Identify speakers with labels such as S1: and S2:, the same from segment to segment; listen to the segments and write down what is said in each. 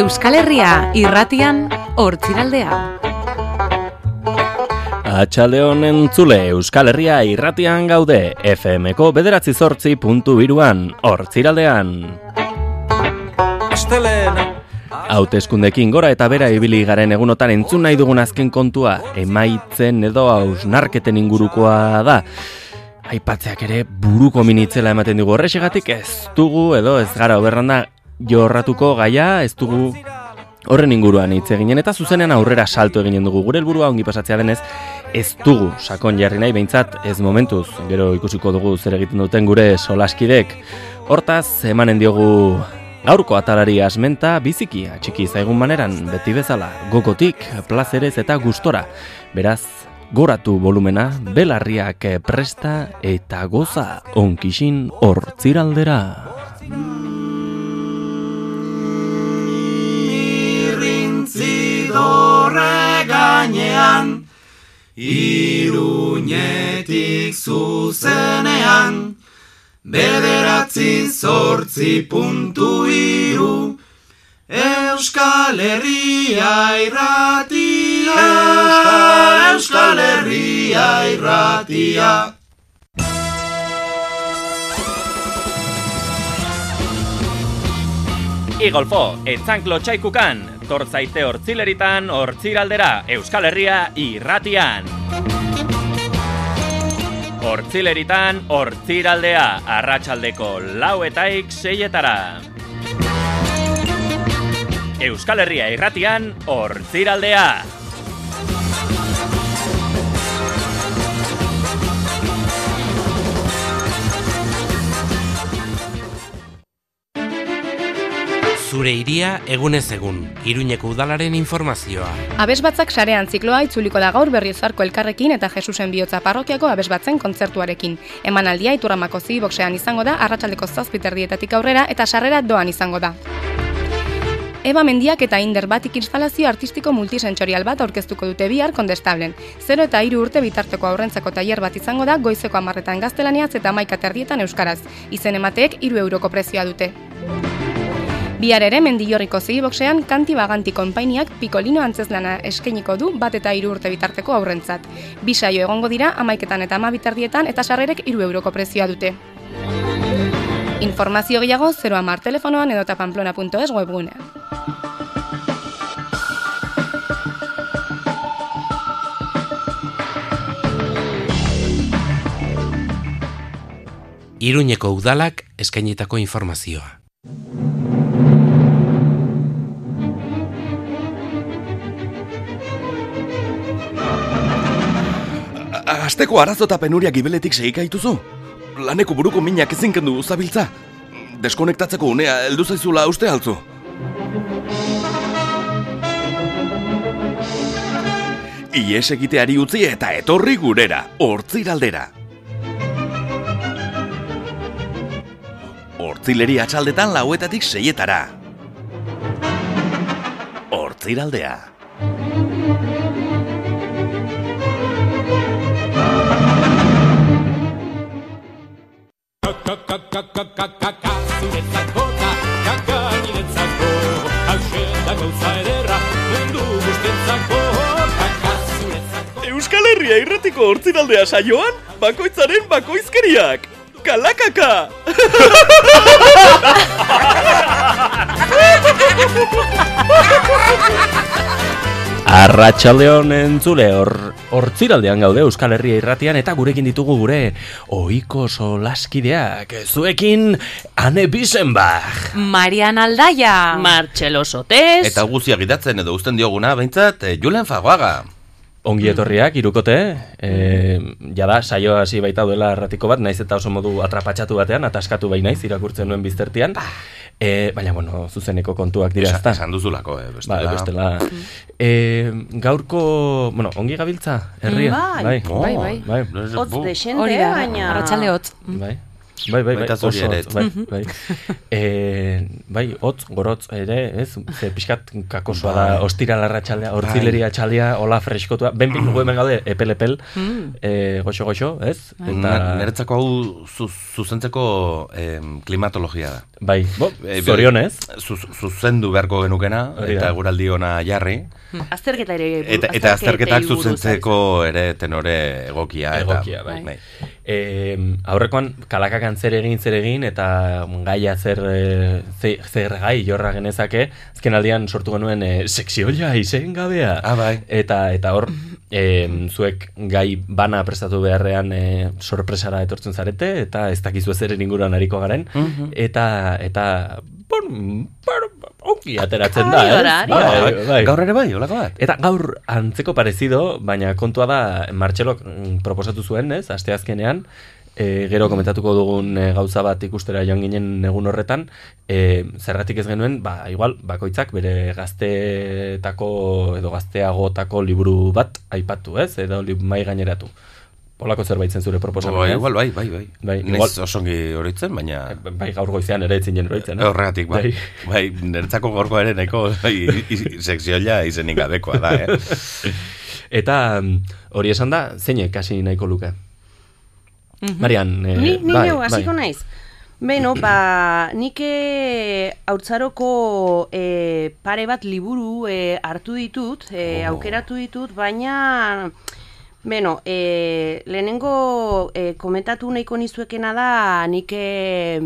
S1: Euskal Herria irratian hortziraldea.
S2: Atxalde honen zule Euskal Herria irratian gaude FMko bederatzi zortzi puntu biruan hortziraldean. Hauteskundekin gora eta bera ibili garen egunotan entzun nahi dugun azken kontua emaitzen edo hausnarketen ingurukoa da. Aipatzeak ere buruko minitzela ematen dugu horrexegatik ez dugu edo ez gara oberranda jorratuko gaia ez dugu horren inguruan hitz eginen eta zuzenean aurrera salto eginen dugu gure helburua ongi pasatzea denez ez dugu sakon jarri nahi behintzat ez momentuz gero ikusiko dugu zer egiten duten gure solaskidek hortaz emanen diogu Gaurko atalari asmenta biziki atxiki zaigun maneran beti bezala gokotik, plazerez eta gustora. Beraz, goratu volumena, belarriak presta eta goza onkisin hortziraldera.
S3: Gainean, iruñetik zuzenean, Bederatzi zortzi puntu iru Euskal Herria irratia. Euskal Herria irratia.
S2: Igolfo, etzanklo txaikukan, tortzaite hortzileritan, hortziraldera, Euskal Herria irratian. Hortzileritan, hortziraldea, arratsaldeko lauetaik seietara. Euskal Herria irratian, hortziraldea.
S4: Zure iria egunez egun, Iruñeko udalaren informazioa.
S5: Abesbatzak sarean zikloa itzuliko da gaur berriozarko elkarrekin eta Jesusen bihotza parrokiako abesbatzen kontzertuarekin. Emanaldia iturramako ziboksean izango da, arratsaldeko zazpiterdietatik aurrera eta sarrera doan izango da. Eba mendiak eta inder batik instalazio artistiko multisensorial bat aurkeztuko dute bihar kondestablen. Zero eta hiru urte bitarteko aurrentzako tailer bat izango da goizeko amarretan gaztelaniaz eta maika terdietan euskaraz. Izen emateek hiru euroko prezioa dute. Bihar ere mendillorriko zigiboksean kanti baganti konpainiak pikolino antzeslana eskainiko du bat eta hiru urte bitarteko aurrentzat. Bi saio egongo dira amaiketan eta ama bitardietan eta sarrerek hiru euroko prezioa dute. Informazio gehiago 0 amar telefonoan edota pamplona.es webgunean.
S4: Iruñeko udalak eskainitako informazioa.
S6: Asteko arazo eta penuria gibeletik segika ituzu? Laneko buruko minak ezin kendu zabiltza? Deskonektatzeko unea heldu zaizula uste altzu? Ies egiteari utzi eta etorri gurera, hortziraldera. Hortzileri atxaldetan lauetatik seietara. Hortziraldea.
S7: Zuretzako da kaka niretzako hauxe da gauza ederra mundu guztientzako kaka zuretzako
S6: Euskal Herria irratiko hortziraldea saioan, bakoitzaren bakoizkeriak. Kalakaka!
S2: Arratxaldeon entzule, hor, hortziraldean gaude Euskal Herria irratian eta gurekin ditugu gure oiko solaskideak. Zuekin, Ane Bisenbach.
S1: Marian Aldaia.
S8: Martxelo Sotes.
S6: Eta guzia gidatzen edo usten dioguna, behintzat, eh, Julen Fagoaga.
S2: Ongi etorriak, irukote, e, jada, saio hasi baita duela erratiko bat, naiz eta oso modu atrapatxatu batean, ataskatu bai naiz, irakurtzen nuen biztertian. E, baina, bueno, zuzeneko kontuak dira, ezta?
S6: Esan duzulako, eh,
S2: Ba,
S6: bestela.
S2: bestela. E, gaurko, bueno, ongi gabiltza, herria?
S8: Bai,
S6: Oh,
S8: bai, bai.
S2: bai.
S8: Hotz desente,
S1: Hori da,
S8: baina...
S1: arratsalde hotz.
S2: Bai. Bai, bai, bai, oso
S6: ere.
S2: hotz, bai, bai. E, bai, hotz, gorotz ere, ez? Ze pixkat kakosoa da,
S6: Bai.
S2: ostira larratxaldea, hortzileria txaldea, hola freskotua, ben bin gu hemen gaude, epel-epel,
S1: Mm.
S2: e, goxo-goxo, ez?
S6: Eta... Niretzako hau zu, zuzentzeko em, klimatologia da.
S2: bai, bo,
S6: E,
S2: zorionez,
S6: Zuz, zuzendu beharko genukena, eta guraldi ona jarri.
S8: Azterketa ere
S6: Eta, eta azterketak zuzentzeko ere tenore egokia.
S2: egokia,
S6: eta,
S2: bai. E, aurrekoan kalakakan zer egin zer egin eta gaia zer, e, ze, zer gai jorra genezake, azken aldian sortu genuen e, sekzioia izen gabea.
S6: Ah, bai.
S2: Eta eta hor e, zuek gai bana prestatu beharrean e, sorpresara etortzen zarete eta ez dakizu ez ere inguruan ariko garen
S6: Mhm.
S2: eta eta bon, bon, ongi ateratzen da,
S8: Ari
S2: ez?
S8: gara, ari
S2: Bai, bai.
S6: Gaur ere bai, holako bat.
S2: Eta gaur antzeko parezido, baina kontua da Martxelok mm, proposatu zuen, ez, asteazkenean, e, gero komentatuko dugun e, gauza bat ikustera joan ginen egun horretan, e, zergatik ez genuen, ba, igual, bakoitzak bere gazteetako edo gazteagotako liburu bat aipatu, ez, edo li, mai gaineratu. Polako zerbait zen zure proposamena,
S6: Bai, igual, bai, bai, bai.
S2: Bai,
S6: Naiz
S2: igual-
S6: osongi horitzen, baina...
S2: Bai, gaur goizean ere etzinen oroitzen, eh?
S6: Horregatik, bai.
S2: Bai.
S6: Bai, niretzako gorko ere neko bai, sekzioia izenik gabekoa da, eh?
S2: Eta mm, hori esan da, zeinek hasi nahiko luke? Marian, eh,
S8: Ni, ni
S2: bai,
S8: neu, hasiko
S2: bai.
S8: naiz. Beno, ba, nik eh, haurtzaroko eh, pare bat liburu eh, hartu ditut, eh,
S6: Oh.
S8: aukeratu ditut, baina, beno, eh, lehenengo eh, komentatu nahiko nizuekena da, nik eh,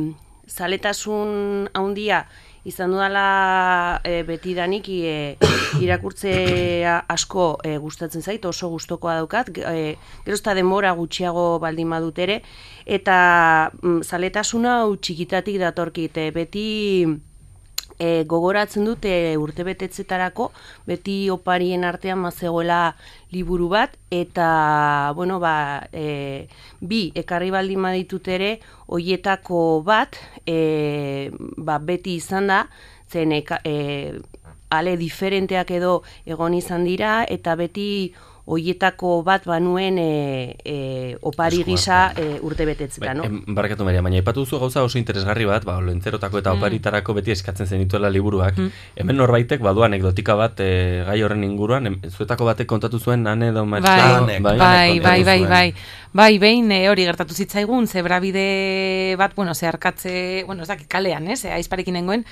S8: zaletasun handia izan dudala e, betidanik e, irakurtzea asko e, gustatzen zait, oso gustokoa daukat, e, gero eta demora gutxiago baldin badut ere, eta mm, zaletasuna hau txikitatik datorkit, e, beti e, gogoratzen dute urtebetetzetarako, beti oparien artean mazegoela liburu bat, eta, bueno, ba, e, bi, ekarri baldin baditut ere, hoietako bat, e, ba, beti izan da, zen e, ale diferenteak edo egon izan dira, eta beti hoietako bat banuen e, e, opari gisa
S2: artean.
S8: e, urtebetetzeta, no?
S2: Em, barkatu Maria, baina ipatu duzu gauza oso interesgarri bat, ba, lentzerotako eta oparitarako beti eskatzen zenituela liburuak. Hemen norbaitek badu anekdotika bat e, gai horren inguruan, em, zuetako batek kontatu zuen ane edo
S1: Bai, bai, bai, bai, bai, bai. Bai, behin eh, hori gertatu zitzaigun, zebrabide bat, bueno, zeharkatze, bueno, ez dakit kalean, ez, eh, aizparekin nengoen,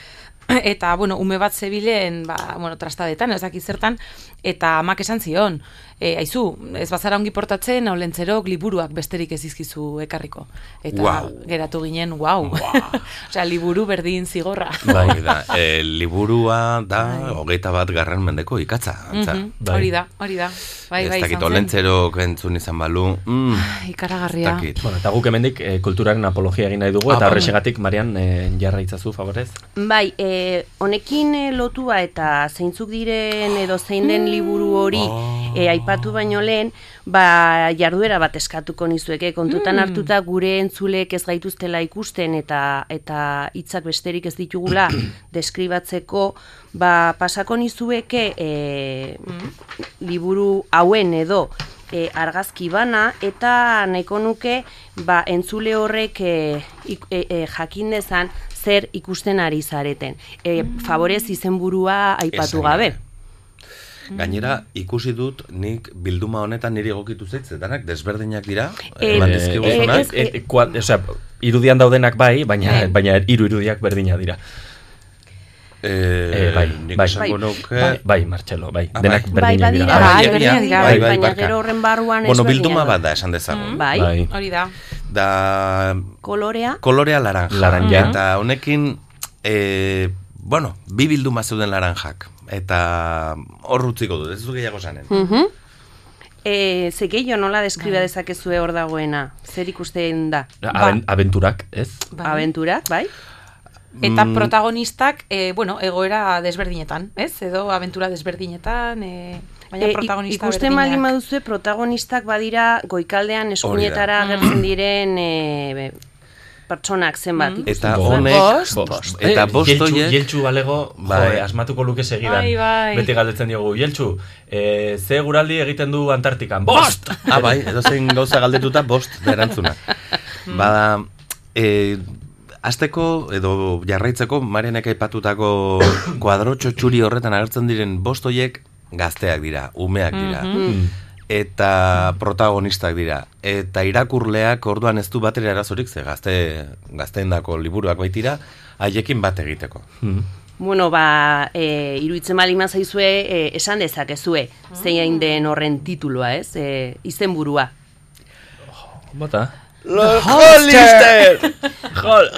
S1: eta, bueno, ume bat zebilen, ba, bueno, trastadetan, ez dakit zertan, eta amak esan zion, e, aizu, ez bazara ongi portatzen, hau lentzerok liburuak besterik ez izkizu ekarriko. Eta
S6: Guau.
S1: geratu ginen, wow. Osea, liburu berdin zigorra.
S6: Bai, da, e, liburua da hogeita bat garren mendeko ikatza. antza.
S1: Mhm,
S2: Bai.
S1: Hori da, hori da. Bai,
S6: ez
S1: bai,
S6: dakit,
S1: izan zen.
S6: olentzerok entzun izan balu. Mm,
S1: Ikaragarria.
S6: dakit.
S2: Bueno, eta guk hemendik e, kulturaren apologia egin nahi dugu,
S6: Ah,
S2: eta
S6: bai.
S2: horrexegatik, Marian, e, jarra itzazu, favorez?
S8: Bai, e, honekin e, lotua eta zeintzuk diren edo zein den liburu hori e, aipatu baino lehen, ba, jarduera bat eskatuko nizueke, kontutan hartuta gure entzulek ez gaituztela ikusten eta eta hitzak besterik ez ditugula deskribatzeko, ba, pasako nizueke e, liburu hauen edo e, argazki bana eta nahiko nuke ba, entzule horrek e, e, e, jakin dezan zer ikusten ari zareten. E, favorez izenburua aipatu gabe.
S6: Gabe. Gainera, ikusi dut nik bilduma honetan niri egokitu zaitzetenak, desberdinak dira,
S8: Eh,
S6: eman
S8: Eh,
S6: dizkiguzunak.
S8: ez-
S2: e, e, kua- osea, irudian daudenak bai, baina,
S1: Eh.
S2: baina hiru irudiak berdina dira.
S6: Eh,
S2: Eh, bai,
S6: nik
S2: bai.
S6: esango nuke...
S2: Bai, bai, Martxelo, bai.
S6: Ah,
S2: Denak
S6: bai.
S8: Bai,
S2: berdinak dira.
S1: Bai,
S8: bai, bai,
S1: dira,
S8: bai,
S6: bai,
S8: baina gero horren barruan
S6: Bueno, bilduma bat da, esan dezagun.
S8: Bai,
S2: Bai.
S1: Hori da.
S6: Da
S8: kolorea.
S6: kolorea laranja.
S2: Laranja.
S6: Eta honekin, e, bueno, bi bilduma zeuden laranjak. Eta hor utziko dut, ez du gehiago zanen.
S8: Mhm. E, ze gehiago nola deskriba dezakezue hor dagoena? Zer ikusten da?
S2: Aben, abenturak, ez?
S1: Bai.
S8: Abenturak, bai?
S1: Eta
S6: Mm.
S1: protagonistak, e, bueno, egoera desberdinetan, ez? Edo aventura desberdinetan, e, baina
S8: E,
S1: protagonista
S8: ikusten
S1: berdinak.
S8: baldin baduzue protagonistak badira goikaldean eskuinetara agertzen diren e, be, pertsonak zenbat.
S1: Mm.
S6: Eta honek,
S1: Bost.
S2: Bost.
S6: eta
S2: Eh,
S6: bost
S2: Jeltxu-
S6: horiek-
S2: Jeltxu balego,
S6: Bai.
S2: jo, asmatuko luke segidan.
S1: Bai, bai.
S2: Beti galdetzen diogu, Jeltxu, eh, ze guraldi egiten du Antartikan? Bost!
S6: Ah, bai, edo zein gauza galdetuta bost da erantzuna. Bada, E, Azteko edo jarraitzeko Marianek aipatutako kuadrotxo txuri horretan agertzen diren bostoiek gazteak dira, umeak dira. Eta protagonistak dira. Eta irakurleak orduan ez du batera arazorik, ze gazte, gazteendako liburuak baitira, haiekin bat egiteko.
S8: Bueno, ba, e, iruditzen bali mazaizue, e, esan dezakezue, zein den horren tituloa, ez? E, izenburua.
S3: Bota.
S6: Hollister!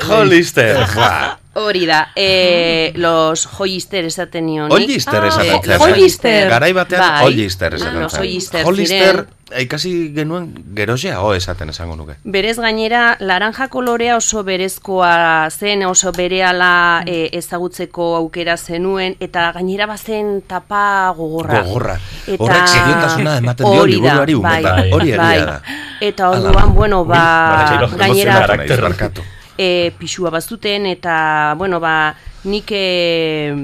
S6: Hollister! Ba,
S8: Hori da, e, los Hollister esaten nion.
S6: Hollister esaten zen.
S8: Hollister.
S6: Garai batean
S8: Bai.
S6: Hollister esaten zen.
S8: Hollister
S6: Hollister, ikasi genuen geroxeago esaten esango nuke.
S8: Berez gainera, laranja kolorea oso berezkoa zen, oso berehala e, ezagutzeko aukera zenuen, eta gainera bazen tapa gogorra.
S6: Gogorra.
S8: Eta-
S6: Horrek seriotasuna ematen dio liburuari umetan.
S8: bai,
S6: Hori egia
S8: bai.
S6: da.
S8: Eta orduan, bueno, ba,
S3: Ui,
S8: gainera
S3: karakter.
S8: E, pixua bazuten, eta, bueno, ba, nik e,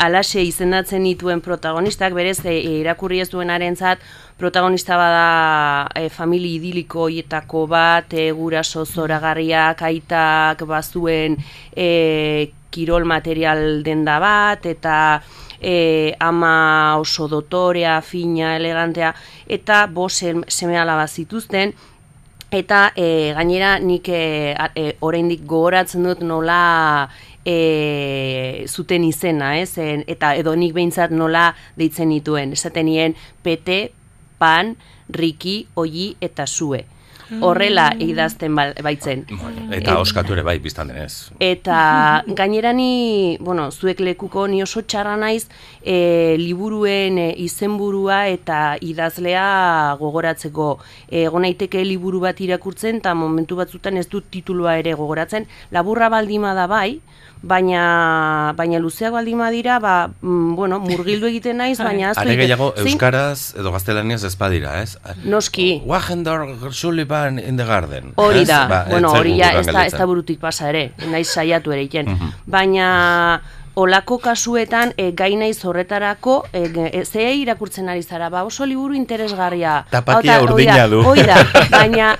S8: alaxe izendatzen dituen protagonistak, berez, e, irakurri ez duenarentzat protagonista bada e, famili idiliko hietako bat, e, guraso zoragarriak, aitak bazuen e, kirol material denda bat, eta e, ama oso dotorea, fina, elegantea, eta bo seme alaba zituzten, Eta e, gainera nik e, e, oraindik gogoratzen dut nola e, zuten izena, ez? En, eta edo nik behintzat nola deitzen dituen. Esaten nien pete, pan, riki, oi eta zue. Horrela idazten baitzen.
S6: Eta oskatu ere bai, biztan denez.
S8: Eta gainera ni, bueno, zuek lekuko ni oso txarra naiz e, liburuen e, izenburua eta idazlea gogoratzeko. Egon naiteke liburu bat irakurtzen eta momentu batzutan ez dut titulua ere gogoratzen. Laburra baldima da bai, baina baina luzeak baldima dira, ba, mm, bueno, murgildu egiten naiz, baina ahaztu
S6: Are gehiago, euskaraz edo gaztelaniaz ez badira, ez?
S8: Noski.
S6: Wagendor Sullivan in the Garden.
S8: Hori da,
S6: Ba,
S8: bueno, hori ja, ez da, ez da burutik pasa ere, naiz saiatu ere egiten. Baina, olako kasuetan, e, gai naiz horretarako, e, e, ze irakurtzen ari zara, ba oso liburu interesgarria.
S3: Tapatia urdina du.
S8: Hoi da, baina,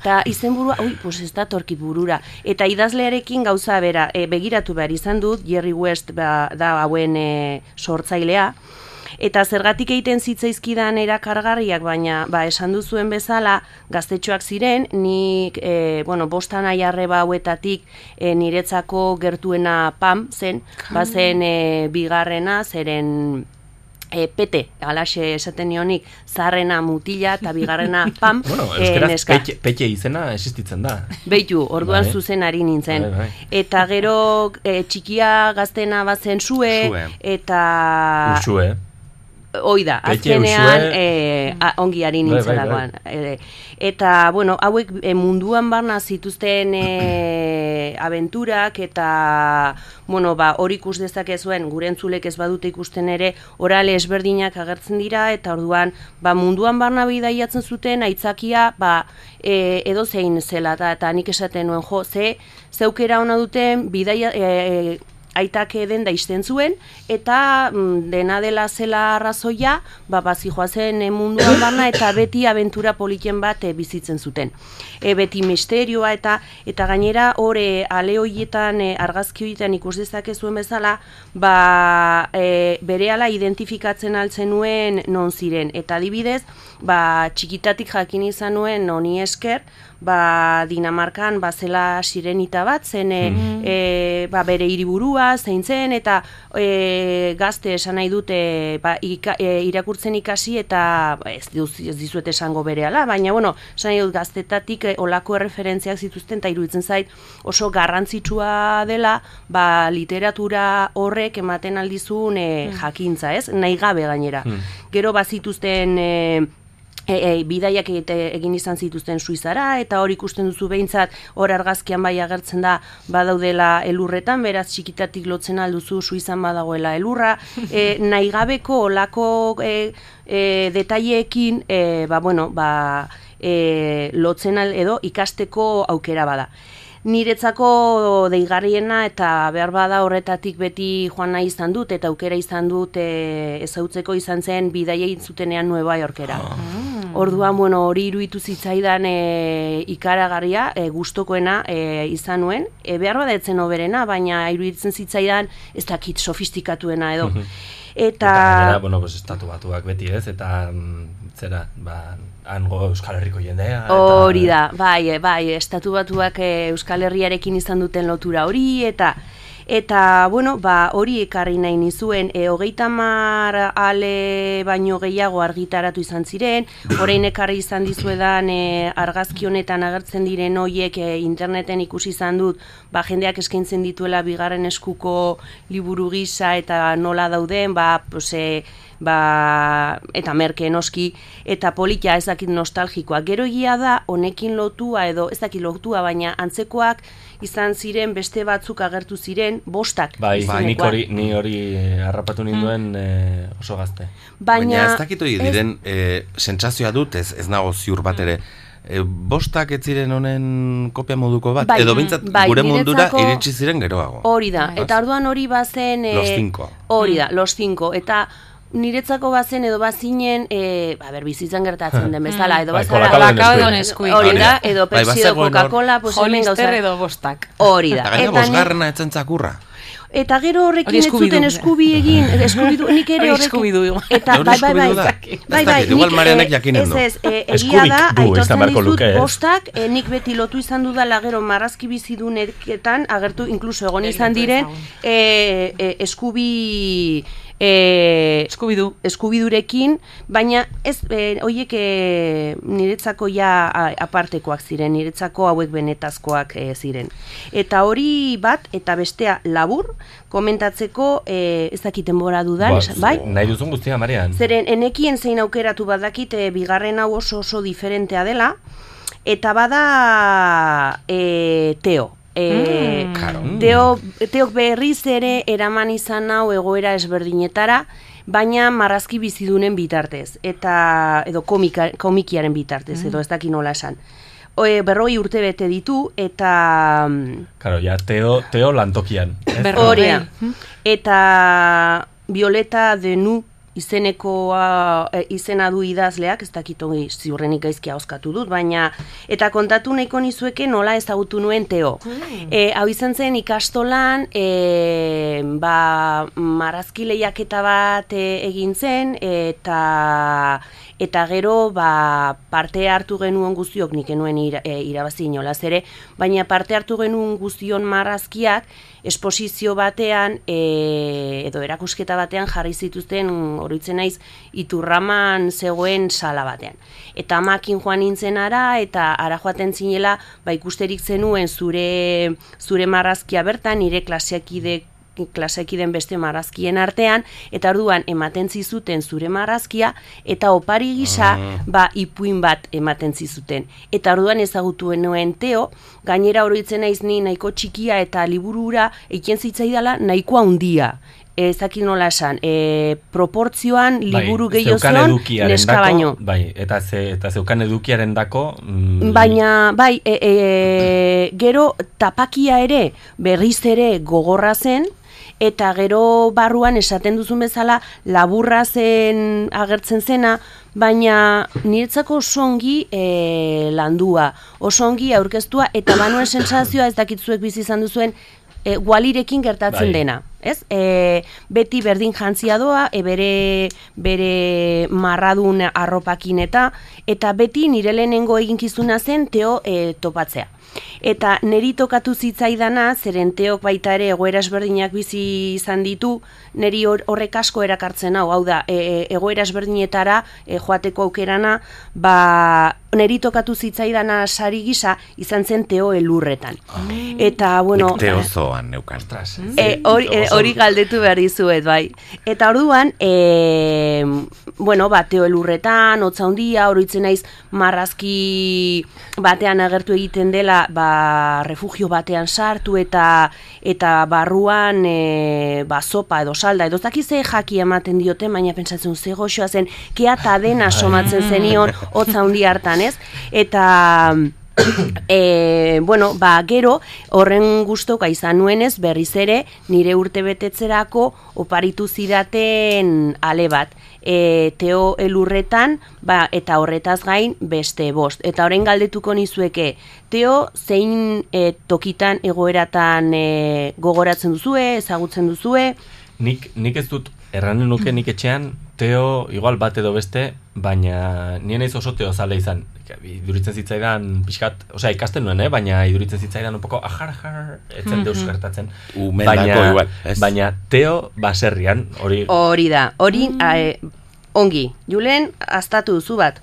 S8: eta izenburua, ui, pues ez da torkit burura. Eta idazlearekin gauza bera, e, begiratu behar izan dut, Jerry West ba, da hauen e, sortzailea, Eta zergatik egiten zitzaizkidan erakargarriak, baina ba, esan duzuen bezala gaztetxoak ziren, nik e, bueno, bostan aiarreba hauetatik e, niretzako gertuena pam zen, bazen e, bigarrena, zeren e, pete, alaxe esaten nionik, zarrena mutila eta bigarrena pam,
S3: Bueno,
S8: e,
S3: euskaraz
S8: neska.
S3: petxe, izena existitzen da.
S8: Beitu, orduan
S3: Bai.
S8: zuzen ari nintzen.
S3: Bai, bai.
S8: Eta gero e, txikia gaztena bazen zue,
S6: Sue.
S8: eta...
S3: Usue.
S8: Hoi da, azkenean e, a, ongi ari
S3: Bai, bai,
S8: nintzelakoan. E, eta, bueno, hauek e, munduan barna zituzten e, abenturak eta, bueno, ba, hori ikus dezakezuen, gure entzulek ez badute ikusten ere, orale ezberdinak agertzen dira, eta orduan, ba, munduan barna bidaiatzen zuten, aitzakia, ba, e, edo zein zela, eta, eta nik esaten nuen, jo, ze, zeukera ona duten, bidaia, e, aitak eden da zuen, eta mm, dena dela zela arrazoia, ba, bazi joazen e, munduan barna, eta beti abentura politen bat e, bizitzen zuten. E, beti misterioa, eta eta gainera hore ale hoietan, e, argazki horietan ikus dezakezuen bezala, ba, e, berehala identifikatzen altzen nuen non ziren. Eta adibidez, ba, txikitatik jakin izan nuen honi esker, ba, Dinamarkan bazela sirenita bat, zen e, e, ba, bere hiriburua, zein zen, eta e, gazte esan nahi dute ba, ika, e, irakurtzen ikasi, eta ba, ez, duz, ez dizuet esango berehala, baina, bueno, esan nahi dut gaztetatik e, olako erreferentziak zituzten, eta iruditzen zait oso garrantzitsua dela, ba, literatura horrek ematen aldizun e, jakintza, ez? Nahi gabe gainera. Gero bazituzten... E, e, e, bidaiak egin izan zituzten Suizara eta hor ikusten duzu behintzat hor argazkian bai agertzen da badaudela elurretan, beraz txikitatik lotzen alduzu Suizan badagoela elurra, e, nahi gabeko olako e, e, detaileekin e, ba, bueno, ba, e, lotzen al, edo ikasteko aukera bada. Niretzako deigarriena eta behar bada horretatik beti joan nahi izan dut eta aukera izan dut e, ezautzeko izan zen bidaia egin zutenean Nueva Yorkera. Orduan, bueno, hori iruditu zitzaidan e, ikaragarria, e, gustokoena e, izan nuen. E, behar bada etzen oberena, baina iruditzen zitzaidan ez dakit sofistikatuena edo.
S3: Eta,
S8: Eta,
S3: gainera, bueno, pues, estatu batuak beti ez, eta mm, zera, ba, hango Euskal Herriko jendea. eta-
S8: Hori da, bai, e, bai, estatu batuak e, Euskal Herriarekin izan duten lotura hori, eta eta, bueno, ba, hori ekarri nahi nizuen, e, hogeita mar ale baino gehiago argitaratu izan ziren, orain ekarri izan dizuedan e, argazki honetan agertzen diren hoiek e, interneten ikusi izan dut, ba, jendeak eskaintzen dituela bigarren eskuko liburu gisa eta nola dauden, ba, pues, e, ba, eta merke noski, eta polita ez dakit nostalgikoa. Gero egia da, honekin lotua edo, ez dakit lotua, baina antzekoak izan ziren beste batzuk agertu ziren, bostak.
S3: Bai, nik
S8: izenekoak.
S3: hori, ni hori harrapatu ninduen eh, oso gazte.
S8: Baina,
S6: Baina ez dakit hori
S8: ez-
S6: diren, e, sentsazioa dut, ez, ez nago ziur bat ere, e, bostak ez ziren honen kopia moduko bat,
S8: Bai,
S6: edo bintzat
S8: bai,
S6: gure mundura iritsi ziren geroago.
S8: Hori da, eta orduan hori bazen... eh,
S6: Los cinco.
S8: Hori da, los cinco. Eta niretzako bazen edo bazinen, e, a ber, bizitzan gertatzen den bezala, edo
S3: Bai,
S8: bazara... Hori da,
S6: da.
S8: edo
S6: Bai,
S8: Pepsi Coca-Cola, pues hemen gauza...
S1: edo bostak.
S8: Hori da.
S6: Eta gaina bosgarrena etzen txakurra.
S8: Eta gero horrekin ez zuten eskubi egin, eskubidu, nik ere horrekin... Eta bai, bai, bai, bai, bai,
S6: igual
S8: nik,
S6: Marianek
S8: eh,
S6: jakinen du.
S8: Ez, ez, eh, egia da, aitortzen
S3: ez?
S8: bostak, eh, nik beti lotu izan dudala gero marrazki bizidunetan, agertu, inkluso egon izan diren, eskubi... Eh,
S1: Scooby-Doo.
S8: eskubidurekin, baina ez e, hoiek e, niretzako ja apartekoak ziren, niretzako hauek benetazkoak e, ziren. Eta hori bat eta bestea labur komentatzeko e, ez dakit denbora dudan,
S3: Ba,
S8: bai?
S3: Nahi duzun guztia, Marian.
S8: Zeren enekien zein aukeratu badakit e, bigarren hau oso oso diferentea dela eta bada e, Teo. E,
S1: Mm.
S8: Teo, Teok berriz ere eraman izan hau egoera ezberdinetara, baina marrazki bizidunen bitartez, eta edo komika, komikiaren bitartez, edo ez daki nola esan. Oe, berroi urte bete ditu, eta... mm,
S3: Karo, ja, teo, teo lantokian.
S8: Hori. Eta Violeta Denu izenekoa e, izena du idazleak, ez dakit ongi ziurrenik gaizkia oskatu dut, baina eta kontatu nahiko nizueke nola ezagutu nuen Teo. E, hau izan zen ikastolan, e, ba, marrazki lehiaketa bat e, egin zen, eta eta gero ba, parte hartu genuen guztiok nik enuen ira, e, irabazi inolaz ere, baina parte hartu genuen guztion marrazkiak esposizio batean e, edo erakusketa batean jarri zituzten oroitzen naiz iturraman zegoen sala batean. Eta amakin joan nintzen ara eta ara joaten zinela ba ikusterik zenuen zure zure marrazkia bertan nire klaseakide klasekiden beste marrazkien artean, eta orduan ematen zizuten zure marrazkia, eta opari gisa, ba, ipuin bat ematen zizuten. Eta orduan ezagutu nuen Teo, gainera oroitzen naiz ni nahiko txikia eta liburura eiken zitzaidala nahiko handia. Ez dakit nola esan, e, proportzioan liburu
S3: Bai, zeukan
S8: zion,
S3: edukiaren
S8: neska baino.
S3: Bai, eta, ze, eta zeukan edukiaren dako... Mm,
S8: Baina, bai, e, e, gero tapakia ere berriz ere gogorra zen, eta gero barruan esaten duzun bezala laburra zen agertzen zena, baina niretzako oso ongi e, landua, oso ongi aurkeztua, eta banuen sensazioa ez dakitzuek bizi izan duzuen, e, gualirekin gertatzen
S3: Bai.
S8: dena. Ez? E, beti berdin jantzia doa, e, bere, bere marradun arropakin eta, eta beti nire lehenengo eginkizuna zen teo e, topatzea. Eta neri tokatu zitzaidana, zeren teok baita ere egoera ezberdinak bizi izan ditu, neri hor- horrek asko erakartzen hau, hau da, e, e, egoera ezberdinetara e, joateko aukerana, ba, neri tokatu zitzaidana sari gisa izan zen teo elurretan. Eta, bueno...
S6: Nik teozoan neukan.
S8: E, hori, e, hori galdetu behar dizuet, bai. Eta orduan, e, bueno, ba, teo elurretan, hotza handia, oroitzen naiz marrazki batean agertu egiten dela, ba, refugio batean sartu eta eta barruan e, ba, sopa edo salda, edo ez dakiz ze jaki ematen diote, baina pentsatzen ze goxoa zen, kea eta dena somatzen zenion, hotza handi hartan, ez? Eta... E, bueno, ba, gero, horren gustoka izan nuenez, berriz ere, nire urte betetzerako oparitu zidaten ale bat. e, teo elurretan, ba, eta horretaz gain beste bost. Eta orain galdetuko nizueke, teo zein e, tokitan egoeratan e, gogoratzen duzue, ezagutzen duzue,
S3: Nik, nik ez dut, erranen nuke nik etxean, teo, igual bat edo beste, baina nien naiz oso teo zale izan. Iduritzen zitzaidan, pixkat, osea, ikasten nuen, eh? baina iduritzen zitzaidan un poco ajar, ajar, etzen deus gertatzen.
S6: Umendako igual, ez?
S3: baina teo baserrian, hori,
S8: hori da, hori e, ongi. Julen, aztatu duzu bat.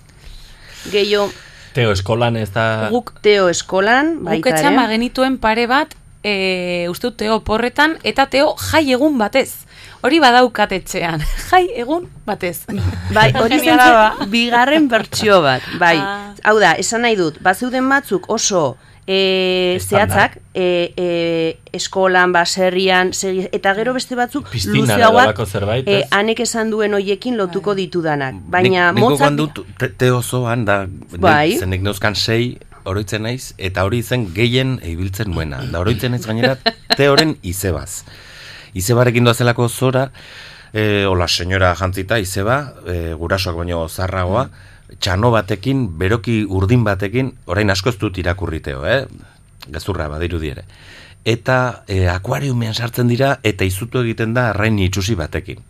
S8: Gehiago,
S3: teo eskolan ez da...
S8: guk teo eskolan,
S1: Guk
S8: baita
S1: etxan
S8: ere.
S1: bagenituen pare bat, e, uste dut teo porretan, eta teo jai egun batez. Hori badaukat etxean, jai egun batez.
S8: Bai, hori zen bigarren bertsio bat. Bai,
S1: Ah.
S8: hau da, esan nahi dut, bazeuden batzuk oso e, zehatzak, e, e, eskolan, baserrian, segi, eta gero beste batzuk luzeagoak, e, anek esan duen hoiekin lotuko ditudanak. Baina
S6: nik,
S8: motzak...
S6: dut te, te osoan da,
S8: Bai.
S6: nik, zenek neuzkan sei, oroitzen naiz, eta hori zen gehien ibiltzen nuena. Da oroitzen naiz gainera teoren izebaz. Izebarekin doazelako zora, e, hola senyora jantzita, izeba, e, gurasoak baino zarragoa, txano batekin, beroki urdin batekin, orain asko ez dut irakurriteo, eh? Gezurra badirudi ere. Eta e, akuariumean sartzen dira, eta izutu egiten da arrain itxusi batekin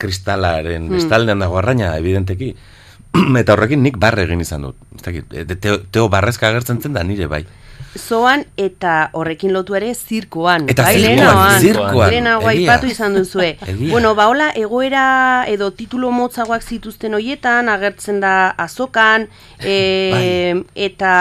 S6: kristalaren bestaldean dago arraina, evidenteki. Eta horrekin nik barre egin izan dut. E, teo, teo barrezka agertzen zen da nire bai.
S8: Zoan eta horrekin lotu ere zirkoan.
S6: Eta
S8: bai,
S6: zirkoan, zirkoan,
S8: Lehenago
S6: egia.
S8: aipatu izan duzue.
S6: Egia.
S8: bueno, ba, hola, egoera edo titulo motzagoak zituzten hoietan, agertzen da azokan, e, eta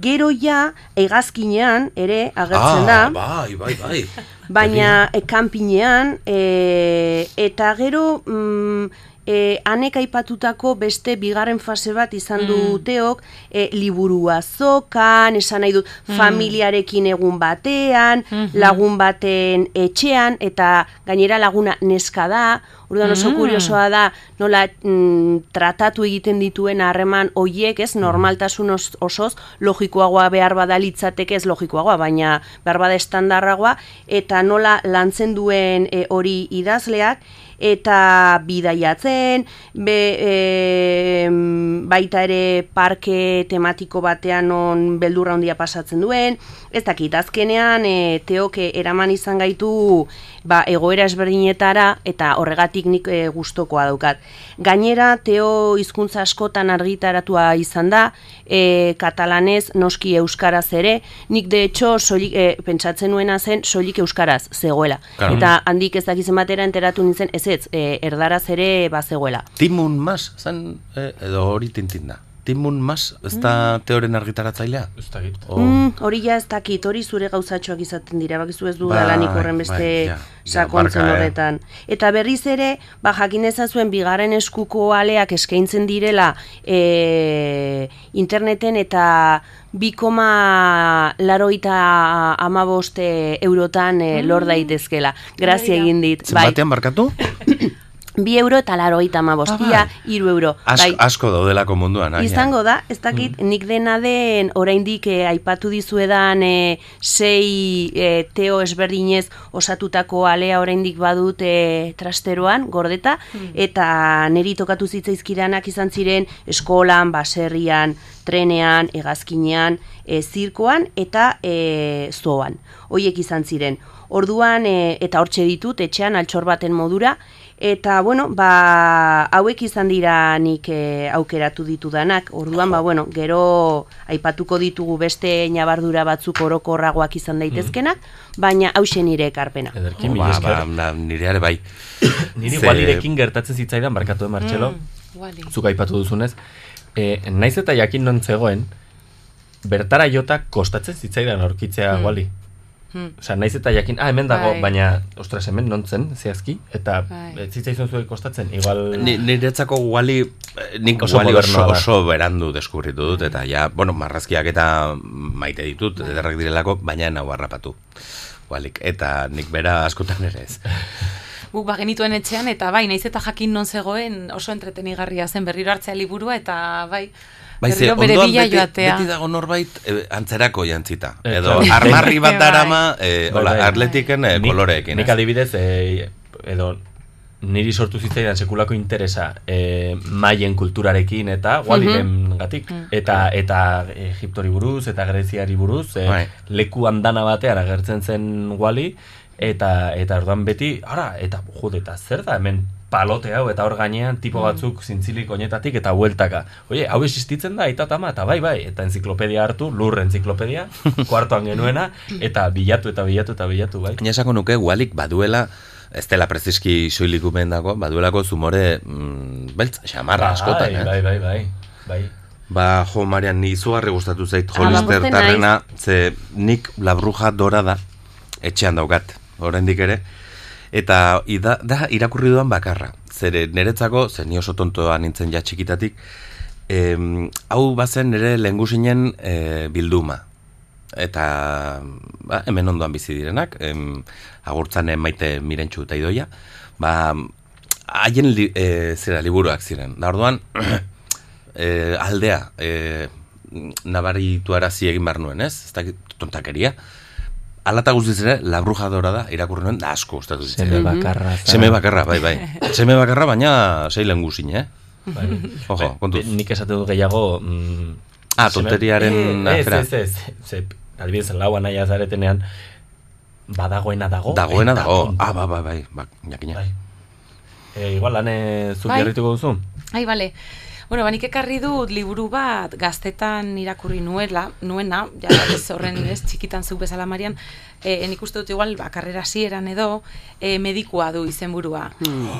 S8: gero ja, egazkinean ere agertzen da.
S6: bai, bai, bai.
S8: baina e, kanpinean e, eta gero mm, e, anek aipatutako beste bigarren fase bat izan du teok e, liburua zokan, esan nahi dut familiarekin egun batean, lagun baten etxean eta gainera laguna neska da, Orduan oso kuriosoa da nola mm, tratatu egiten dituen harreman hoiek, ez, normaltasun os- osoz, logikoagoa behar bada litzateke ez logikoagoa, baina behar bada estandarragoa, eta nola lantzen duen e, hori idazleak, eta bidaiatzen, be, e, baita ere parke tematiko batean non beldurra handia pasatzen duen, ez dakit, azkenean e, teoke eraman izan gaitu ba, egoera ezberdinetara eta horregatik nik e, gustokoa daukat. Gainera, teo hizkuntza askotan argitaratua izan da, e, katalanez, noski euskaraz ere, nik de hecho soilik, e, pentsatzen nuena zen soilik euskaraz zegoela.
S6: Claro.
S8: Eta handik ez dakizen batera enteratu nintzen, ez ez, e, erdaraz ere bazegoela.
S6: Timun mas, zen, eh, edo hori tintin da. Timun mas, ez da teoren argitaratzailea?
S3: Ez dakit.
S6: O,
S8: Mm, hori ja ez dakit, hori zure gauzatxoak izaten dira, bakizu ez du
S6: Bai,
S8: dalanik horren beste
S6: bai, ja, ja,
S8: sakontzen
S6: eh.
S8: horretan. Eta berriz ere, ba, jakin ezazuen bigarren eskuko aleak eskaintzen direla e, interneten eta bikoma laroita amaboste eurotan e, lor daitezkela. Grazia egin dit. Bai,
S6: zenbatean barkatu?
S8: bi euro eta laroita amabostia, iru euro.
S6: As,
S8: bai,
S6: Asko daudelako munduan. agian.
S8: Izango da, ez dakit, nik dena den oraindik eh, aipatu dizuedan eh, sei eh, teo ezberdinez osatutako alea oraindik badut eh, trasteroan, gordeta, eta neri tokatu zitzaizkidanak izan ziren eskolan, baserrian, trenean, hegazkinean, eh, zirkoan eta eh, zoan. Hoiek izan ziren. Orduan, eh, eta hortxe ditut, etxean altxor baten modura, Eta, bueno, ba, hauek izan dira nik e, aukeratu ditudanak. Orduan, ba, bueno, gero aipatuko ditugu beste ñabardura batzuk orokorragoak izan daitezkenak, baina hauxe nire ekarpena.
S3: Ederki,
S6: Ba,
S3: mila esker.
S6: ba, na, nire ere bai.
S3: Niri
S6: Ze-
S3: Walirekin gertatzen zitzaidan, barkatu den Martxelo,
S1: Wally.
S3: zuk aipatu duzunez, e, naiz eta jakin non zegoen, bertara jota kostatzen zitzaidan aurkitzea Wally. Osea, naiz eta jakin, ah, hemen dago,
S1: Bai.
S3: baina, ostras, hemen non zen, zehazki, eta
S1: Bai.
S3: ez zitzaizun zuek kostatzen, igual...
S6: Ni, niretzako wali, eh, nik
S3: Oso
S6: wali oso, oso berandu deskubritu dut, eta ja, bueno, marrazkiak eta maite ditut, ederrak direlako, baina nau harrapatu. Walik, eta nik bera askotan ere ez.
S1: Guk bagenituen etxean, eta bai, naiz eta jakin non zegoen oso entretenigarria zen berriro hartzea liburua, eta bai,
S6: Bai, ze,
S1: berriro bere bila
S6: beti,
S1: joatea.
S6: beti dago norbait eh, antzerako jantzita.
S3: Eh,
S6: Edo
S3: claro.
S6: armarri bat
S1: Bai.
S6: darama, eh,
S3: Bai,
S6: hola,
S3: bai.
S6: atletiken eh,
S3: Nik-
S6: koloreekin.
S3: Nik
S6: ez?
S3: adibidez, e, edo niri sortu zitzaidan sekulako interesa e, maien kulturarekin eta waliren gatik. Eta, eta Egiptori buruz, eta Greziari buruz, e,
S6: Bai.
S3: leku andana batean agertzen zen wali, eta eta orduan beti, ara, eta jode, eta zer da hemen palote hau, eta hor gainean tipo batzuk zintzilik oinetatik eta bueltaka. Oie, hau existitzen da, eta tama, eta bai, bai, eta enziklopedia hartu, lur enziklopedia, kuartoan genuena, eta bilatu, eta bilatu, eta bilatu, bai.
S6: Baina esako nuke gualik baduela, ez dela preziski soilik dago, baduelako zumore mm, beltz, xamarra askotan, eh?
S3: Bai, bai, bai, bai.
S6: Ba, jo, Marian, ni izugarri gustatu zait
S8: Ah, ba,
S6: tarrena, ze nik la bruja dorada etxean daukat, oraindik ere. Eta ida, da irakurri duan bakarra. Zere niretzako, ze ni oso tontoa nintzen ja txikitatik, em, hau bazen nire lehengusinen e, bilduma. Eta ba, hemen ondoan bizi direnak, em, agurtzanen maite mirentxu eta idoia, ba, haien li, e, zera liburuak ziren. Da orduan, e, aldea e, arazi egin behar nuen, ez? Ez dakit tontakeria. Alata guztiz ere, la bruja dorada irakurri nuen, da asko gustatu
S3: Seme
S6: zitzaidan.
S3: bakarra. za-
S6: Seme bakarra, bai, bai. Seme bakarra, baina sei lenguzin, eh?
S3: Bai.
S6: Ojo, kontuz.
S3: Nik esate du gehiago... Mm,
S6: Ah, tonteriaren
S3: Eh, ez. Ez, ez, adibidez, laua nahi azaretenean, badagoena dago.
S6: Dagoena
S3: eta
S6: dago. Ah, ba, ba, bai, ba, jakina.
S3: Bai. E, igual, lane, zuk
S1: Bai.
S3: duzu?
S1: Ai, bale. Bueno, ba, nik ekarri dut liburu bat gaztetan irakurri nuela, nuena, ja, ez horren ez, txikitan zuk bezala Marian, e, nik uste dut igual, ba, karrera hasieran edo, e, medikua du izenburua.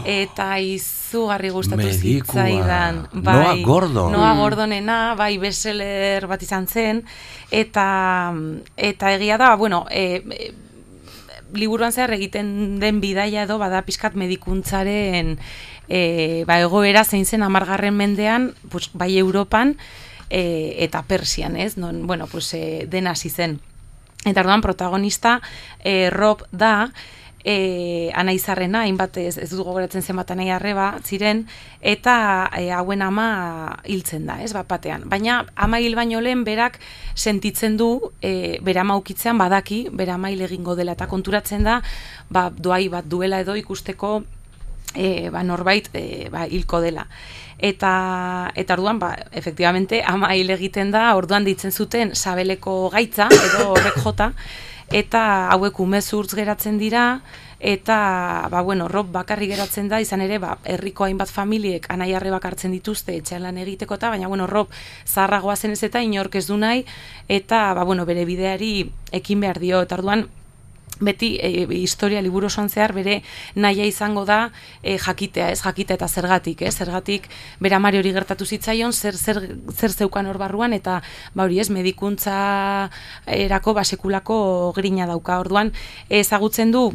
S1: Eta izugarri gustatu
S6: Medikua.
S1: zitzaidan.
S6: Noah Gordon.
S1: Noah Gordonena, bai, bestseller bat izan zen, eta, eta egia da, bueno, e, e, liburuan zehar egiten den bidaia edo bada pixkat medikuntzaren e, ba, egoera zein zen amargarren mendean, pues, bai Europan e, eta Persian, ez? Non, bueno, pues, e, den hasi zen. Eta orduan protagonista e, Rob da, e, anaizarrena, hainbat ez, ez dut gogoratzen zenbat anai arreba ziren, eta e, hauen ama hiltzen da, ez, bat batean. Baina ama hil baino lehen berak sentitzen du, e, bere ama ukitzean badaki, bere ama hil egingo dela, eta konturatzen da, ba, doai bat duela edo ikusteko e, ba, norbait e, ba, hilko dela. Eta, eta orduan, ba, efektibamente, ama hil egiten da, orduan ditzen zuten sabeleko gaitza, edo horrek jota, eta hauek umezurtz geratzen dira, eta, ba, bueno, rob bakarri geratzen da, izan ere, ba, herriko hainbat familiek anai arrebak hartzen dituzte etxean lan egiteko eta, baina, bueno, rob zaharragoa zen ez eta inork ez du nahi, eta, ba, bueno, bere bideari ekin behar dio, eta orduan, beti e, historia liburu osoan zehar bere naia izango da e, jakitea, ez jakitea eta zergatik, ez? Zergatik bere amari hori gertatu zitzaion, zer, zer, zer zeukan hor barruan eta ba hori ez medikuntza erako basekulako grina dauka. Orduan ezagutzen du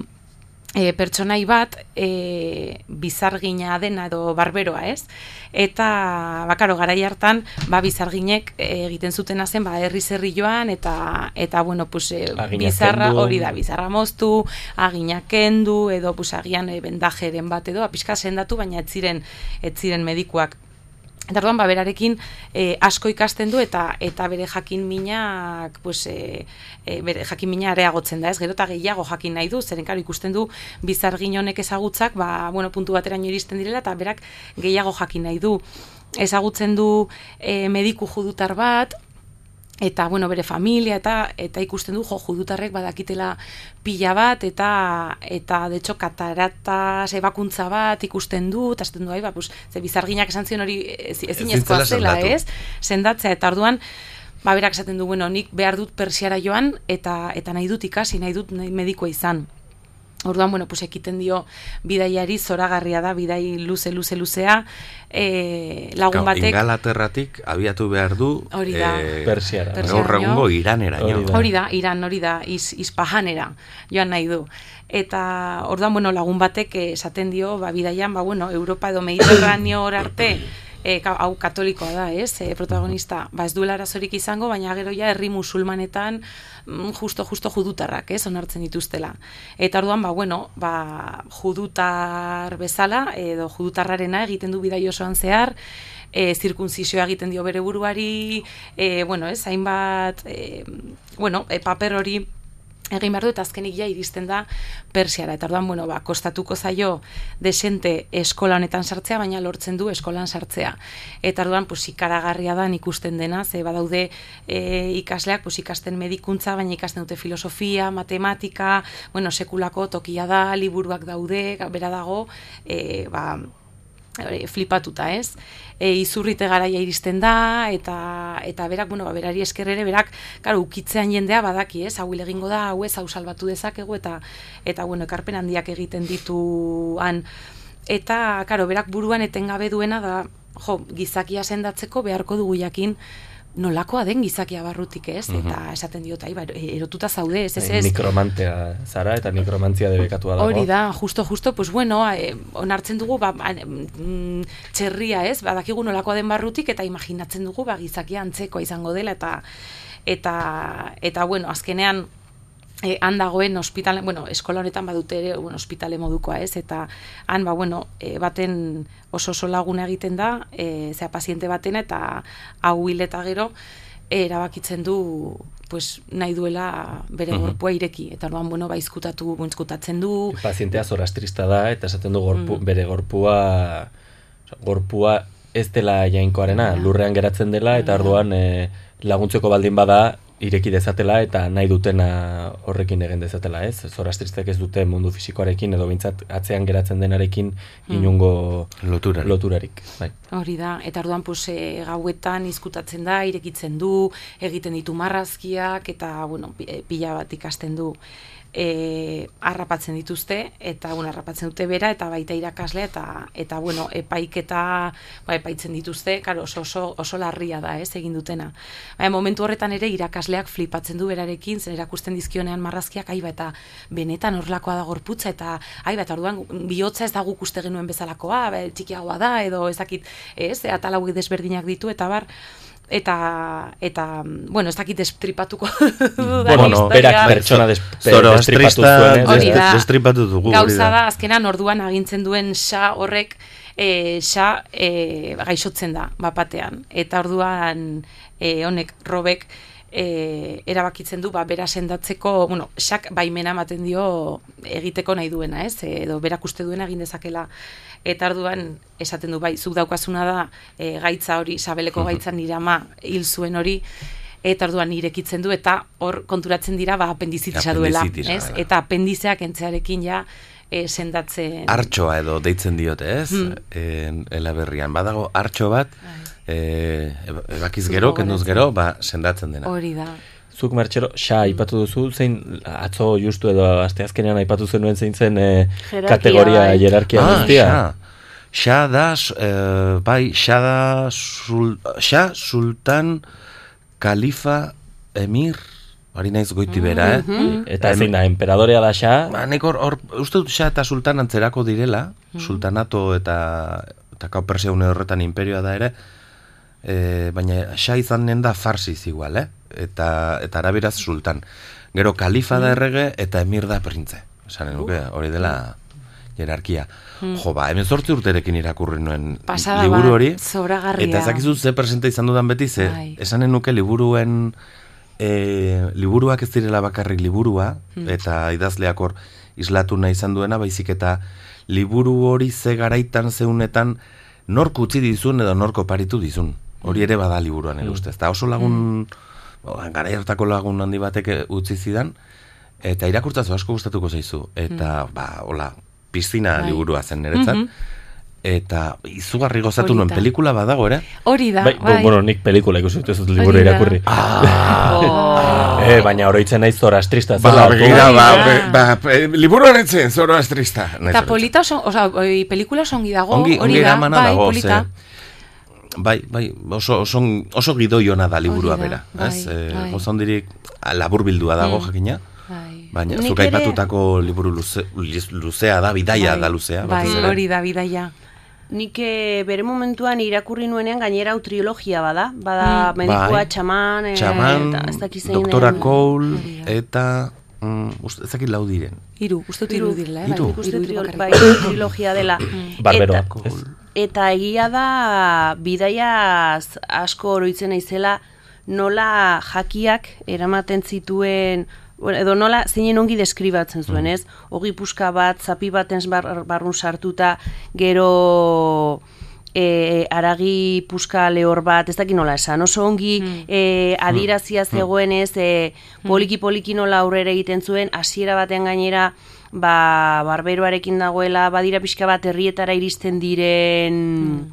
S1: e, pertsonai bat e, bizargina dena edo barberoa, ez? Eta, bakaro, garai hartan, ba, bizarginek e, egiten zutena zen, ba, herri zerri joan, eta, eta bueno, pues, e, bizarra hori da, bizarra moztu, aginak kendu, edo, pues, agian e, bendajeren bat edo, apiska sendatu, baina ez ziren, ez ziren medikuak. Eta orduan, ba, berarekin e, asko ikasten du eta eta bere jakin minak, pues, e, bere jakin mina areagotzen da, ez gero eta gehiago jakin nahi du, zeren karo ikusten du bizargin honek ezagutzak, ba, bueno, puntu bateraino iristen direla eta berak gehiago jakin nahi du. Ezagutzen du e, mediku judutar bat, eta bueno, bere familia eta eta ikusten du jo judutarrek badakitela pila bat eta eta de hecho kataratas ebakuntza bat ikusten du eta esaten du ai ba pues ze bizarginak esan zion hori ez- ezinezkoa
S6: zela
S1: ez? Sendatzea eta orduan ba berak esaten du bueno, nik behar dut persiara joan eta eta nahi dut ikasi, nahi dut nahi medikoa izan. Orduan, bueno, pues ekiten dio bidaiari zoragarria da, bidai luze, luze, luzea, e, lagun batek...
S6: Ingalaterratik abiatu behar du
S1: Hori da.
S6: eh,
S3: Persiara.
S6: Gaur egungo iranera.
S3: Hori da.
S1: Hori da, Iran, hori da, iz, izpajanera joan nahi du. Eta orduan, bueno, lagun batek eh, esaten dio, ba, bidaian, ba, bueno, Europa edo Mediterraneo arte, e, hau katolikoa da, ez, e, protagonista, ba, ez duela arazorik izango, baina gero ja herri musulmanetan mm, justo, justo judutarrak, ez, onartzen dituztela. Eta orduan, ba, bueno, ba, judutar bezala, edo judutarrarena egiten du bidai osoan zehar, e, zirkunzisioa egiten dio bere buruari, e, bueno, ez, hainbat, e, bueno, e, paper hori egin behar du eta azkenik ja iristen da Persiara. Eta orduan, bueno, ba, kostatuko zaio desente eskola honetan sartzea, baina lortzen du eskolan sartzea. Eta orduan, pues, ikaragarria da ikusten dena, ze badaude e, ikasleak, pues, ikasten medikuntza, baina ikasten dute filosofia, matematika, bueno, sekulako tokia da, liburuak daude, bera dago, e, ba, flipatuta, ez? E, izurrite garaia iristen da, eta, eta berak, bueno, ba, berari esker ere, berak, karo, ukitzean jendea badaki, ez? Hau egingo da, hau ez, hau salbatu dezakegu, eta, eta bueno, ekarpen handiak egiten ditu han. Eta, karo, berak buruan etengabe duena da, jo, gizakia sendatzeko beharko dugu jakin, nolakoa den gizakia barrutik ez, eta esaten diot, ai, ba, erotuta zaude, ez, ez, ez.
S3: Nikromantea zara eta nikromantzia debekatua dago.
S1: Hori da, justo, justo, pues bueno, eh, onartzen dugu, ba, ba, mm, txerria ez, badakigu nolakoa den barrutik, eta imaginatzen dugu, ba, gizakia antzekoa izango dela, eta, eta, eta bueno, azkenean, E, han dagoen ospitale, bueno, eskola honetan badute ere, bueno, ospitale modukoa, ez? Eta han ba bueno, e, baten oso oso laguna egiten da, eh, zea paziente batena eta hau hil eta gero e, erabakitzen du pues nahi duela bere gorpua ireki eta orduan bueno, ba izkutatu, izkutatzen du.
S3: Pazientea zorastrista da eta esaten du gorpu,
S1: Mm.
S3: bere gorpua gorpua ez dela jainkoarena, lurrean geratzen dela eta orduan e, laguntzeko baldin bada ireki dezatela eta nahi dutena horrekin egin dezatela, ez? Zorastristek ez dute mundu fisikoarekin edo bintzat atzean geratzen denarekin
S1: Mm.
S3: inungo
S6: Loturarik.
S3: loturarik. Bai.
S1: Hori da, eta orduan pues, e, gauetan izkutatzen da, irekitzen du, egiten ditu marrazkiak, eta bueno, e, pila bat ikasten du e, harrapatzen dituzte, eta bueno, harrapatzen dute bera, eta baita irakaslea, eta, eta bueno, epaiketa ba, epaitzen dituzte, karo, oso, oso, oso larria da, ez, egin dutena. Baina momentu horretan ere irakasleak flipatzen du berarekin, zen erakusten dizkionean marrazkiak, aiba, eta benetan horlakoa da gorputza, eta aiba, eta orduan bihotza ez da guk uste genuen bezalakoa, be, txikiagoa da, edo ezakit, ez, atal hauek desberdinak ditu, eta bar, eta, eta, bueno, ez dakit destripatuko dudan
S3: Bueno, berak pertsona destripatu zuen,
S6: destripatu dugu,
S1: Gauza
S6: da.
S1: da, azkenan orduan agintzen duen xa horrek e, xa e, gaixotzen da, bapatean. Eta orduan e, honek robek e, erabakitzen du, ba, bera sendatzeko, bueno, xak baimena ematen dio egiteko nahi duena, ez? Edo berak uste duena egin dezakela eta orduan esaten du bai, zuk daukazuna da e, gaitza hori, sabeleko gaitza nire ama hil zuen hori, eta orduan irekitzen du eta hor konturatzen dira ba apendizitisa duela, ez? Eta apendizeak entzearekin ja e, sendatzen
S6: Artxoa edo deitzen diote, ez?
S1: Hmm.
S6: En, elaberrian. Badago artxo bat, e, ebakiz gero, kenduz gero, ba, sendatzen dena.
S1: hori da.
S3: Zuk martxelo, xa aipatu duzu, zein atzo justu edo asteazkenean aipatu zenuen zein zen e, kategoria
S8: bai.
S3: jerarkia
S6: Ah,
S3: guztia.
S6: xa. Xa da, eh, bai, xa da, sul, xa, sultan, kalifa, emir, hori naiz goiti bera, eh?
S8: Mhm.
S3: Eta zein da, emperadorea da xa,
S6: Ba, nik hor, uste dut xa eta sultan antzerako direla, sultanato eta, eta kau Persia une horretan imperioa da ere, e, baina xa izanen da farsiz igual, eh? Eta, eta araberaz sultan. Gero kalifa da errege eta emir da printze. Esanen nuke, hori dela jerarkia. Jo, ba, hemen zortzi urterekin irakurri nuen
S1: Pasada
S6: liburu hori. Eta ezakizu ze presente izan dudan beti, ze
S1: Bai.
S6: esanen nuke liburuen e, liburuak ez direla bakarrik liburua,
S1: Hmm.
S6: eta idazleak hor islatu nahi izan duena, baizik eta liburu hori ze garaitan zeunetan nork utzi dizun edo norko paritu dizun. Hori ere bada liburuan ere ustez. Eta oso lagun, mm. garai hartako lagun handi batek eh, utzi zidan, eta irakurtzazu asko gustatuko zaizu. Eta, ba, hola, piztina
S1: Bai.
S6: liburua zen niretzat.
S1: Mhm.
S6: Eta izugarri gozatu nuen pelikula badago, ere?
S1: Hori da,
S3: bai,
S1: bai.
S3: bueno, nik pelikula ikusi dut ez dut liburu irakurri.
S8: Oh.
S3: Eh, baina oroitzen naiz zorastrista
S6: Ba, begira, ba, ba, e, liburuan etzen, zoro astrista.
S1: Eta polita oso, oza, pelikula oso ongi dago, hori
S6: ongi
S1: da, bai,
S6: dago,
S1: polita.
S6: ze, bai, bai, oso, oso, oso gidoi ona da liburua bera.
S1: bai,
S6: ez? E,
S1: bai.
S6: Oso ondirik labur bildua dago,
S1: Mm.
S6: jakina.
S1: Bai.
S6: Baina,
S8: Nik
S6: zuk
S8: ere-
S6: aipatutako liburu luze, luzea da, bidaia
S1: Bai,
S6: da luzea.
S1: Bai, hori da, bidaia.
S8: Nik eh, bere momentuan irakurri nuenean gainera hau trilogia bada, bada
S1: Mm.
S8: medikua,
S6: Bai.
S8: txaman, eh,
S6: Txaman,
S8: eta ez dakiz zein
S6: doktora
S8: den.
S6: Cole, eta... Mm, uste, ez dakit lau diren.
S1: Hiru, uste dut
S8: Hiru.
S1: direla, eh?
S6: Hiru.
S1: Bai,
S8: uste bai, trilogia dela.
S3: Barberoak,
S8: Eta, egia da bidaia asko oroitzen naizela nola jakiak eramaten zituen edo nola zeinen ongi deskribatzen zuen, ez? Ogi puska bat, zapi baten bar, barrun sartuta, gero e, aragi puska lehor bat, ez dakit nola esan, oso ongi e, adirazia zegoen ez, e, poliki-poliki nola aurrera egiten zuen, hasiera baten gainera, ba, barberoarekin dagoela, badira pixka bat herrietara iristen diren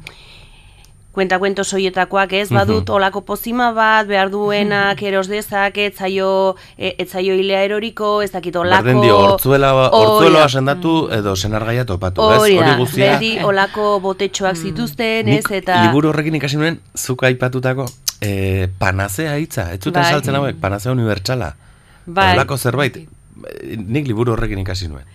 S8: kuenta-kuento soietakoak ez, badut olako pozima bat, behar duenak eros dezak, etzaio, e, etzaio hilea eroriko, ez dakit olako...
S6: Berdin dio, hortzuela,
S8: Hori da.
S6: sendatu edo senargaia topatu, ez?
S8: Hori
S6: guztia.
S8: beti olako botetxoak zituzten, ez, eta...
S6: liburu horrekin ikasi nuen, zuk aipatutako, eh, panazea hitza, ez zuten
S8: Bai.
S6: saltzen hauek, panazea unibertsala.
S8: Bai.
S6: Holako zerbait, eh, nik liburu horrekin ikasi nuen.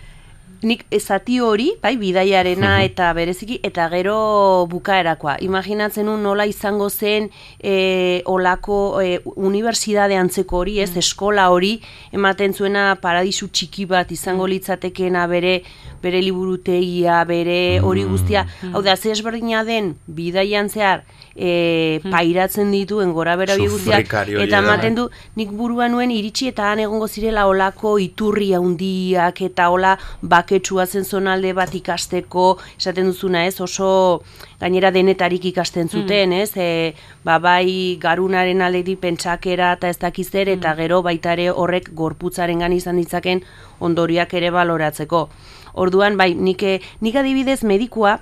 S8: nik zati hori, bai, bidaiarena eta bereziki, eta gero bukaerakoa. Imaginatzen un nola izango zen e, olako e, unibertsitate antzeko hori, ez, eskola hori, ematen zuena paradisu txiki bat izango litzatekena bere bere liburutegia, bere hori guztia. Hau da, ze ezberdina den bidaian zehar e, pairatzen dituen gora bera guztiak, eta ematen du, nik burua nuen iritsi eta han egongo zirela olako iturri handiak eta ola baketsua zen zonalde bat ikasteko, esaten duzuna ez, oso gainera denetarik ikasten zuten, ez, e, ba, bai garunaren aldetik pentsakera eta ez dakiz zer, eta gero baita ere horrek gorputzaren gan izan ditzaken ondoriak ere baloratzeko. Orduan, bai, nik, eh, nik adibidez medikua,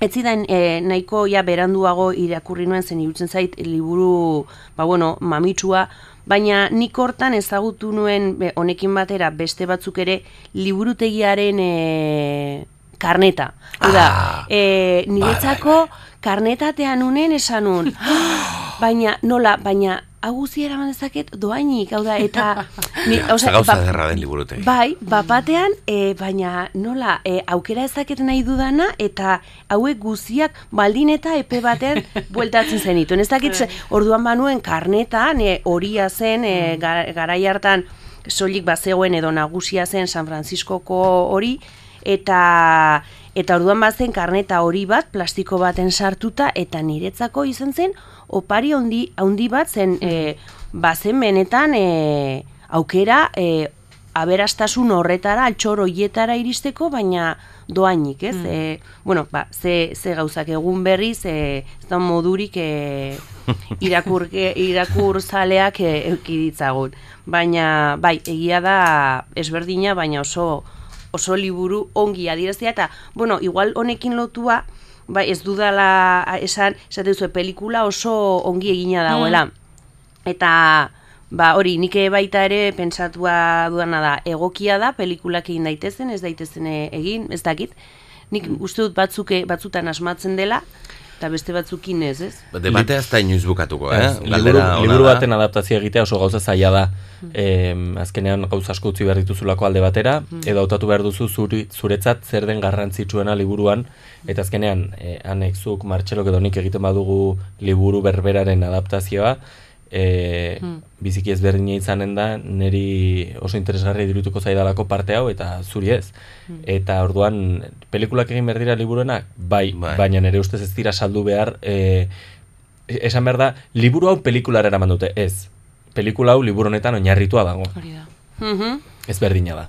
S8: Ez zidan e, nahiko ja beranduago irakurri nuen zen irutzen zait liburu, ba bueno, mamitsua, baina nik hortan ezagutu nuen be, honekin batera beste batzuk ere liburutegiaren e, karneta. Hau da,
S6: Ah,
S8: e, niretzako karnetatean unen esan nun. baina, nola, baina hau guztia eraman dezaket doainik, hau da, eta... Ni, osea,
S6: gauza
S8: ba-
S6: derra den liburutegi.
S8: Bai, bapatean, e, baina nola, e, aukera ezaket nahi dudana, eta hauek guztiak baldin eta epe baten bueltatzen zenituen. Ez dakit, ze- orduan banuen karneta, ne, horia zen, e, ga- garai hartan, soilik bazegoen edo nagusia zen San Franciscoko hori, eta eta orduan bazen karneta hori bat plastiko baten sartuta eta niretzako izan zen opari handi handi bat zen e, bazen benetan e, aukera e, aberastasun horretara, altxor hoietara iristeko, baina doainik, ez? E, bueno, ba, ze, ze gauzak egun berriz, e, ez da modurik e, irakur, e, irakur zaleak e, euki ditzagun. Baina, bai, egia da ezberdina, baina oso oso liburu ongi adieraztea eta, bueno, igual honekin lotua, bai, ez dudala esan, esaten zuen pelikula oso ongi egina dagoela. Eta ba hori nik baita ere pentsatua dudana da egokia da pelikulak egin daitezen, ez daitezen e- egin, ez dakit. Nik uste dut batzuke batzutan asmatzen dela eta beste batzukin ez, ez?
S6: Debatea ez da inoiz bukatuko, eh?
S2: Ez, liburu, liburu baten adaptazioa egitea oso gauza zaila da. Em, azkenean gauza asko utzi behar dituzulako alde batera, edo hautatu behar duzu zuri, zuretzat zer den garrantzitsuena liburuan, eta azkenean, e, anexuk, martxelok edo nik egiten badugu liburu berberaren adaptazioa, e, biziki ezberdina izanen da, niri oso interesgarri dirutuko zaidalako parte hau, eta zuri ez. Eta orduan, pelikulak egin behar dira liburuenak, bai,
S6: Bai.
S2: baina nire ustez ez dira saldu behar, e, esan behar da, liburu hau pelikulara eraman dute, ez. Pelikula hau liburu honetan oinarritua dago.
S1: Hori da.
S8: Mhm.
S2: Ez berdina da.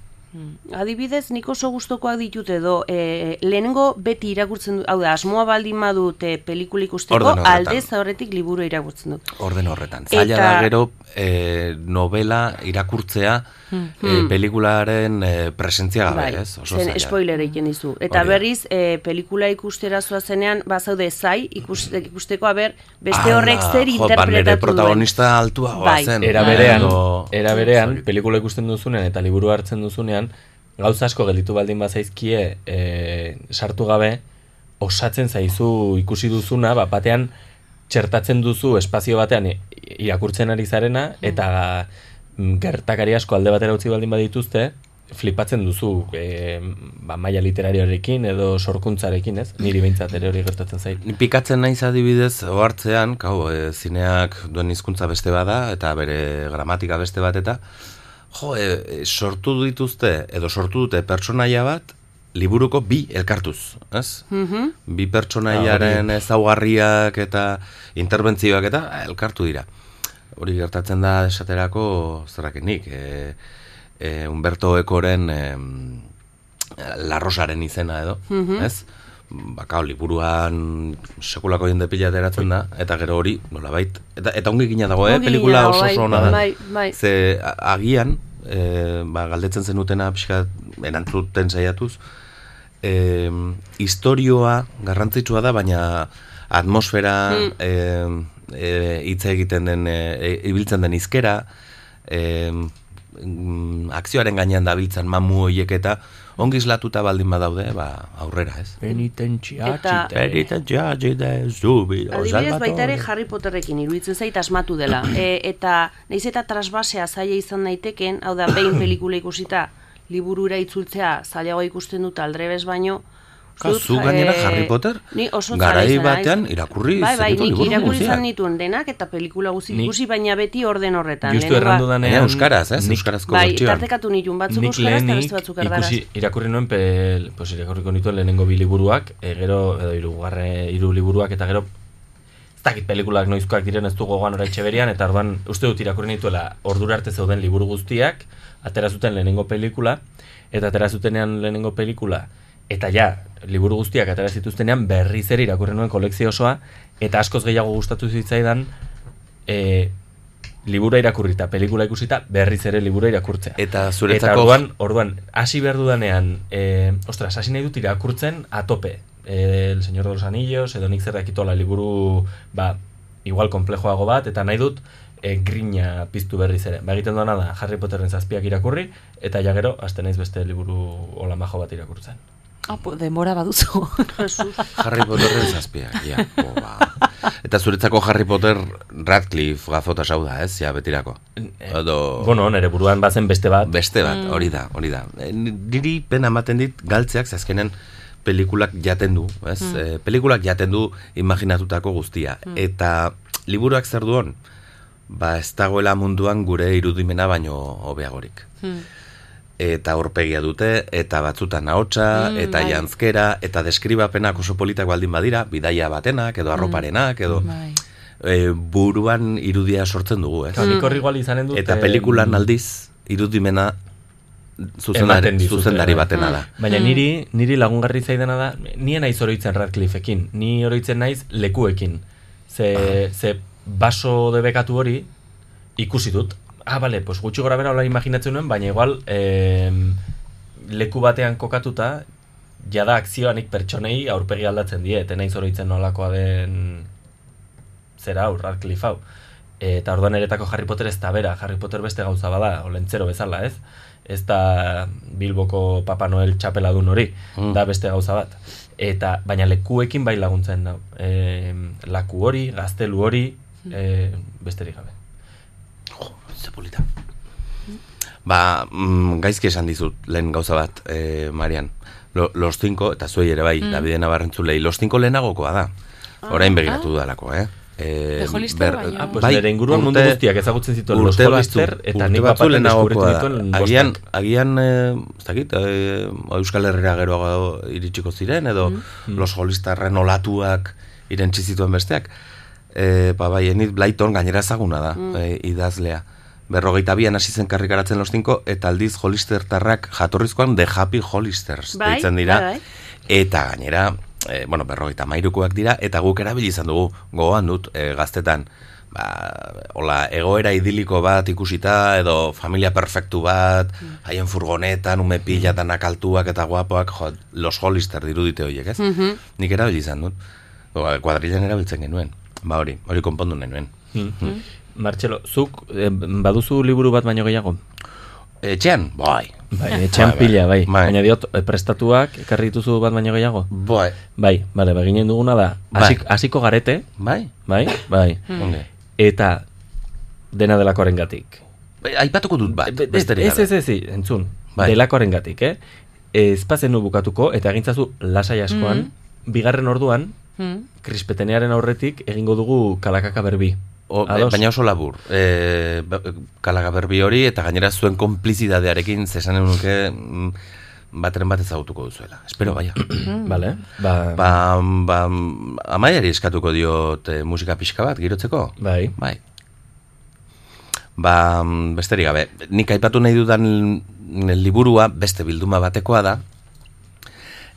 S8: Adibidez, nik oso gustokoak ditut edo e, lehenengo beti irakurtzen dut, hau da, asmoa baldin badut e, pelikula ikusteko, aldez horretik liburu irakurtzen dut.
S6: Orden horretan. Zaila
S8: Eta-
S6: da gero eh, novela irakurtzea eh, pelikularen eh, presentzia gabe, ez? Oso
S8: zen
S6: zaila.
S8: spoiler egiten dizu. Eta
S6: Hori
S8: berriz, e, pelikula ikustera zoazenean, bazaude zai, ikus, ikusteko, aber, beste
S6: Ala,
S8: horrek zer
S6: jo, ba,
S8: interpretatu duen.
S6: protagonista altua
S8: Bai.
S6: zen.
S2: Era berean,
S6: Edo-
S2: era berean, pelikula ikusten duzunean eta liburu hartzen duzunean, gauza asko gelditu baldin bazaizkie e, sartu gabe, osatzen zaizu ikusi duzuna, bat batean txertatzen duzu espazio batean irakurtzen ari zarena, eta mm, gertakari asko alde batera utzi baldin badituzte, flipatzen duzu e, ba, maila literarioarekin edo sorkuntzarekin, ez? Niri behintzat ere hori gertatzen zait.
S6: Ni pikatzen naiz adibidez ohartzean, kau, e, zineak duen hizkuntza beste bada eta bere gramatika beste bat eta jo, e, e, sortu dituzte edo sortu dute pertsonaia bat liburuko bi elkartuz, ez?
S8: Mhm.
S6: Bi pertsonaiaren ezaugarriak eta interbentzioak eta elkartu dira. hori gertatzen da esaterako zerrakenik, e, e, Humberto Ekoren e, larrosaren izena edo,
S8: Mhm.
S6: ez? Baka, liburuan sekulako jende pila ateratzen da, eta gero hori, nolabait, eta, eta ongi gina dago, eh? Pelikula oso
S8: dago,
S6: oso
S8: bai,
S6: ona da.
S8: bai, bai.
S6: Ze agian, e, ba, galdetzen zenutena pixka erantzuten saiatuz, e, historioa garrantzitsua da, baina atmosfera,
S8: Mm.
S6: e, e, hitz egiten den, e, e, ibiltzen den izkera, e, akzioaren gainean dabiltzan mamu hoiek eta ongi islatuta baldin badaude, ba, aurrera, ez?
S8: Eta-
S6: Penitentziatxite, zubiro,
S8: Adibidez baita ere. Harry Potterrekin iruditzen zait asmatu dela. E, eta naiz eta trasbasea zaila izan daiteken, hau da behin pelikula ikusita liburura itzultzea zailago ikusten dut aldrebes baino,
S6: Ka, zu gainera
S8: eh,
S6: Harry Potter,
S8: ni oso
S6: garai batean irakurri
S8: Bai, bai,
S6: zenitu
S8: nik
S6: liburu
S8: irakurri izan nituen denak eta pelikula guzti ikusi, baina beti orden horretan.
S2: Justu errandu danean...
S6: Euskaraz, ez?
S2: nik-
S6: Euskarazko
S8: Bai, tartekatu nituen batzuk
S2: Nik
S8: euskaraz eta beste batzuk erdaraz.
S2: ikusi, irakurri nuen, pe, pues, irakurriko nituen lehenengo bi liburuak, e, gero, edo irugarre, hiru liburuak, eta gero, ez dakit pelikulak noizkoak diren ez du gogoan oraitxe berian, eta orduan, uste dut irakurri nituela ordura arte zeuden liburu guztiak, atera zuten lehenengo pelikula, eta atera zutenean lehenengo pelikula, eta ja, liburu guztiak atera zituztenean berriz ere irakurri nuen kolekzio osoa, eta askoz gehiago gustatu zitzaidan, e, libura irakurrita, pelikula ikusita, berriz ere libura irakurtzea.
S6: Eta
S2: Eta
S6: zuretzako
S2: orduan, orduan, hasi behar dudanean, e, ostras, hasi nahi dut irakurtzen a tope. E, el Señor de los Anillos, edo nik zer dakitola liburu, ba, igual komplejoago bat, eta nahi dut e, grina piztu berriz ere. Ba, egiten duena da, Harry Potterren zazpiak irakurri, eta ja gero, hasten naiz beste liburu hola majo bat irakurtzen.
S1: Ah, po, denbora baduzu.
S6: Harry Potterren zazpiak, ja. jo, ba. Eta zuretzako Harry Potter Radcliffe gazota sau da, ez? Ja, betirako. Edo...
S2: Bueno, nere buruan bazen beste bat.
S6: Beste bat, hori da, hori da. E, Niri pena ematen dit galtzeak, ze azkenen pelikulak jaten du, ez?
S8: Mm.
S6: E, pelikulak jaten du imaginatutako guztia. Eta liburuak zer duon? Ba, ez dagoela munduan gure irudimena baino hobeagorik.
S8: Hmm.
S6: Eta aurpegia dute, eta batzutan ahotsa,
S8: Mm,
S6: eta
S8: bai.
S6: jantzkera, eta deskribapenak oso politak baldin badira, bidaia batenak, edo arroparenak, edo
S1: Bai.
S6: e, buruan irudia sortzen dugu, ez?
S2: Nik horri igual izanen dut...
S6: Eta pelikulan aldiz, irudimena zuzendari, zuzendari
S2: bai.
S6: batena da.
S2: Baina niri, niri lagungarri zaidana da, ni naiz oroitzen Radcliffeekin, ni oroitzen naiz lekuekin. Ze, ze baso debekatu hori ikusi dut. Ah, bale, pues gutxi gora bera hola imaginatzen nuen, baina igual em, leku batean kokatuta, jada akzioanik pertsonei aurpegi aldatzen die, eta naiz oroitzen nolakoa den zera hau, Radcliffe hau. Eta orduan eretako Harry Potter ez da bera, Harry Potter beste gauza bada, olentzero bezala, ez? Ez da Bilboko Papa Noel txapeladun hori,
S6: Mm.
S2: da beste gauza bat. Eta, baina lekuekin bai laguntzen da. E, laku hori, gaztelu hori, e, besterik gabe.
S6: Ze polita. Ba, mm, gaizki esan dizut lehen gauza bat, eh, Marian. Lo, los cinco, eta zuei ere bai,
S1: Mm.
S6: Davide Navarrentzulei, los cinco lehenagokoa da. Orain begiratu dudalako, eh? Eh,
S1: Hollister baino.
S2: Ah, pues nire inguruan mundu guztiak ezagutzen zituen los
S6: urte
S2: Hollister, eta
S6: urte
S2: nik deskubritu
S6: da.
S2: nituen
S6: Agian, agian eh, ez dakit, eh, Euskal Herrera gero iritsiko ziren, edo
S2: Mm.
S6: los Hollisterren olatuak irentzi zituen besteak. Eh, ba, bai, Enid Blyton gainera ezaguna da,
S8: Mm.
S6: eh, idazlea. Berrogeita bian hasi zen karrikaratzen los cinco, eta aldiz Hollistertarrak jatorrizkoan The Happy Hollisters
S8: Bai,
S6: deitzen dira.
S8: bai, bai.
S6: Eta gainera, e, bueno, berrogeita mairukoak dira, eta guk erabili izan dugu, gogoan dut, e, gaztetan, ba, hola, egoera idiliko bat ikusita, edo familia perfektu bat, haien furgonetan, ume pila, danak altuak eta guapoak, jo, los Hollister dirudite horiek, ez?
S8: Mhm.
S6: Nik erabili izan dut. Ba, kuadrilen erabiltzen genuen. Ba hori, hori konpondu nenuen.
S2: Mm. Martxelo, zuk eh, baduzu liburu bat baino gehiago?
S6: Etxean? Bai.
S2: Bai, etxean pila, bai.
S6: Bai.
S2: Baina diot, eh, prestatuak ekarri dituzu bat baino gehiago?
S6: Bai.
S2: Bai, bale, beginen duguna da,
S6: Bai.
S2: hasik- hasiko garete,
S6: Bai?
S2: bai, bai.
S6: Onge.
S2: Eta dena delakoaren gatik.
S6: Bai, Aipatuko dut bat,
S2: Ez,
S6: besterik
S2: ez, ez, ez, entzun,
S6: Bai.
S2: delakoaren gatik, eh? Ez bazenu bukatuko, eta egintzazu lasai askoan, bigarren orduan,
S1: Mm.
S2: krispetenearen aurretik egingo dugu kalakaka berbi.
S6: O,
S2: Ados?
S6: baina oso labur. E, kalaga berbi hori eta gainera zuen konplizidadearekin zesan nuke mm, bateren bat ezagutuko duzuela. Espero, baina.
S2: Vale, ba,
S6: ba, ba, amaiari eskatuko diot e, musika pixka bat, girotzeko?
S2: bai.
S6: Bai. Ba, mm, besterik gabe, nik aipatu nahi dudan liburua beste bilduma batekoa da,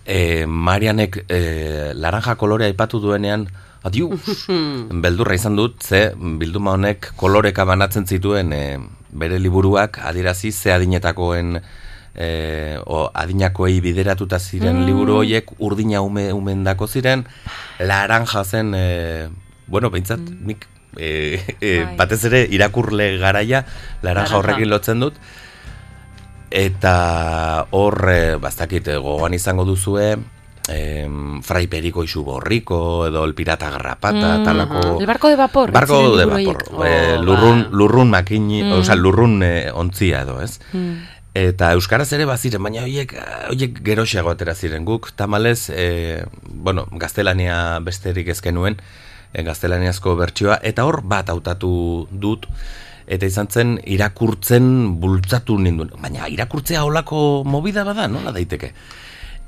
S6: e, Marianek e, laranja kolorea aipatu duenean, adiu, beldurra izan dut, ze bilduma honek koloreka banatzen zituen e, bere liburuak adirazi ze adinetakoen e, o, adinakoei bideratuta ziren
S1: Mm.
S6: liburu horiek urdina ume, umendako ziren, laranja zen, e, bueno, behintzat, nik e, e, batez ere irakurle garaia laranja
S8: Laranja.
S6: horrekin lotzen dut, eta hor, e, bastakit, gogoan izango duzue, em, Fray Periko isu borriko, edo El Pirata Garrapata,
S1: Mm,
S6: talako...
S1: El barco de vapor. Ziren
S6: de vapor,
S8: Oh,
S6: lurrun,
S8: ba.
S6: lurrun makini,
S1: Mm.
S6: osea, lurrun eh, ontzia edo, ez?
S1: Mm.
S6: Eta euskaraz ere baziren, baina hoiek hoiek geroxeago atera ziren guk. Tamalez, e, bueno, gaztelania besterik ezken nuen, e, gaztelaniazko bertsioa, eta hor bat hautatu dut, eta izan zen irakurtzen bultzatu ninduen. Baina irakurtzea holako mobida bada, nola daiteke?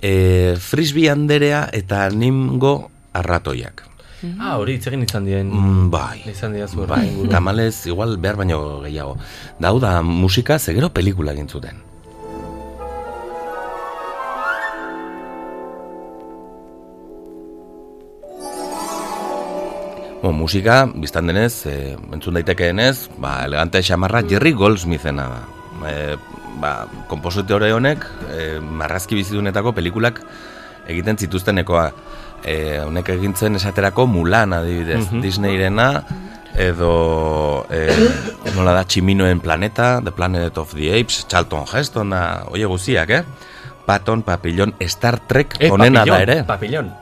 S6: E, frisbee anderea eta nimgo arratoiak.
S2: Ah, hori hitz egin izan dien.
S6: Mm, bai.
S2: Izan dira zu
S6: Bai, tamalez, igual behar baino gehiago. Dau da musika, zegero pelikula egin zuten. Bo, musika, biztan denez, e, entzun daitekeenez, ba, elegante xamarra Jerry Goldsmithena da. E, ba, kompositore honek, e, marrazki bizidunetako pelikulak egiten zituztenekoa. E, honek egintzen esaterako Mulan adibidez,
S2: Mhm.
S6: Disneyrena, edo e, nola da Tximinoen planeta, The Planet of the Apes, Charlton Heston da, oie guziak, eh? Patton, Papillon, Star Trek honena da
S2: papillon,
S6: ere.
S2: Papillon.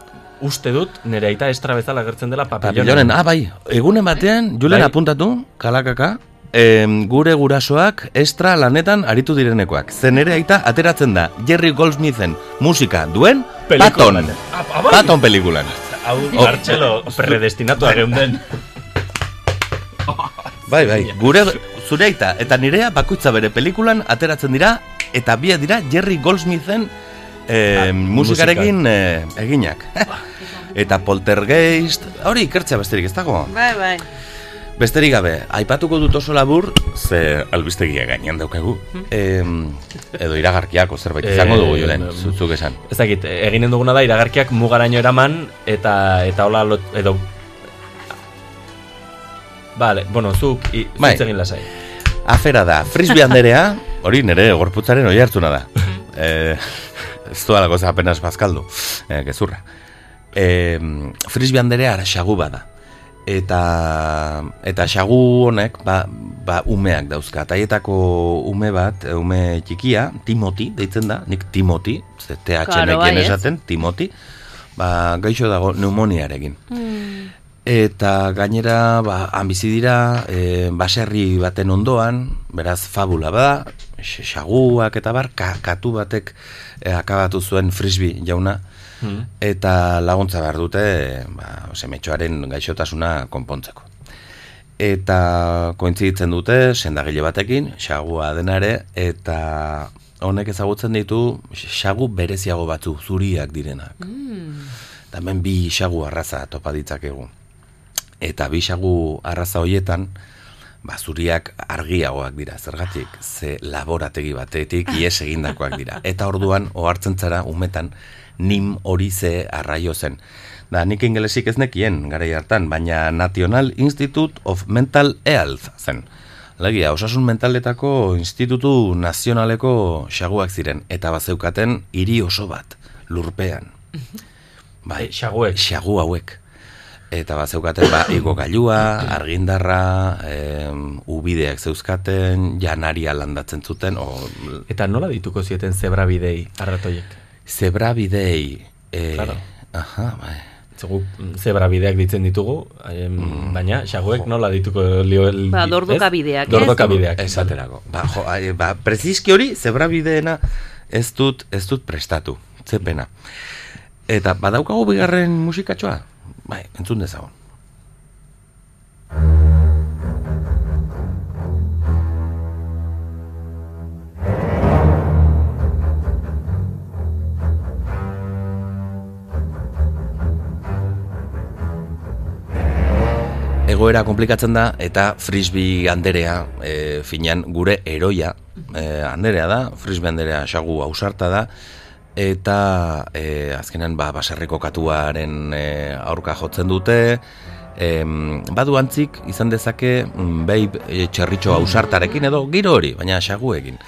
S2: Uste dut, nire aita estra bezala agertzen dela papillonen.
S6: Papillonen, ah, bai, egunen batean, Julen
S2: Bai.
S6: apuntatu, kalakaka, em, gure gurasoak estra lanetan aritu direnekoak. Zen ere aita ateratzen da, Jerry Goldsmithen musika duen, Patton.
S2: Pelikulan. Ah, ah, bai.
S6: Patton pelikulan.
S2: Hau. Martxelo, predestinatua geunden.
S6: Bai, bai, gure, zure aita eta nirea bakoitza bere pelikulan ateratzen dira, eta bia dira Jerry Goldsmithen eh,
S2: Ah,
S6: musikarekin eh, eginak. eta poltergeist, hori ikertzea besterik ez dago.
S8: Bai, bai.
S6: Besterik gabe, aipatuko dut oso labur, ze albistegia gainean daukagu. Em, edo iragarkiako zerbait izango dugu, Julen,
S2: em,
S6: zutzuk esan.
S2: Ez dakit, eginen duguna da iragarkiak mugaraino eraman eta eta hola lot, edo Vale, bueno, zuk i,
S6: Bai.
S2: zutz egin lasai.
S6: Afera da, frisbee anderea, hori nire gorputzaren oi hartzuna da. eh, ez doa lagoza apenas bazkaldu, eh, gezurra. Eh, frisbee anderea ara xagu bada. Eta, eta xagu honek, ba, ba umeak dauzka. Taietako ume bat, eh, ume txikia, Timoti, deitzen da, nik Timoti, ze TH
S8: Claro,
S6: nekien
S8: bai,
S6: esaten, Timoti, ba, gaixo dago pneumoniarekin. Eta gainera, ba, han bizi dira, e, baserri baten ondoan, beraz fabula bada, xaguak eta bar, ka, katu batek e, akabatu zuen frisbee jauna, eta laguntza behar dute, ba, semetxoaren gaixotasuna konpontzeko. Eta kointziditzen dute, sendagile batekin, xagua denare, eta honek ezagutzen ditu xagu bereziago batzu, zuriak direnak. Eta hemen bi xagu arraza topa ditzakegu. Eta bi xagu arraza hoietan, ba, zuriak argiagoak dira, zergatik, ze laborategi batetik ies egindakoak dira. Eta orduan, ohartzen zara, umetan, nim hori ze arraio zen. Da, nik ingelesik ez nekien, gara hartan, baina National Institute of Mental Health zen. Legia, osasun mentaletako institutu nazionaleko xaguak ziren, eta bazeukaten hiri oso bat, lurpean. Bai,
S2: xaguek.
S6: Xagu hauek. Eta bat zeukaten, ba, igogailua, argindarra, em, ubideak zeuzkaten, janaria landatzen zuten, o,
S2: Eta nola dituko zieten zebra bidei arratoiek?
S6: Zebra bidei. E,
S2: Claro.
S6: Aha, bai.
S2: Zegu zebra bideak ditzen ditugu, em, baina xaguek nola dituko lio...
S8: Ba, dordoka bideak, ez?
S2: Dordoka bideak.
S6: Esaterako. Ba, jo, ai, ba, preziski hori, zebra bideena ez dut, ez dut prestatu. Ze pena. Eta badaukagu bigarren musikatxoa? Bai, entzun dezagun. Egoera komplikatzen da, eta frisbee anderea, e, finean gure eroia, e, anderea da, frisbee anderea xagu ausarta da, eta e, azkenan ba, baserriko katuaren e, aurka jotzen dute, em, badu antzik izan dezake mm, behi e, txerritxo ausartarekin edo giro hori, baina xaguekin.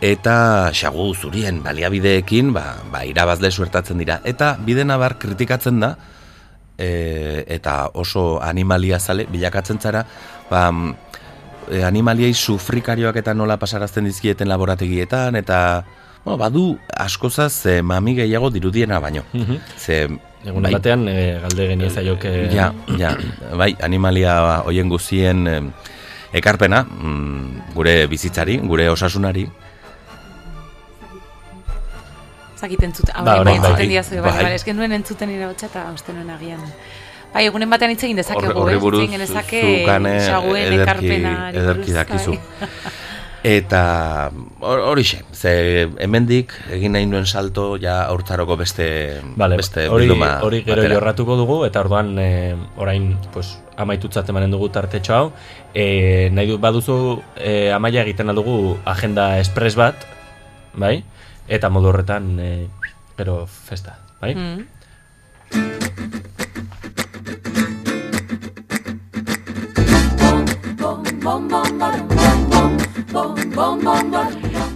S6: Eta xagu zurien baliabideekin ba, ba, irabazle suertatzen dira. Eta bidena bar kritikatzen da, e, eta oso animalia zale bilakatzen zara, ba, mm, e, animaliei sufrikarioak eta nola pasarazten dizkieten laborategietan, eta bueno, badu askozaz e, mami gehiago dirudiena baino. Ze,
S2: Egun
S6: bai,
S2: batean, e, galde geniezaiok... E,
S6: Ja, ja, bai, animalia hoien guztien em, ekarpena, mm, gure bizitzari, gure osasunari,
S1: Zakit entzuten,
S2: Ba,
S1: bai, bai,
S2: orain bai.
S1: entzuten diazu, bai,
S6: Bai.
S1: bai, eske nuen entzuten nire hotxa eta uste nuen agian. Bai, egunen batean hitz egin dezakegu,
S6: horri
S1: eh?
S6: buruz
S1: egin genezake
S6: zukane
S1: xaguen
S6: ederki, ederki
S1: buruz,
S6: dakizu.
S1: bai.
S6: Eta hor- horixe, ze hemendik egin nahi nuen salto ja aurtzaroko beste,
S2: Vale,
S6: beste
S2: hori,
S6: bilduma
S2: hori gero
S6: batera.
S2: jorratuko dugu, eta orduan e, orain pues, amaitutzat emanen dugu tartetxo hau. E, nahi du, baduzu e, amaia egiten aldugu agenda espres bat, bai? Eta modu horretan, e, gero festa, bai?
S1: Mm.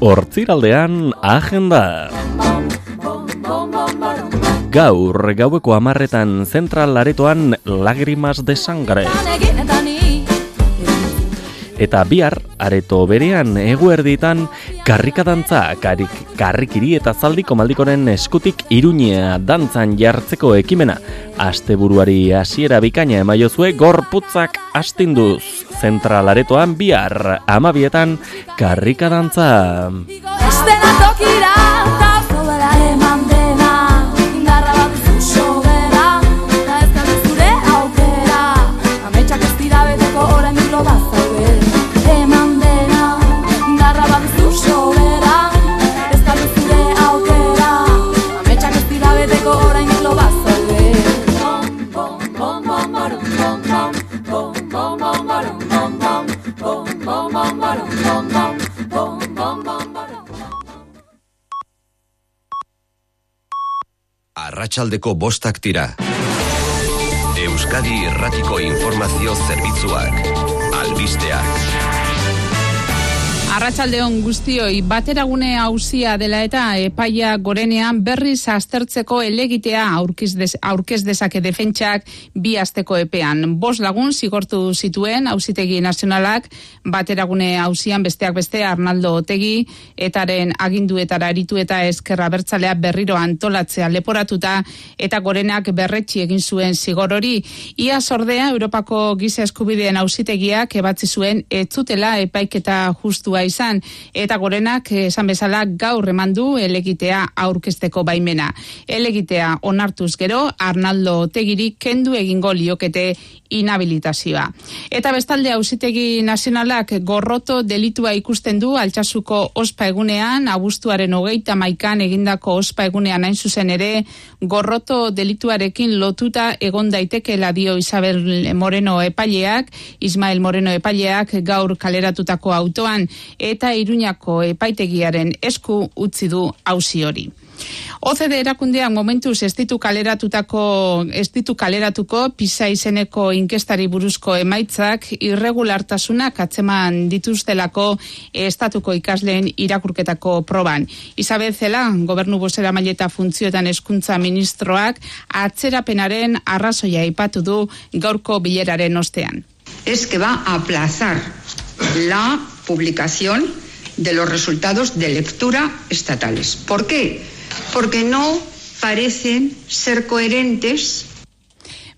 S3: Hortziraldean agenda. Gaur gaueko amarretan zentral aretoan lagrimas de sangre. Eta bihar, areto berean eguerditan, karrika dantza, karrik, karrikiri eta zaldiko maldikoren eskutik iruñea dantzan jartzeko ekimena. Asteburuari hasiera bikaina emaiozue gorputzak astinduz. Zentral aretoan bihar, amabietan, karrika dantza.
S9: Estena tokira,
S10: Arratsaldeko bostak tira. Euskadi Irratiko Informazio Zerbitzuak. Albisteak.
S11: Arratsaldeon guztioi bateragune hauzia dela eta epaia gorenean berriz aztertzeko elegitea aurkiz des, aurkez dezake defentsak bi asteko epean. Bos lagun zigortu zituen hauzitegi nazionalak bateragune hauzian besteak beste Arnaldo Otegi etaren aginduetara aritu eta eskerra bertzalea berriro antolatzea leporatuta eta gorenak berretxi egin zuen zigor hori. Ia sordea Europako giza eskubideen hauzitegiak ebatzi zuen ez zutela epaiketa justua izan eta gorenak eh, esan bezala gaur emandu elegitea aurkezteko baimena. Elegitea onartuz gero Arnaldo Otegiri kendu egingo liokete inhabilitazioa. Eta bestalde auzitegi nazionalak gorroto delitua ikusten du altxasuko ospa egunean, abuztuaren hogeita maikan egindako ospa egunean hain zuzen ere, gorroto delituarekin lotuta egon daitekeela dio Isabel Moreno epaileak, Ismael Moreno epaileak gaur kaleratutako autoan eta Iruñako epaitegiaren esku utzi du auzi hori. OCDE erakundean momentuz ez ditu kaleratutako ez ditu kaleratuko pisa izeneko inkestari buruzko emaitzak irregulartasunak atzeman dituztelako estatuko ikasleen irakurketako proban. Isabel Zela, gobernu bosera maileta funtzioetan eskuntza ministroak atzerapenaren arrazoia aipatu du gaurko bileraren ostean.
S12: es que va a aplazar la publicación de los resultados de lectura estatales. ¿Por qué? Porque no parecen ser coherentes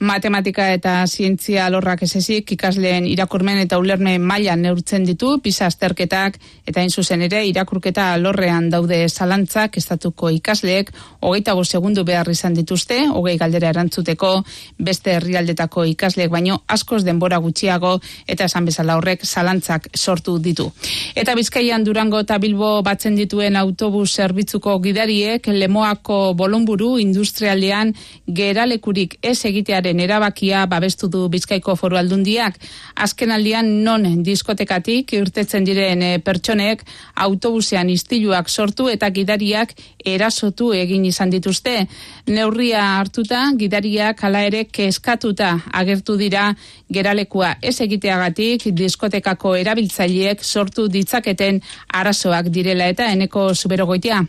S11: Matematika eta zientzia alorrak esezik ikasleen irakurmen eta ulermen maila neurtzen ditu pisa azterketak eta hain zuzen ere irakurketa alorrean daude zalantzak estatuko ikasleek hogeita segundu behar izan dituzte, hogei galdera erantzuteko beste herrialdetako ikasleek baino askoz denbora gutxiago eta esan bezala horrek zalantzak sortu ditu. Eta Bizkaian Durango eta Bilbo batzen dituen autobus zerbitzuko gidariek Lemoako bolonburu industrialdean geralekurik ez egitearen udalaren erabakia babestu du Bizkaiko Foru Aldundiak. Azken aldian non diskotekatik irtetzen diren eh, pertsonek autobusean istiluak sortu eta gidariak erasotu egin izan dituzte. Neurria hartuta gidariak hala ere keskatuta agertu dira geralekua ez egiteagatik diskotekako erabiltzaileek sortu ditzaketen arazoak direla eta eneko zuberogoitia.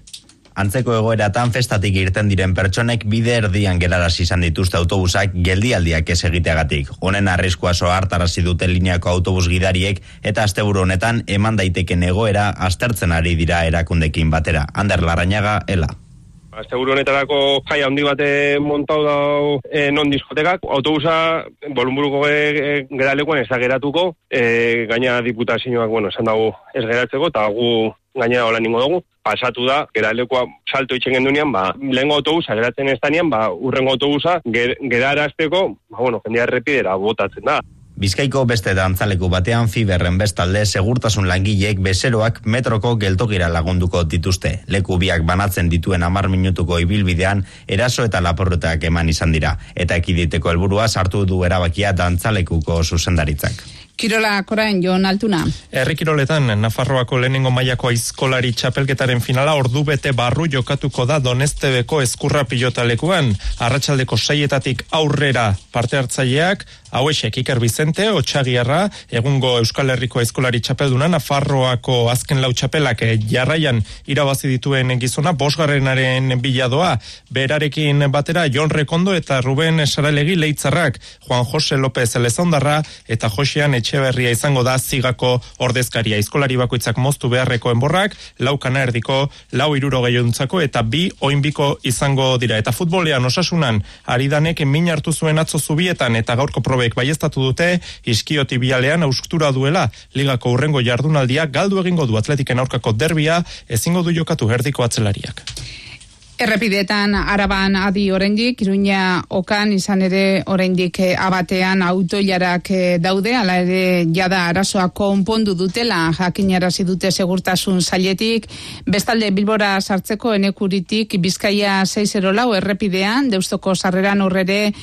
S13: Antzeko egoeratan festatik irten diren pertsonek bide erdian gerarazi izan dituzte autobusak geldialdiak ez egiteagatik. Honen arriskua soa hartarazi dute lineako autobus gidariek eta asteburu honetan eman daiteken egoera aztertzen ari dira erakundekin batera. Ander Larrañaga, ela.
S14: Asteburu honetarako jai handi bate montau dau e, non diskotekak, autobusa bolunburuko ge, e, geralekuan ez da geratuko, e, gaina diputazioak, bueno, esan dago ez geratzeko, eta gu gaina hola ningo dugu, pasatu da, geralekoa salto itxen gendunean, ba, lehengo autobusa geratzen ez danean, ba, urrengo autobusa ger, gerarazteko, ba, bueno, jendea errepidera botatzen da.
S13: Bizkaiko beste dantzaleku batean fiberren bestalde segurtasun langileek bezeroak metroko geltokira lagunduko dituzte. Leku biak banatzen dituen amar minutuko ibilbidean eraso eta laporretak eman izan dira. Eta ekiditeko helburua sartu du erabakia dantzalekuko zuzendaritzak.
S11: Kirola korain, Jon Altuna.
S15: Herri kiroletan, Nafarroako lehenengo mailako aizkolari txapelketaren finala ordu bete barru jokatuko da Donestebeko eskurra pilotalekuan. Arratxaldeko saietatik aurrera parte hartzaileak, hauesek Iker Bizente, Otxagiarra, egungo Euskal Herriko aizkolari txapelduna, Nafarroako azken lau txapelak eh, jarraian irabazi dituen gizona, bosgarrenaren biladoa, berarekin batera Jon Rekondo eta Ruben Saralegi leitzarrak, Juan Jose López Elezondarra eta Josean Etxeberria izango da zigako ordezkaria. Eskolari bakoitzak moztu beharreko enborrak, lau kana erdiko, lau iruro gehiuntzako eta bi oinbiko izango dira. Eta futbolean osasunan, aridanek min hartu zuen atzo zubietan eta gaurko probek baiestatu dute, iskioti bialean austura duela, ligako urrengo jardunaldia galdu egingo du atletiken aurkako derbia, ezingo du jokatu erdiko atzelariak.
S11: Errepidetan araban adi oraindik Iruña okan izan ere oraindik eh, abatean autoilarak eh, daude hala ere jada arazoa konpondu dutela jakinarazi dute segurtasun sailetik. Bestalde Bilbora sartzeko enekuritik Bizkaia 604 errepidean Deustoko sarreran horrere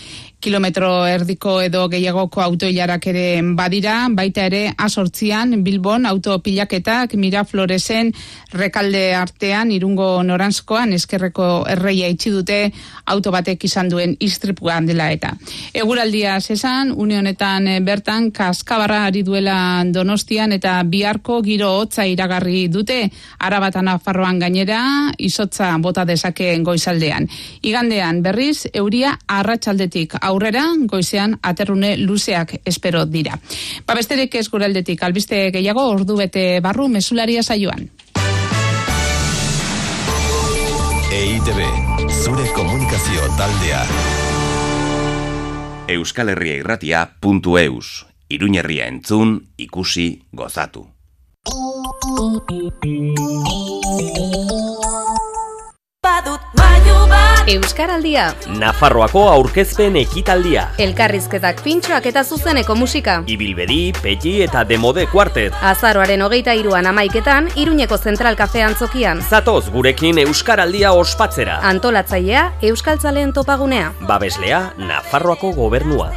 S11: kilometro erdiko edo gehiagoko autoilarak ere badira, baita ere asortzian Bilbon autopilaketak Mirafloresen rekalde artean irungo noranzkoan eskerreko erreia itxi dute auto batek izan duen istripuan dela eta. Eguraldia sesan, une honetan eh, bertan kaskabarra ari duela donostian eta biharko giro hotza iragarri dute arabatan afarroan gainera izotza bota dezakeen goizaldean. Igandean berriz, euria arratsaldetik aurrera, goizean aterrune luzeak espero dira. Babesterik ez guraldetik, albiste gehiago ordu bete barru mesularia saioan.
S10: EITB, zure komunikazio taldea.
S16: Euskal Herria irratia puntu eus. Iruñerria entzun, ikusi, gozatu.
S17: Euskaraldia.
S18: Nafarroako aurkezpen ekitaldia.
S17: Elkarrizketak pintxoak eta zuzeneko musika.
S18: Ibilbedi, peti eta demode kuartet.
S17: Azaroaren hogeita iruan amaiketan, Iruñeko Zentral Kafe antzokian.
S18: Zatoz gurekin Euskaraldia ospatzera.
S17: Antolatzailea, Euskaltzaleen topagunea.
S18: Babeslea, Nafarroako gobernua.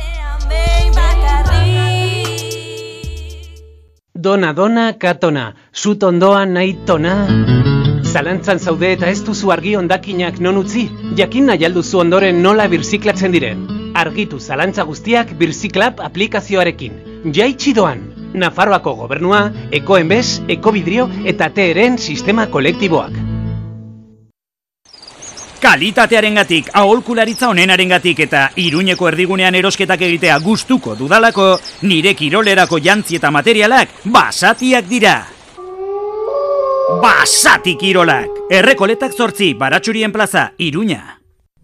S19: Dona, dona, katona, zut ondoa nahi tona. Zalantzan zaude eta ez duzu argi ondakinak non utzi, jakin nahi alduzu ondoren nola birziklatzen diren. Argitu zalantza guztiak birziklap aplikazioarekin. Jaitsi doan, Nafarroako gobernua, ekoenbez, ekobidrio eta teeren sistema kolektiboak.
S20: Kalitatearengatik, aholkularitza onenarengatik eta iruñeko erdigunean erosketak egitea gustuko dudalako, nire kirolerako jantzi eta materialak basatiak dira. Basati kirolak! Errekoletak zortzi, baratxurien plaza, iruña.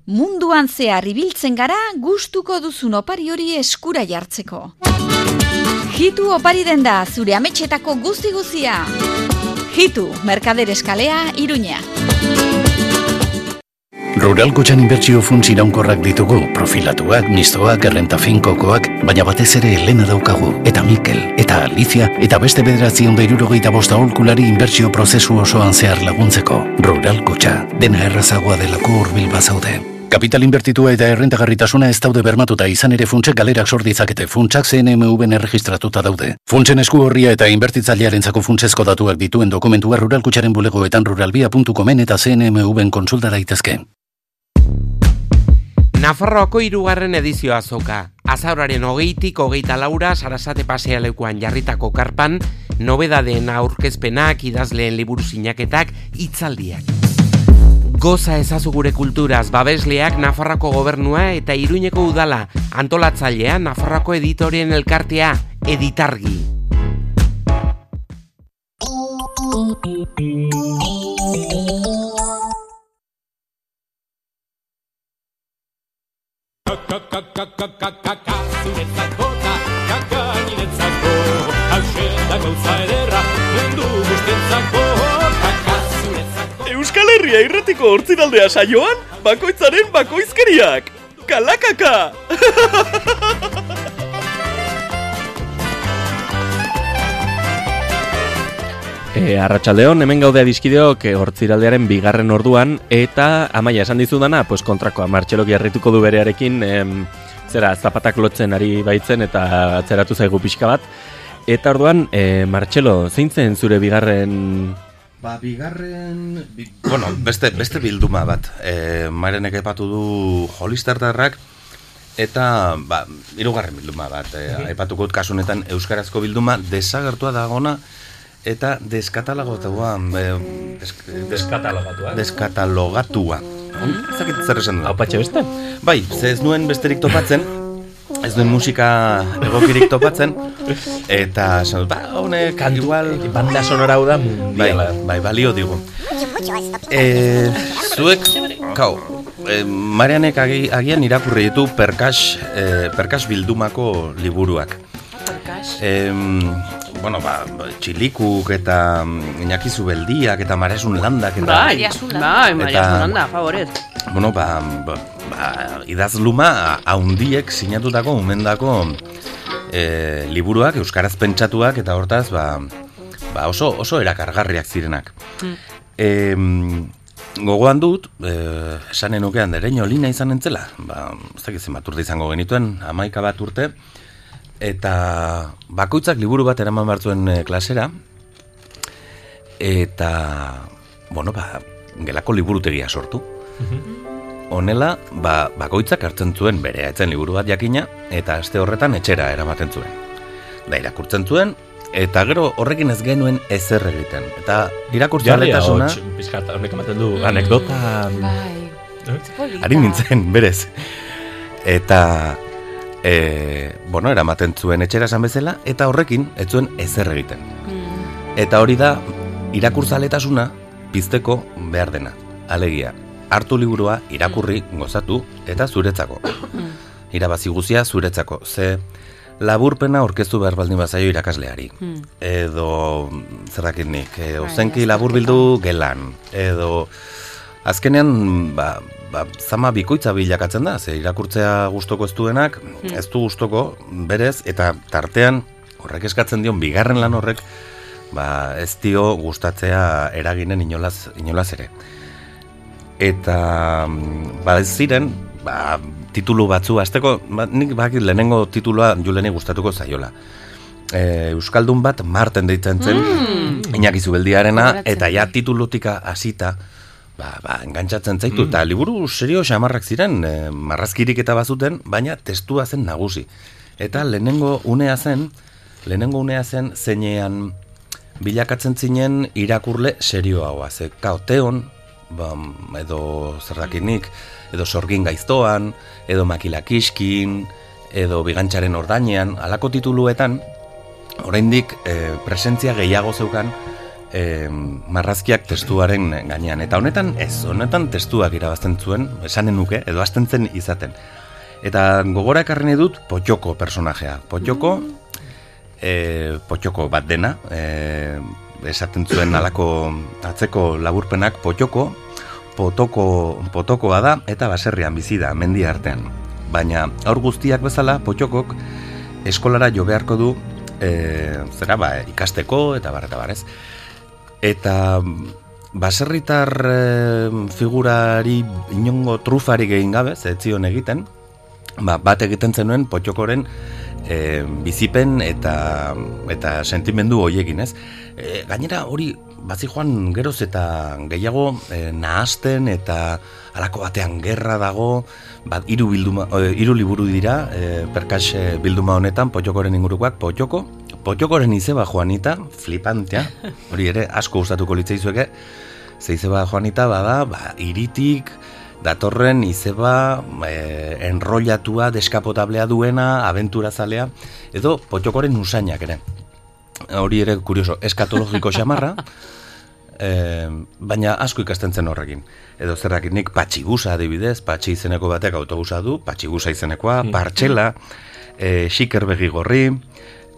S21: Munduan zehar ibiltzen gara gustuko duzun opari hori eskura jartzeko. Hitu opari den da zure ametxetako guzti guzia. Hitu, Merkader Eskalea, Iruña.
S22: Rural Kutxan inbertsio funts iraunkorrak ditugu, profilatuak, mistoak, errenta finkokoak, baina batez ere Elena daukagu, eta Mikel, eta Alicia, eta beste bederatzi ondo irurogeita bosta holkulari inbertsio prozesu osoan zehar laguntzeko. Rural Kutxa, dena errazagoa delako urbil bazaude. Kapital inbertitua eta errentagarritasuna ez daude bermatuta izan ere funtsek galerak sor ditzakete funtsak CNMV-en erregistratuta daude. Funtsen esku horria eta inbertitzailearen zako funtsezko datuak dituen dokumentua ruralkutxaren bulegoetan ruralbia.comen eta CNMV-en konsulta daitezke.
S4: Nafarroako hirugarren edizioa zoka. Azauraren hogeitik hogeita laura sarasate pasea leukoan jarritako karpan, nobedadeen aurkezpenak, idazleen liburu sinaketak, hitzaldiak. Goza ezazu gure kulturaz, babesleak Nafarroako gobernua eta Iruñeko udala, antolatzailea Nafarroako editorien elkartea, editargi.
S23: Euskal Herria irratiko hortziraldea saioan, bakoitzaren bakoizkeriak. Kalakaka!
S3: E, Arratxaldeon, hemen gaude adizkideok e, hortziraldearen bigarren orduan, eta amaia esan dizudana, pues kontrakoa, Martxelok jarrituko du berearekin, em, zera, zapatak lotzen ari baitzen, eta atzeratu zaigu pixka bat. Eta orduan, e, Martxelo, zein zen zure bigarren...
S6: Ba, bigarren... Bi, bueno, beste, beste bilduma bat. E, Marenek aipatu du holistartarrak, eta, ba, irugarren bilduma bat. E, aipatuko dut kasunetan Euskarazko bilduma desagertua dagona, eta deskatalogatua. E, desk,
S2: Deskatalagatua.
S6: Deskatalogatua. Ez dakit zer esan du.
S2: Hau patxe beste?
S6: Bai, ze ez nuen besterik topatzen, ez duen musika egokirik topatzen, eta esan ba, honek, igual...
S2: Banda sonora hau da
S6: Bai, bai, balio digu. E, zuek, kau, e, Marianek agi, agian irakurri ditu perkas, e, perkas bildumako liburuak. E, bueno, ba, txilikuk eta mm, Iñaki Zubeldiak eta Maresun Landak eta...
S8: Bai, bai, Maria
S6: eta-
S8: Zulanda, favorez.
S6: Bueno, ba, ba, ba idazluma haundiek sinatutako umendako e, liburuak, euskaraz pentsatuak, eta hortaz, ba, ba oso, oso erakargarriak zirenak. E, gogoan dut, e, esanen nukean dereño lina izan entzela, ba, ez dakit zenbat urte izango genituen, amaika bat urte, eta bakoitzak liburu bat eraman bartzuen e, klasera, eta, bueno, ba, gelako liburutegia sortu. Honela, ba, bakoitzak hartzen zuen bere etzen liburu bat jakina, eta aste horretan etxera eramaten zuen. Da irakurtzen zuen, eta gero horrekin ez genuen ezer egiten. Eta irakurtzaletasuna...
S2: Jarri, hots, pizkat, honek ematen du, anekdota...
S6: Ari nintzen, berez. Eta, e, bueno, eramaten zuen etxera esan bezala, eta horrekin ez zuen ezer egiten. Eta hori da, irakurtzaletasuna pizteko behar dena. Alegia, hartu liburua, irakurri, gozatu, eta zuretzako. Irabazi guzia zuretzako. Ze laburpena aurkeztu behar baldin bazaio irakasleari.
S24: Hmm.
S6: Edo, zer dakit nik, e, ozenki labur bildu gelan. Edo, azkenean, ba, ba, zama bikoitza bilakatzen da, ze irakurtzea gustoko ez duenak,
S24: Hmm.
S6: ez du gustoko berez, eta tartean, horrek eskatzen dion, bigarren lan horrek, ba, ez dio gustatzea eraginen inolaz, inolaz ere. Eta mm, ba ez ziren, ba, titulu batzu azteko, ba, nik bakit lehenengo titulua Juleni gustatuko zaiola. E, Euskaldun bat Marten deitzen zen,
S24: Mm.
S6: Iñaki Zubeldiarena,
S24: Gogoratzen
S6: eta ja titulutika hasita, ba, ba, engantzatzen zaitu, eta liburu serio xamarrak ziren, e, marrazkirik eta bazuten, baina testua zen nagusi. Eta lehenengo unea zen, lehenengo unea zen zeinean bilakatzen zinen irakurle serioagoa. Ze, kao, teon, ba, edo zerdakinik, edo sorgin gaiztoan, edo makilakiskin, edo bigantzaren ordainean, halako tituluetan, oraindik e, presentzia gehiago zeukan e, marrazkiak testuaren gainean. Eta honetan ez, honetan testuak irabazten zuen, esanen nuke, edo hasten zen izaten. Eta gogora ekarri dut potxoko personajea. Potxoko, e, potxoko bat dena, e, esaten zuen alako atzeko laburpenak potxoko, potoko, potokoa da eta baserrian bizi da, mendi artean. Baina aur guztiak bezala, potxokok eskolara jo beharko du e, zera ba, ikasteko eta bar eta bar, ez? Eta baserritar eh, figurari inongo trufarik egin gabe, ez zion egiten, ba, bat egiten zenuen potxokoren e, bizipen eta eta sentimendu hoiekin, ez? E, gainera hori bazi joan geroz eta gehiago e, nahasten eta alako batean gerra dago, bat hiru bilduma e, hiru liburu dira, e, perkas e, bilduma honetan potxokoren ingurukoak, potxoko, potxokoren izeba Juanita, flipantea, hori ere asko gustatuko litzaizueke, ze izeba Juanita bada, ba, iritik, datorren izeba e, enrollatua, deskapotablea duena, abenturazalea, edo potxokoren usainak ere. Hori ere kurioso, eskatologiko xamarra, e, baina asko ikasten zen horrekin. Edo zerrakin nik patxibusa adibidez, patxi izeneko batek autobusa du, patxibusa izenekoa, partxela, e, xiker begi gorri,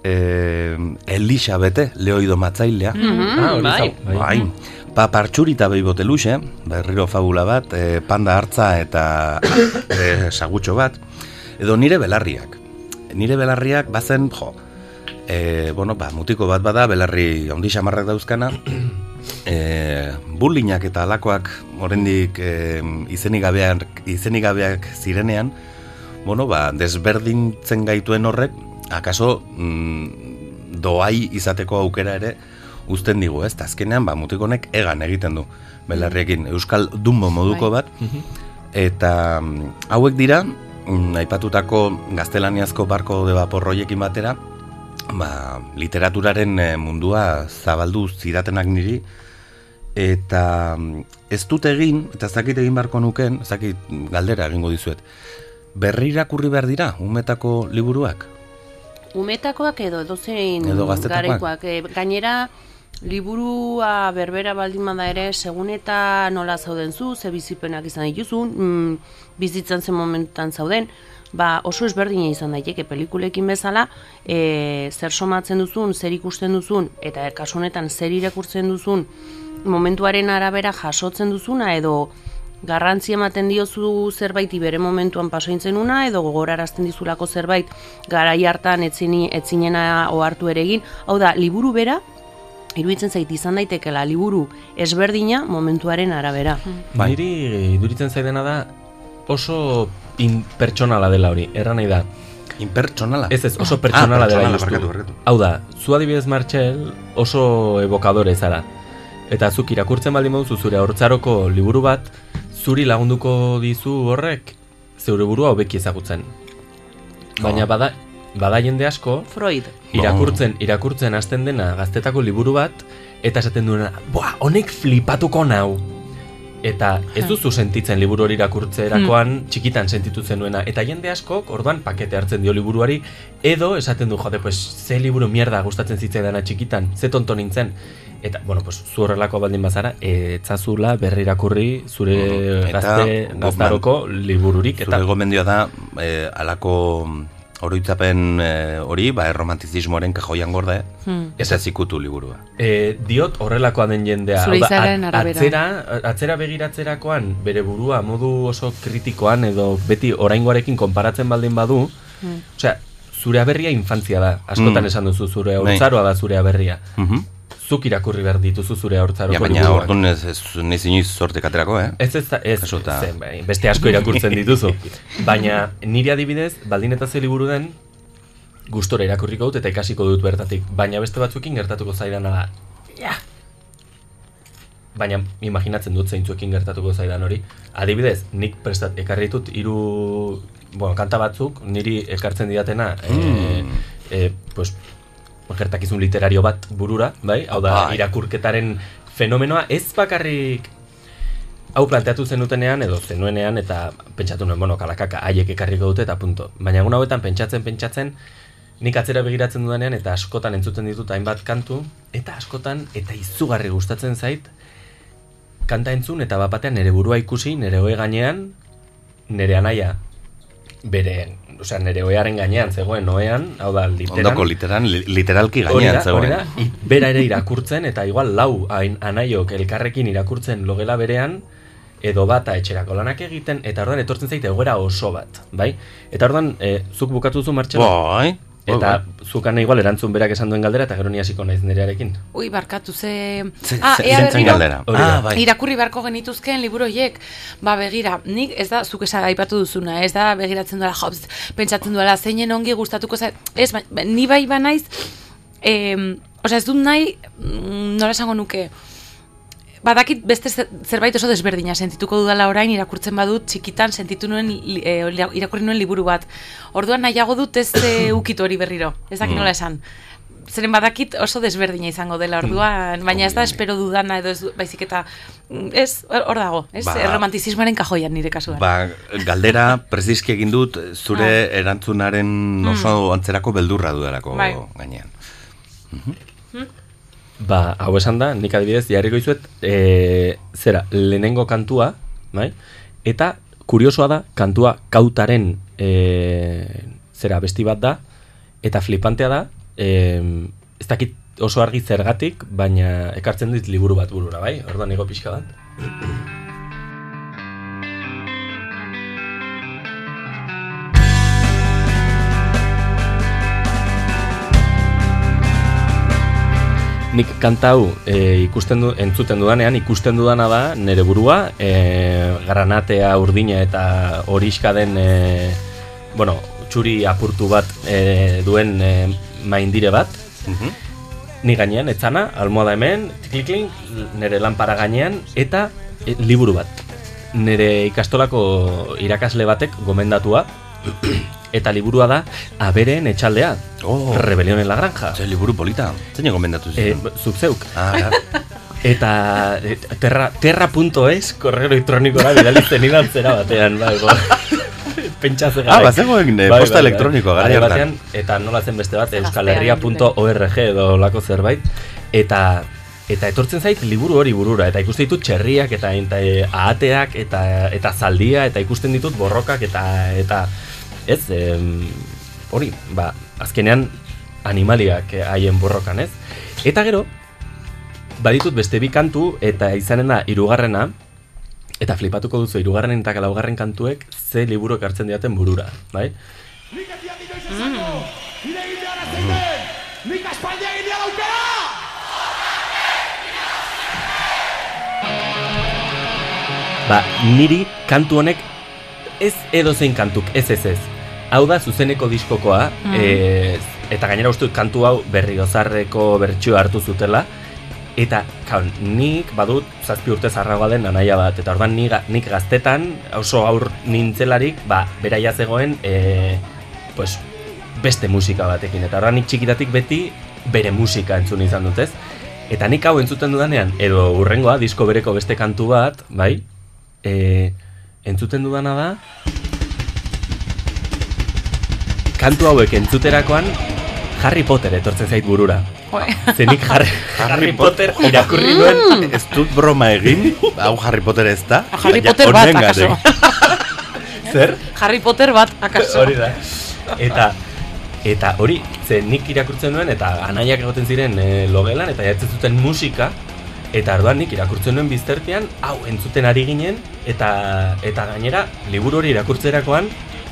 S6: e, Elisabete, leoido matzailea.
S8: Mhm, Ah, hori bai. zau, bai.
S6: bai. Pa partxurita behi boteluxe, berriro fabula bat, e, panda hartza eta e, sagutxo bat, edo nire belarriak. Nire belarriak bazen, jo, e, bueno, ba, mutiko bat bada, belarri ondi xamarrak dauzkana, e, bullinak eta alakoak oraindik e, izenik gabeak, izenik gabeak zirenean, bueno, ba, desberdintzen gaituen horrek, akaso mm, doai izateko aukera ere uzten digu, ez? Ta azkenean, ba, mutiko honek egan egiten du, belarriekin, euskal dumbo moduko bat, eta mm, hauek dira, mm, aipatutako gaztelaniazko barko de vaporroiekin batera, ba, literaturaren eh, mundua zabaldu zidatenak niri, eta mm, ez dut egin, eta ez dakit egin barko nuken, ez dakit galdera egingo dizuet, berri irakurri behar dira, umetako liburuak?
S8: Umetakoak edo edozein
S6: Edo
S8: garekoak. E, gainera, liburua berbera baldin bada ere, segun eta nola zauden zu, ze bizipenak izan dituzun, mm, bizitzan zen momentutan zauden, ba oso ezberdina izan daiteke pelikulekin bezala, e, zer somatzen duzun, zer ikusten duzun, eta kasu honetan zer irakurtzen duzun, momentuaren arabera jasotzen duzuna edo garrantzi ematen diozu zerbaiti bere momentuan pasointzen una edo gogorarazten dizulako zerbait garai hartan etzini etzinena ohartu ere egin. Hau da, liburu bera iruditzen zait izan daitekela liburu ezberdina momentuaren arabera.
S2: Bai. Niri iduritzen zaidena da oso impertsonala dela hori, erran nahi da.
S6: Impertsonala?
S2: Ez ez, oso
S6: Ah,
S2: pertsonala dela
S6: pertsonala,
S2: justu.
S6: barkatu, barkatu.
S2: Hau da, zu adibidez Martxel oso evokadore zara. Eta zuk irakurtzen baldin baduzu zure hortzaroko liburu bat, zuri lagunduko dizu horrek zeure burua hobeki ezagutzen. Baina
S8: Oh.
S2: bada, bada jende asko
S8: Freud.
S2: irakurtzen, irakurtzen hasten dena gaztetako liburu bat eta esaten duena, "Buah, honek flipatuko nau." Eta ez duzu sentitzen liburu hori irakurtzerakoan txikitan sentitu zenuena eta jende askok orduan pakete hartzen dio liburuari edo esaten du jode pues ze liburu mierda gustatzen zitzaidana txikitan ze tonto nintzen eta bueno pues zu horrelako baldin bazara etzazula berri irakurri zure
S6: Eta,
S2: gazte gaztaroko libururik eta
S6: Zure gomendioa da, eh, alako oroitzapen eh, hori, ba, erromantizismoaren kajoian gorde,
S8: Hmm.
S6: ez ez ikutu liburua.
S2: E, diot horrelakoa den jendea.
S8: Zure
S2: Hau da,
S8: arabera.
S2: Atzera, atzera begiratzerakoan bere burua modu oso kritikoan edo beti oraingoarekin konparatzen baldin badu,
S8: Hmm.
S2: osea, zure aberria infantzia da. Askotan
S6: Mm.
S2: esan duzu zure
S6: Bai.
S2: haurtzaroa da zure aberria.
S6: Mhm.
S2: Zuk irakurri behar dituzu zure haurtzaroko
S6: Ja, baina orduan ez, ez naiz inoiz sortek aterako, eh?
S2: Ez ez, ez,
S6: Kasu eta-
S2: zen, bai, beste asko irakurtzen dituzu. Baina nire adibidez, baldin eta ze liburu den, gustora irakurriko dut eta ikasiko dut bertatik. Baina beste batzuekin gertatuko zaidana da, ja. Baina imaginatzen dut zeintzuekin gertatuko zaidan hori. Adibidez, nik prestat, ekarri ditut hiru bueno, kanta batzuk, niri ekartzen didatena,
S6: Mm.
S2: e, e, pues, gertakizun literario bat burura, bai? Hau da,
S6: Bai.
S2: irakurketaren fenomenoa ez bakarrik hau planteatu zenutenean edo zenuenean eta pentsatu nuen, bueno, kalakaka, haiek ekarriko dute eta punto. Baina egun hauetan pentsatzen, pentsatzen, nik atzera begiratzen dudanean eta askotan entzuten ditut hainbat kantu, eta askotan eta izugarri gustatzen zait, kanta entzun eta bapatean nere burua ikusi, nere ohe gainean, nere anaia, bere, osea, nere ohearen gainean zegoen ohean, hau da, literan.
S6: Ondoko literan, li- literalki gainean
S2: da,
S6: zegoen.
S2: hori da, i- bera ere irakurtzen, eta igual lau hain anaiok elkarrekin irakurtzen logela berean, edo bata etxerako lanak egiten, eta orduan etortzen zaite egoera oso bat, bai? Eta orduan, e, zuk bukatu duzu martxan?
S6: Bai.
S2: Eta zukan igual erantzun berak esan duen galdera eta gero ni hasiko naiz nerearekin.
S1: Ui, barkatu ze...
S6: Ze-
S1: ah,
S6: ze-
S1: ea berriro,
S6: galdera. Ah, bai.
S1: irakurri beharko genituzkeen liburu horiek. Ba, begira, nik ez da, zuk esan aipatu duzuna, ez da begiratzen duela, pst, pentsatzen duela, zeinen ongi gustatuko za... Ez, ba, ni bai ba naiz, em, osea, ez dut nahi, mm, nola esango nuke, badakit beste zer- zerbait oso desberdina sentituko dudala orain irakurtzen badut txikitan sentitu nuen eh, irakurri nuen liburu bat. Orduan nahiago dut ez eh, ukitu hori berriro. Ez dakit
S6: Mm.
S1: nola esan. Zeren badakit oso desberdina izango dela orduan, baina ez da espero dudana edo ez baizik eta mm, ez hor dago, ez?
S6: Ba-
S1: Romantizismoaren kajoian nire kasuan.
S6: Ba, galdera preziski egin dut zure erantzunaren oso antzerako beldurra dudalako
S1: Ah. Bai.
S6: gainean.
S2: Ba, hau esan da, nik adibidez jarriko izuet, e, zera, lehenengo kantua, bai? Eta, kuriosoa da, kantua kautaren e, zera besti bat da, eta flipantea da, e, ez dakit oso argi zergatik, baina ekartzen dit liburu bat burura, bai? Orduan nigo pixka bat. Nik kanta hau e, ikusten du, entzuten dudanean, ikusten dudana da nere burua, e, granatea, urdina eta horiska den, e, bueno, txuri apurtu bat e, duen e, maindire bat. Ni gainean, etzana, almohada hemen, tiklikling, nere lanpara gainean, eta e, liburu bat. Nere ikastolako irakasle batek gomendatua, eta liburua da Abereen etxaldea.
S6: Oh.
S2: Rebelión en la granja.
S6: Ze liburu polita. Zein gomendatu
S2: Eh,
S6: ziren?
S2: zuk zeuk.
S6: Ah.
S2: Eta eh, terra, terra.es korreo elektronikora bidali zenidan zera batean, bai, go. Pentsa ze
S6: Ah, bazegoen, eh, posta elektronikoa, garai
S2: Garai
S6: hartan.
S2: batean, eta nola zen beste bat, euskalherria.org edo lako zerbait, eta eta etortzen zait liburu hori burura, eta ikusten ditut txerriak, eta, eta eh, ahateak, eta, eta zaldia, eta ikusten ditut borrokak, eta, eta ez, em, hori, ba, azkenean animaliak eh, haien borrokan, ez? Eta gero, baditut beste bi kantu, eta izanen da hirugarrena, eta flipatuko duzu hirugarren eta laugarren kantuek ze liburu ekartzen diaten burura, bai?
S25: Nik daukera!
S2: Ba, niri kantu honek ez edozein kantuk, ez ez ez. Hau da zuzeneko diskokoa,
S1: Mm.
S2: eh, eta gainera uste dut kantu hau berriozarreko bertsioa hartu zutela, eta kaun, nik badut zazpi urte zarragoa den anaia bat, eta orduan nik, nik gaztetan oso aur nintzelarik, ba, beraia zegoen, eh, pues, beste musika batekin, eta orduan nik txikitatik beti bere musika entzun izan dut ez. Eta nik hau entzuten dudanean, edo urrengoa, disko bereko beste kantu bat, bai, e, entzuten dudana da, kantu hauek entzuterakoan, Harry Potter etortzen zait burura. Zenik Harry, Harry Potter irakurri duen,
S6: Ez dut broma egin, hau Harry Potter ez da.
S1: Harry Potter bat, akaso.
S2: Zer?
S1: Harry Potter bat, akaso.
S2: Hori da. Eta eta hori, ze nik irakurtzen nuen eta anaiak egoten ziren e, logelan eta jatzen zuten musika eta arduan nik irakurtzen nuen biztertean hau entzuten ari ginen eta eta gainera liburu hori irakurtzerakoan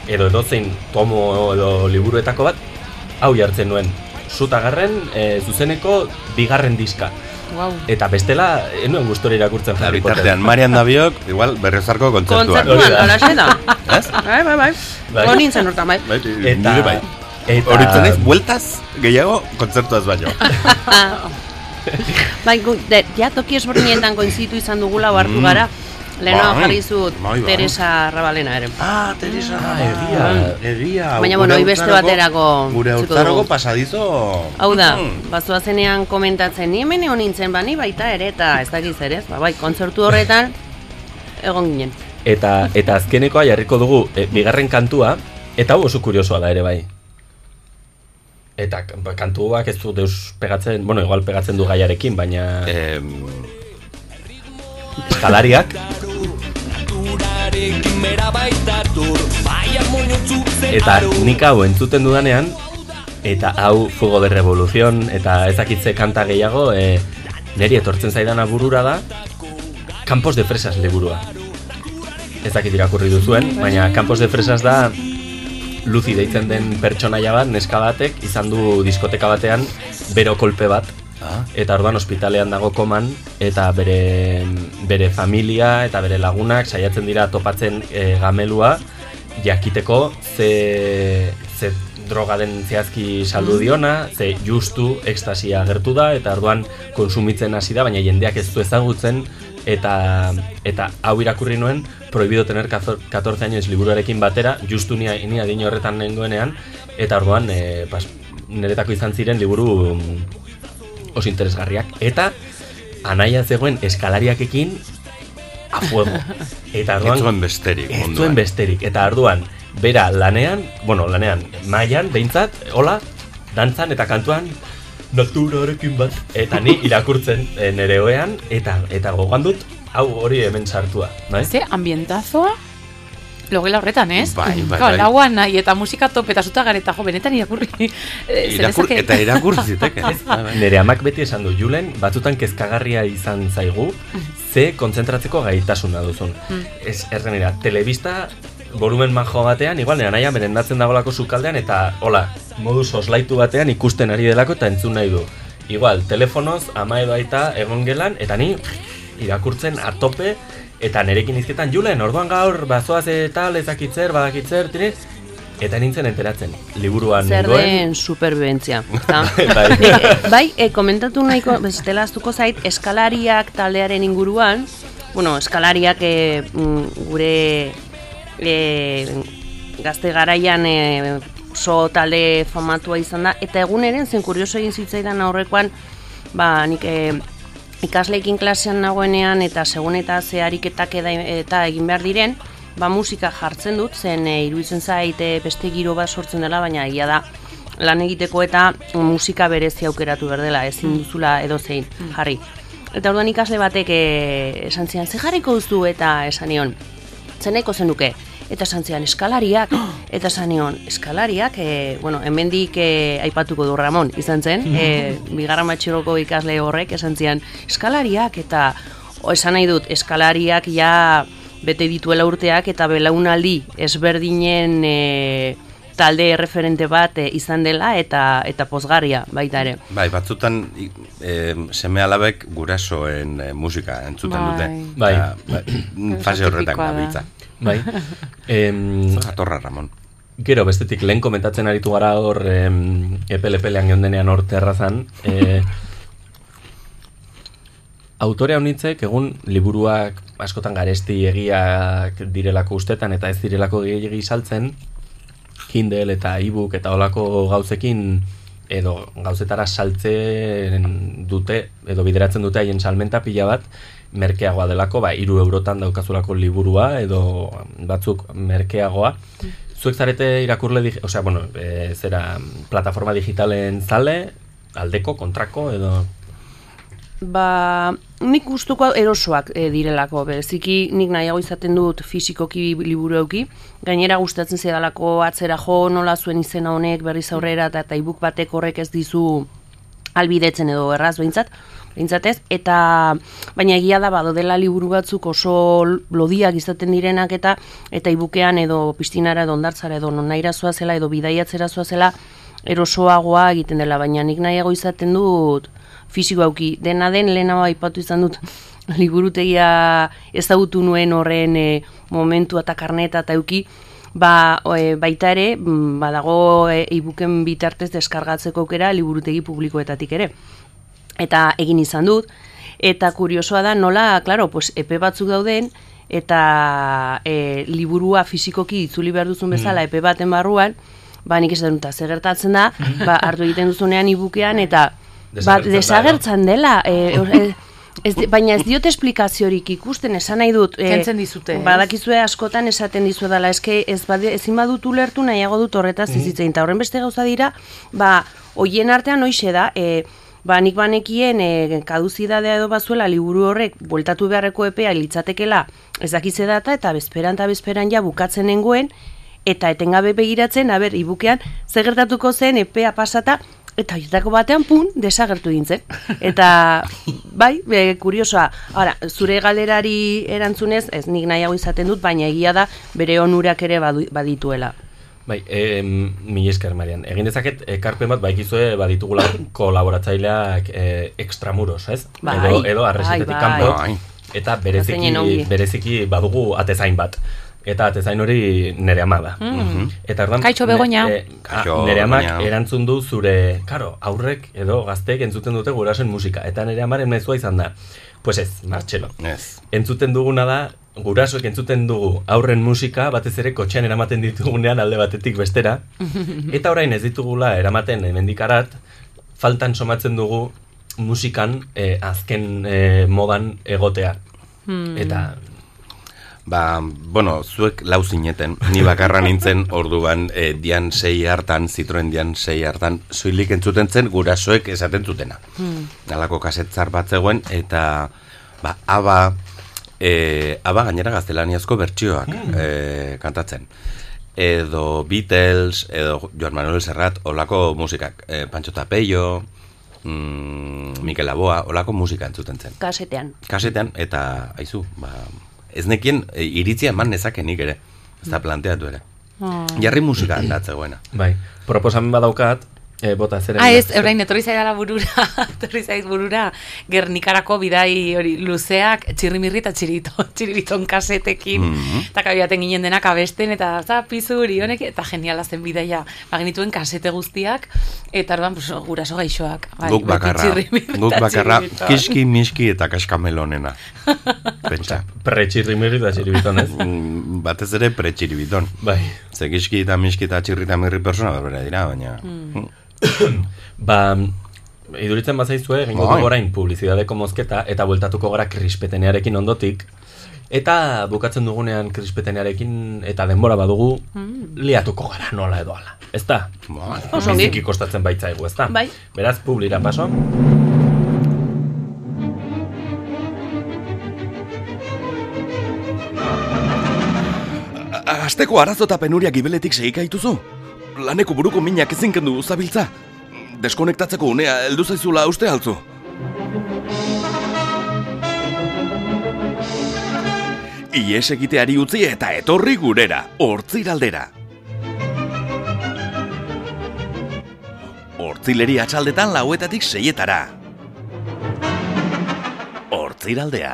S2: edo edozein tomo edo liburuetako bat hau jartzen nuen sutagarren e, zuzeneko bigarren diska.
S1: Wow.
S2: Eta bestela, enuen gustora irakurtzen Harry Potter.
S6: bitartean, Marian Dabiok, igual, berriozarko kontzertuan.
S8: Kontzertuan, halaxe da.
S6: Ez?
S8: Bai, bai, bai.
S6: Bai.
S8: Hor nintzen hortan, bai.
S6: Bai,
S2: Eta-
S6: nire bai.
S2: eta-
S6: Horitzen naiz, bueltaz gehiago kontzertuaz baino.
S8: Bai, ja toki esbornietan koinzitu izan dugula hartu
S6: Mm.
S8: Lehenoa
S6: Bai.
S8: jarri zut
S6: Bai, bai.
S8: Teresa Rabalena ere.
S6: Ah, Teresa,
S8: egia.
S6: egia.
S8: Baina, bueno, hoi beste baterako
S6: Gure
S8: dugu.
S6: pasadizo...
S8: Hau da,
S6: Mm.
S8: bazua zenean komentatzen, ni hemen egon nintzen bani baita ere, eta ez dakiz ere? Ba, bai, kontzertu horretan, egon ginen.
S2: Eta, eta azkenekoa jarriko dugu e, bigarren kantua, eta hau oso kuriosoa da ere bai. Eta ba, kantuak ez du deus pegatzen, bueno, igual pegatzen du gaiarekin, baina...
S6: Eh,
S2: eskalariak, eta nik hau entzuten dudanean, eta hau Fuego de Revolución, eta ezakitze kanta gehiago, e, neri etortzen zaidana burura da, Campos de Fresas liburua. Ez dakit irakurri duzuen, baina Campos de Fresas da Luzi deitzen den pertsonaia bat, neska batek, izan du diskoteka batean bero kolpe bat.
S6: Ah.
S2: Eta orduan ospitalean dago koman, eta bere, bere familia eta bere lagunak saiatzen dira topatzen e, gamelua, jakiteko ze, ze droga den zehazki saldu diona, ze justu ekstasia agertu da, eta orduan konsumitzen hasi da, baina jendeak ez du ezagutzen, eta eta hau irakurri nuen prohibido tener 14 años liburuarekin batera justu ni ni adin horretan nengoenean eta orduan e, pas, niretako izan ziren liburu oso interesgarriak eta anaia zegoen eskalariakekin a fuego. Eta orduan
S6: Ez zuen besterik
S2: ez zuen besterik. Eta orduan bera lanean bueno lanean mailan behintzat hola dantzan eta kantuan naturarekin bat. Eta ni irakurtzen e, nere oean eta eta gogoan dut hau hori hemen sartua bai?
S26: Ze ambientazoa Logela horretan, ez?
S2: Bai, bai, bai.
S26: lauan nahi eta musika top eta zuta gareta, jo, benetan irakurri. eh,
S2: Irakur- eta irakur ziteke. Nere amak beti esan du, Julen, batzutan kezkagarria izan zaigu, ze kontzentratzeko gaitasuna duzun.
S26: Mm.
S2: Ez, errenera, telebista volumen majo batean, igual nera naia merendatzen dagoelako sukaldean, eta hola, modu soslaitu batean ikusten ari delako eta entzun nahi du. Igual, telefonoz, ama edo aita egon gelan, eta ni irakurtzen atope, eta nerekin izketan, Julen, orduan gaur, bazoaz eta ezakitzer, badakitzer, tire, eta nintzen enteratzen. Liburuan
S8: Zer
S2: nengoen,
S8: den superbibentzia.
S2: Bai.
S8: Bai, eh, komentatu nahiko, bestela aztuko zait, eskalariak taldearen inguruan, bueno, eskalariak mm, gure eh, gazte garaian eh, oso talde famatua izan da, eta eguneren zen kurioso egin zitzaidan aurrekoan, ba, nik eh, ikasleikin klasean nagoenean eta segun eta ze ariketak eta egin behar diren, ba musika jartzen dut, zen e, iruditzen zait e, beste giro bat sortzen dela, baina egia da lan egiteko eta musika berezi aukeratu behar dela, ezin duzula edo zein jarri. Eta orduan ikasle batek e, esan zian, ze jarriko duzu? Eta esan nion, zeneko zenuke, eta esan zian eskalariak, eta esan nion, eskalariak, e, bueno, hemendik e, aipatuko du Ramon, izan zen, e, bigarra matxeroko ikasle horrek esan zian, eskalariak, eta o, esan nahi dut, eskalariak ja bete dituela urteak, eta belaunaldi ezberdinen e, talde referente bat e, izan dela, eta eta pozgarria baita ere.
S6: Bai, batzutan eh, seme alabek gurasoen eh, musika entzuten
S2: Bai.
S6: dute.
S2: Bai.
S6: Eta, bai, fase horretan gabiltza.
S2: Bai. Em,
S6: Jatorra, Ramon.
S2: Gero, bestetik lehen komentatzen aritu gara hor em, epele-epelean geundenean hor terrazan. E, autore honitzek egun liburuak askotan garesti egiak direlako ustetan eta ez direlako gehiagi saltzen Kindle eta e-book eta olako gauzekin edo gauzetara saltzen dute edo bideratzen dute haien salmenta pila bat merkeagoa delako, ba, iru eurotan daukazulako liburua edo batzuk merkeagoa. Zuek zarete irakurle, osea, bueno, e, zera, plataforma digitalen zale, aldeko, kontrako, edo...
S8: Ba, nik gustuko erosoak e, direlako, bereziki nik nahiago izaten dut fisikoki liburu euki, gainera gustatzen zedalako atzera jo nola zuen izena honek berriz aurrera eta ebook batek horrek ez dizu albidetzen edo erraz behintzat, behintzat ez, eta baina egia da bado dela liburu batzuk oso lodiak izaten direnak eta eta ibukean edo pistinara edo ondartzara edo nonaira zela edo bidaiatzera zela erosoagoa egiten dela, baina nik nahiago izaten dut fisiko auki. Dena den lehenago aipatu izan dut liburutegia ezagutu nuen horren e, momentu eta karneta eta euki, ba, e, baita ere, mm, badago e, ibuken bitartez deskargatzeko aukera liburutegi publikoetatik ere. Eta egin izan dut, eta kuriosoa da nola, claro, pues, epe batzuk dauden, eta e, liburua fisikoki itzuli behar duzun bezala epe baten barruan, ba nik esaten dut, ze gertatzen da, ba, hartu egiten duzunean ibukean, eta ba,
S2: Desagertzen
S8: dela, e, e, ez, baina ez diote esplikaziorik ikusten, esan nahi dut. e,
S26: Kentzen dizute?
S8: Badakizue askotan esaten dizu dela, eske ez bade, ezin badut ulertu nahiago dut horretaz izitzein, eta horren beste gauza dira, ba, hoien artean hoixe da, e, ba, nik banekien e, kaduzidadea edo bazuela liburu horrek bueltatu beharreko epea litzatekela ez dakitze data eta bezperan eta bezperan ja bukatzen nengoen eta etengabe begiratzen, aber, ibukean zer gertatuko zen epea pasata eta horietako batean pun desagertu dintzen. Eta bai, be, kuriosoa. Ora, zure galerari erantzunez, ez nik nahiago izaten dut, baina egia da bere onurak ere badituela.
S2: Bai, e, mi esker, Marian. Egin dezaket, ekarpen bat, baikizue, baditugula kolaboratzaileak e, extramuros, ez?
S8: Bai,
S2: edo, edo arresitetik
S8: bai,
S2: kanpo.
S8: bai.
S2: Eta bereziki, bereziki badugu atezain bat. Eta atezain hori nere ama da.
S26: Mm.
S2: Eta ordan,
S26: Kaixo, Begoña.
S6: Kaixo,
S2: nere amak erantzun du zure, karo, aurrek edo gazteek entzuten dute gurasoen musika. Eta nere amaren mezua izan da. Pues ez, Martxelo.
S6: Ez.
S2: Entzuten duguna da, gurasoek entzuten dugu aurren musika, batez ere kotxean eramaten ditugunean alde batetik bestera. Eta orain ez ditugula eramaten hemendikarat, faltan somatzen dugu musikan eh, azken eh, modan egotea.
S8: Hmm.
S2: Eta
S6: Ba, bueno, zuek lau zineten, ni bakarra nintzen orduan e, dian sei hartan, Citroen dian sei hartan, zuilik entzuten zen gurasoek esaten zutena.
S8: Hmm.
S6: Alako kasetzar bat zegoen, eta ba, aba, e, aba gainera gaztelaniazko bertsioak e, kantatzen. Edo Beatles, edo Joan Manuel Serrat, olako musikak. E, Pancho Tapello, mm, Mikel Laboa, olako musika entzuten zen.
S8: Kasetean.
S6: Kasetean, eta, aizu, ba, ez nekien e, iritzia eman nezakenik ere. Ez da planteatu ere.
S26: Oh.
S6: Jarri musika aldatzegoena.
S2: Bai, proposamen badaukat, e, bota zeren.
S26: Ah, ez, orain, etorri zaidala burura, etorri zaiz burura, Gernikarako bidai hori luzeak, txirrimirri eta txirito, txiribiton kasetekin,
S6: Mhm.
S26: eta kabiaten ginen denak abesten, eta za, pizuri honek, eta geniala zen bidaia, bagenituen kasete guztiak, eta orduan, pues, guraso gaixoak. Bai,
S6: guk bakarra, guk bakarra, kiski, miski eta kaskamelonena. Pentsa.
S2: Pretxirrimirri eta txiribiton, ez?
S6: Mm, Batez ere pretxiribiton.
S2: Bai.
S6: Ze kiski eta miski eta txirri eta mirri persona berbera dira, baina...
S26: Hmm.
S2: ba, iduritzen bazaizue, egingo
S6: Bai.
S2: dugu orain publizidadeko mozketa, eta bueltatuko gara krispetenearekin ondotik, eta bukatzen dugunean krispetenearekin, eta denbora badugu,
S26: Mm.
S2: liatuko gara nola edo ala. Ez da?
S26: Ongi.
S2: Biziki kostatzen baitzaigu, ez da?
S26: Bai.
S2: Beraz, publira paso.
S23: A- Asteko arazo eta penuria gibeletik segika dituzu? Laneko buruko minak ezin kendu zabiltza? Deskonektatzeko unea heldu zaizula uste altzu? Ies egiteari utzi eta etorri gurera, hortziraldera. Hortzileri atxaldetan lauetatik seietara. Hortziraldea.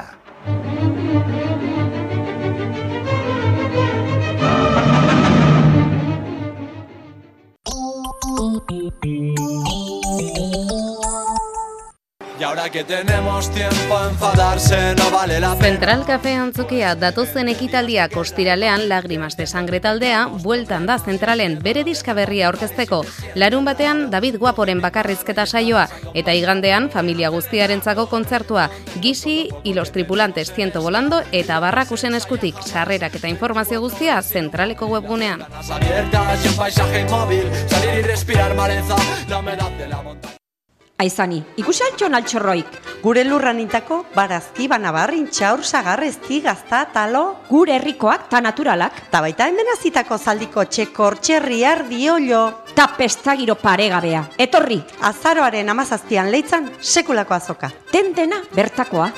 S23: Thank you.
S24: Y ahora que tenemos tiempo a enfadarse no vale la pena.
S17: Central Cafe Antzokia datozen ekitaldia kostiralean Lagrimas de Sangre taldea bueltan da zentralen bere diska berria aurkezteko. Larun batean David Guaporen bakarrizketa saioa eta igandean familia guztiarentzako kontzertua Gisi y los tripulantes ciento volando eta barrakusen eskutik sarrerak eta informazio guztia zentraleko webgunean.
S24: Abiertas un paisaje inmóvil, salir y respirar maleza, la humedad de la montaña.
S27: Aizani, ikusi altxon altxorroik. Gure lurranitako barazki banabarrin txaur sagarrezti gazta talo. Gure herrikoak ta naturalak. Ta baita hemen azitako zaldiko txekor txerri ardi olio. Ta pestagiro paregabea. Etorri. Azaroaren amazaztian leitzan sekulako azoka. Tentena bertakoa.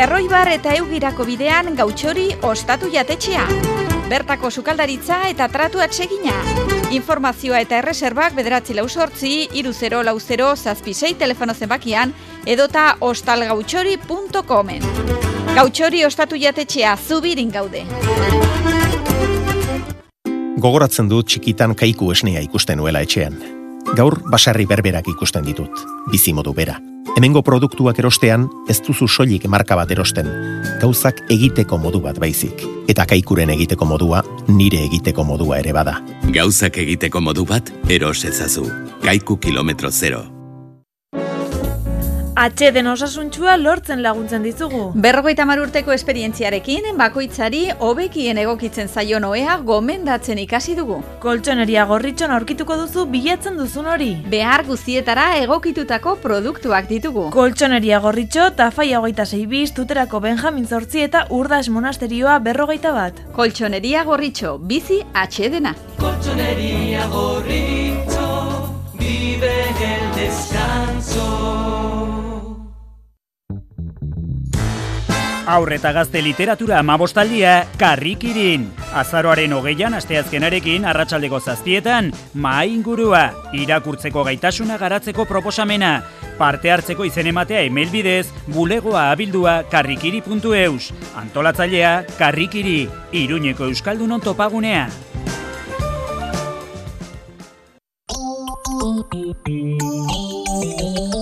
S21: Erroibar eta eugirako bidean gautxori ostatu jatetxea. Bertako sukaldaritza eta tratuak segina. Informazioa eta erreserbak bederatzi lau sortzi, iru zero lau zero zazpisei telefono zenbakian edota ostalgautxori.comen. Gautxori ostatu jatetxea zubirin gaude.
S28: Gogoratzen dut txikitan kaiku esnea ikusten nuela etxean. Gaur basarri berberak ikusten ditut, bizimodu bera. Hemengo produktuak erostean, ez duzu soilik marka bat erosten, gauzak egiteko modu bat baizik. Eta kaikuren egiteko modua, nire egiteko modua ere bada.
S29: Gauzak egiteko modu bat, eros ezazu. Kaiku kilometro zero.
S30: Atxeden osasuntxua lortzen laguntzen dizugu.
S21: Berrogeita urteko esperientziarekin, bakoitzari hobekien egokitzen zaion oea gomendatzen ikasi dugu.
S30: Koltsoneria gorritxon aurkituko duzu bilatzen duzun hori.
S21: Behar guztietara egokitutako produktuak ditugu.
S30: Koltsoneria gorritxo, tafaia hogeita zei biz, tuterako Benjamin Zortzi eta urdas monasterioa berrogeita bat.
S21: Koltsoneria gorritxo, bizi atxedena.
S24: Colchonería gorrito, vive el descanso.
S20: Aurre eta gazte literatura amabostaldia karrikirin. Azaroaren hogeian asteazkenarekin arratsaldeko zazpietan, maa ingurua, irakurtzeko gaitasuna garatzeko proposamena, parte hartzeko izen ematea email bidez, bulegoa abildua karrikiri.eus. Antolatzailea, karrikiri, iruñeko euskaldunon topagunea.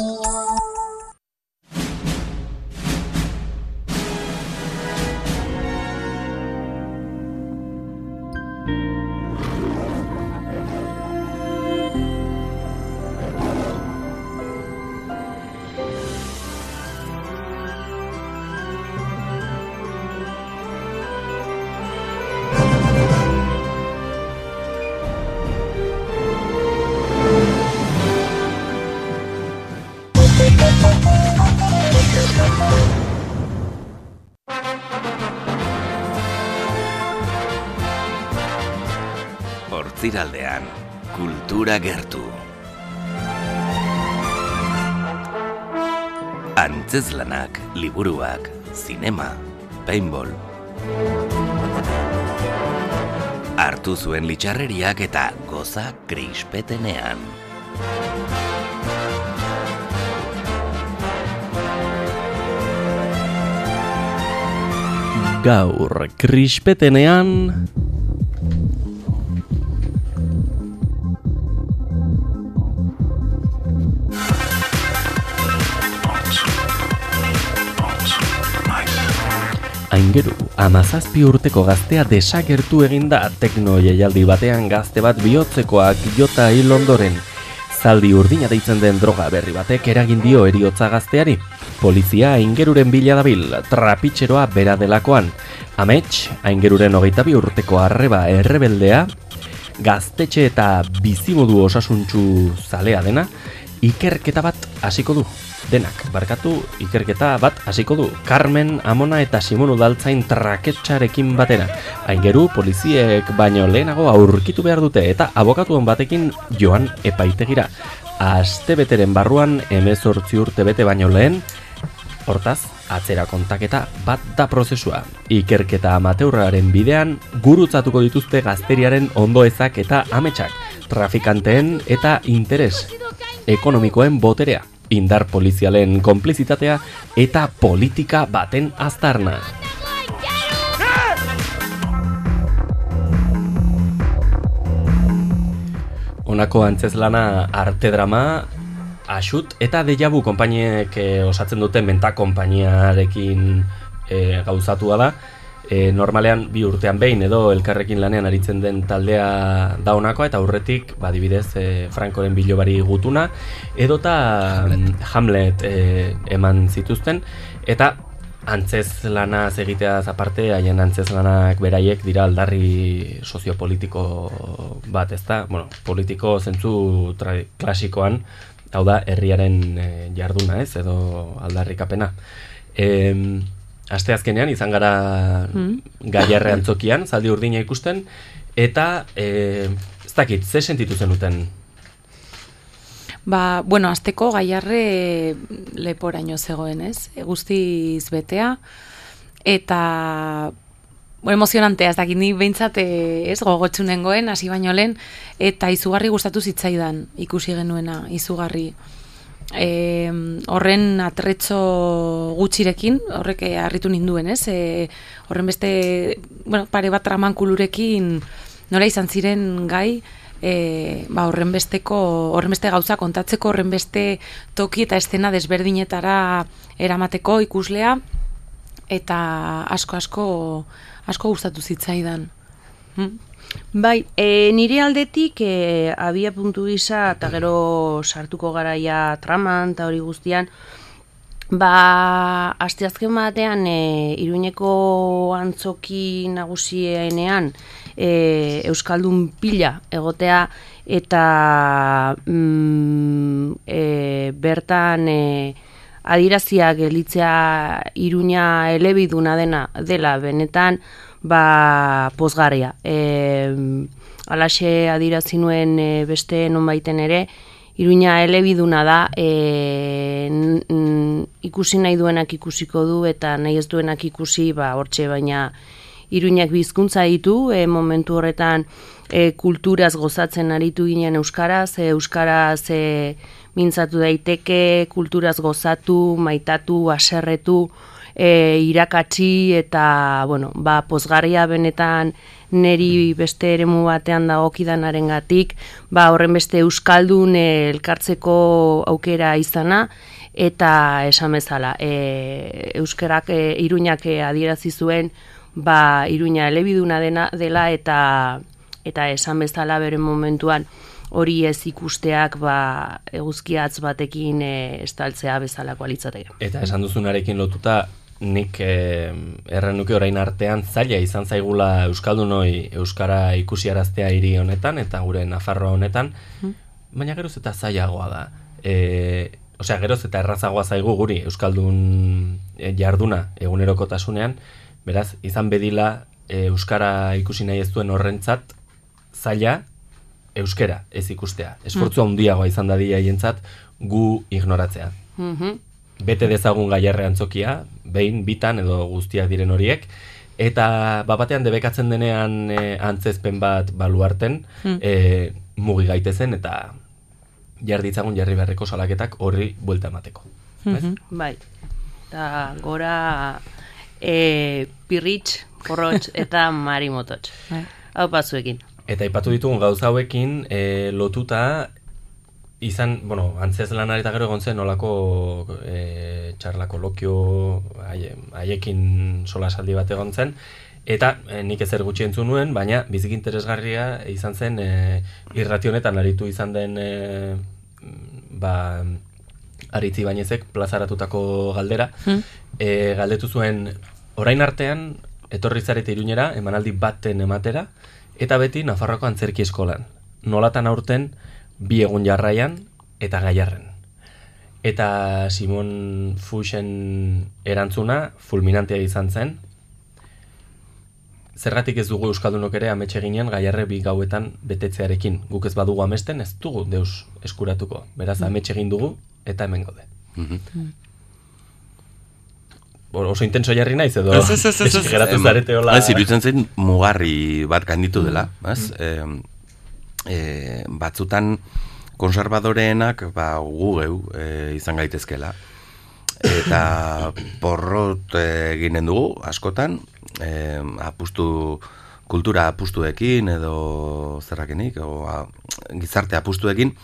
S6: kultura gertu. Antzeslanak, liburuak, zinema, paintball. Hartu zuen litxarreriak eta goza krispetenean.
S2: Gaur, krispetenean... Aingeru, amazazpi urteko gaztea desagertu eginda tekno jaialdi batean gazte bat bihotzekoak jota hil ondoren. Zaldi urdina deitzen den droga berri batek eragin dio eriotza gazteari. Polizia aingeruren bila dabil, trapitxeroa bera delakoan. Amets, aingeruren hogeita bi urteko arreba errebeldea, gaztetxe eta bizimodu osasuntxu zalea dena, ikerketa bat hasiko du. Denak, barkatu, ikerketa bat hasiko du. Carmen, Amona eta Simon Udaltzain traketxarekin batera. Aingeru, poliziek baino lehenago aurkitu behar dute eta abokatuan batekin joan epaitegira. Aste beteren barruan emezortzi urte bete baino lehen, hortaz, atzera kontaketa bat da prozesua. Ikerketa amateurraren bidean, gurutzatuko dituzte gazteriaren ondoezak eta ametsak, trafikanteen eta interes ekonomikoen boterea, indar polizialen konplizitatea eta politika baten aztarna. Honako antzeslana arte drama, asut eta dejabu konpainiek eh, osatzen duten menta konpainiarekin eh, gauzatua da. E, normalean bi urtean behin edo elkarrekin lanean aritzen den taldea da honakoa eta aurretik badibidez e, Frankoren bilobari gutuna edota Hamlet, Hamlet e, eman zituzten. Eta antzez lanaz egiteaz aparte haien antzez lanak beraiek dira aldarri soziopolitiko bat ezta? Bueno, politiko zentzu klasikoan hau da herriaren e, jarduna ez? Edo aldarrikapena. Em, Aste azkenean izan gara
S1: Mm.
S2: gaiarre antzokian, zaldi urdina ikusten, eta e, ez dakit, ze sentitu zenuten?
S1: Ba, bueno, azteko gaiarre leporaino zegoen, ez? E, Guztiz betea, eta bueno, emozionantea, ez dakit, ni behintzat eh, ez gogotsu nengoen, hasi baino lehen, eta izugarri gustatu zitzaidan ikusi genuena, izugarri. E, horren atretxo gutxirekin, horrek eh, harritu ninduen, ez? E, horren beste, bueno, pare bat tramankulurekin nola izan ziren gai, e, ba, horren besteko, horren beste gauza kontatzeko, horren beste toki eta estena desberdinetara eramateko ikuslea, eta asko asko asko gustatu zitzaidan. Hm?
S8: Bai, e, nire aldetik e, abia puntu gisa eta gero sartuko garaia traman eta hori guztian, ba, asteazken batean e, Iruñeko antzoki nagusienean e, Euskaldun pila egotea eta mm, e, bertan e, adirazia gelitzea Iruña elebiduna dena dela benetan ba pozgarria. E, alaxe adirazi nuen e, beste nonbaiten ere Iruña elebiduna da e, n- n- ikusi nahi duenak ikusiko du eta nahi ez duenak ikusi ba hortxe baina Iruñak bizkuntza ditu, e, momentu horretan e, kulturaz gozatzen aritu ginen euskaraz, e, euskaraz e, mintzatu daiteke, kulturaz gozatu, maitatu, aserretu, e, irakatsi eta, bueno, ba, pozgarria benetan neri beste eremu batean dagokidanaren gatik, ba, horren beste euskaldun e, elkartzeko aukera izana, eta esan bezala, e, euskerak e, iruñak e, adierazi zuen, ba, iruña elebiduna dena, dela eta eta esan bezala bere momentuan hori ez ikusteak ba, eguzkiatz batekin e, estaltzea bezalako alitzateke.
S2: Eta esan duzunarekin lotuta, nik e, erren nuke orain artean zaila izan zaigula Euskaldunoi Euskara ikusiaraztea hiri honetan eta gure Nafarroa honetan,
S8: Hmm.
S2: baina geroz eta zailagoa da. E, osea, geroz eta errazagoa zaigu guri Euskaldun e, jarduna egunerokotasunean, beraz, izan bedila e, Euskara ikusi nahi ez duen horrentzat, zaila euskera ez ikustea. Esfortzu handiagoa izan dadia haientzat gu ignoratzea.
S8: Mhm.
S2: Bete dezagun gaiarre antzokia, behin, bitan edo guztiak diren horiek, eta bapatean debekatzen denean e, antzezpen bat baluarten,
S8: Hmm.
S2: e, mugi gaitezen eta jarditzagun jarri beharreko salaketak horri buelta emateko. Ez?
S8: Mhm. Bai. Eta gora e, pirritx, porrotx eta marimototx.
S26: Bai.
S8: Hau batzuekin.
S2: Eta aipatu ditugun gauza hauekin e, lotuta izan, bueno, antzez lanari eta gero egon zen nolako e, txarla kolokio haie- haiekin sola saldi bat egon zen, eta e, nik ezer gutxi entzun nuen, baina bizik interesgarria izan zen e, irrati honetan aritu izan den e, ba, aritzi bainezek plazaratutako galdera,
S26: Hmm.
S2: e, galdetu zuen orain artean etorri zarete iruñera emanaldi baten ematera eta beti Nafarroako antzerki eskolan. Nolatan aurten bi egun jarraian eta gaiarren. Eta Simon Fuxen erantzuna fulminantea izan zen. Zergatik ez dugu Euskaldunok ere ametxe ginen gaiarre bi gauetan betetzearekin. Guk ez badugu amesten ez dugu deus eskuratuko. Beraz,
S6: Mm.
S2: ametxe egin dugu eta hemen gaude. Bo, oso intenso jarri naiz edo
S6: Ez, ez, ez, ez, ez.
S2: hola.
S6: Ez, iruditzen zain mugarri bat gainditu dela, ez? E, batzutan konservadoreenak ba, gu geu e, izan gaitezkela. Eta porrot eginen dugu, askotan, e, apustu, kultura apustuekin edo zerrakenik, o, a, gizarte apustuekin,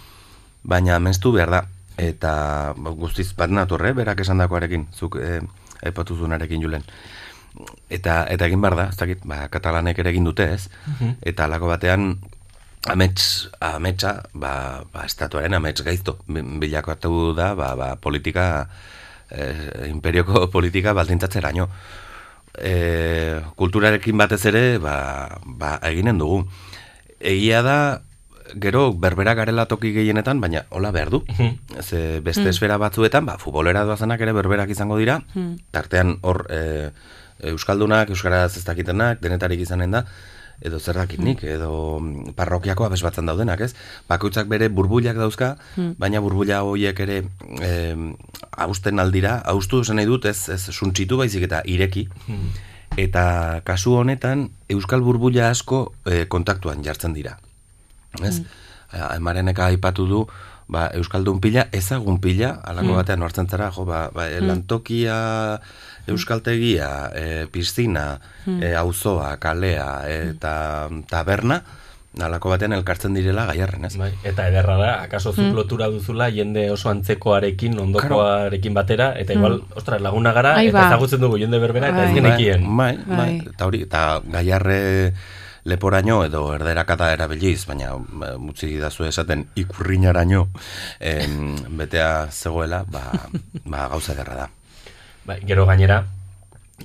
S6: baina menstu behar da. Eta ba, guztiz bat natorre, berak esandakoarekin, zuk e, aipatuzunarekin julen. Eta, eta egin behar da, ez dakit, ba, katalanek ere egin dute ez,
S2: Mhm.
S6: eta alako batean amets, ametsa, ba, ba, estatuaren amets gaizto, bi- bilakatu da, ba, ba, politika, eh, imperioko politika baldintzatzeraino. E, kulturarekin batez ere, ba, ba, eginen dugu. Egia da, gero berbera garela toki gehienetan, baina hola behar du. Ze beste
S8: Mm.
S6: esfera batzuetan, ba, futbolera doazenak ere berberak izango dira,
S8: Mm.
S6: tartean hor e, Euskaldunak, Euskaraz ez dakitenak, denetarik izanen da, edo zer dakitnik, edo mm, parrokiako abes batzan daudenak, ez? Bakoitzak bere burbuilak dauzka,
S8: Mm.
S6: baina burbuila horiek ere e, hausten aldira, haustu esan nahi dut, ez, ez suntsitu baizik eta ireki, eta kasu honetan Euskal burbuila asko e, kontaktuan jartzen dira. Ez? Mm. Emareneka aipatu du, ba, Euskaldun pila, ezagun pila, alako
S8: Mm.
S6: batean hartzen zara, jo, ba, ba,
S8: Mm.
S6: lantokia, euskaltegia, e, piztina,
S8: Mm.
S6: e, auzoa, kalea, eta taberna, alako batean elkartzen direla gaiarren, ez?
S2: Bai, eta ederra da, akaso zuk
S6: Mm.
S2: lotura duzula jende oso antzekoarekin, ondokoarekin batera, eta igual,
S6: Mm.
S2: ostras, laguna gara,
S6: Ai,
S2: eta ezagutzen dugu jende berbera, eta ez
S6: Bai.
S2: genekien.
S6: Bai, bai, eta hori, eta gaiarre leporaino edo erderakata erabiliz, baina eh, mutzi dazu esaten ikurrinaraino em, betea zegoela, ba, ba gauza ederra da.
S2: Bai, gero gainera,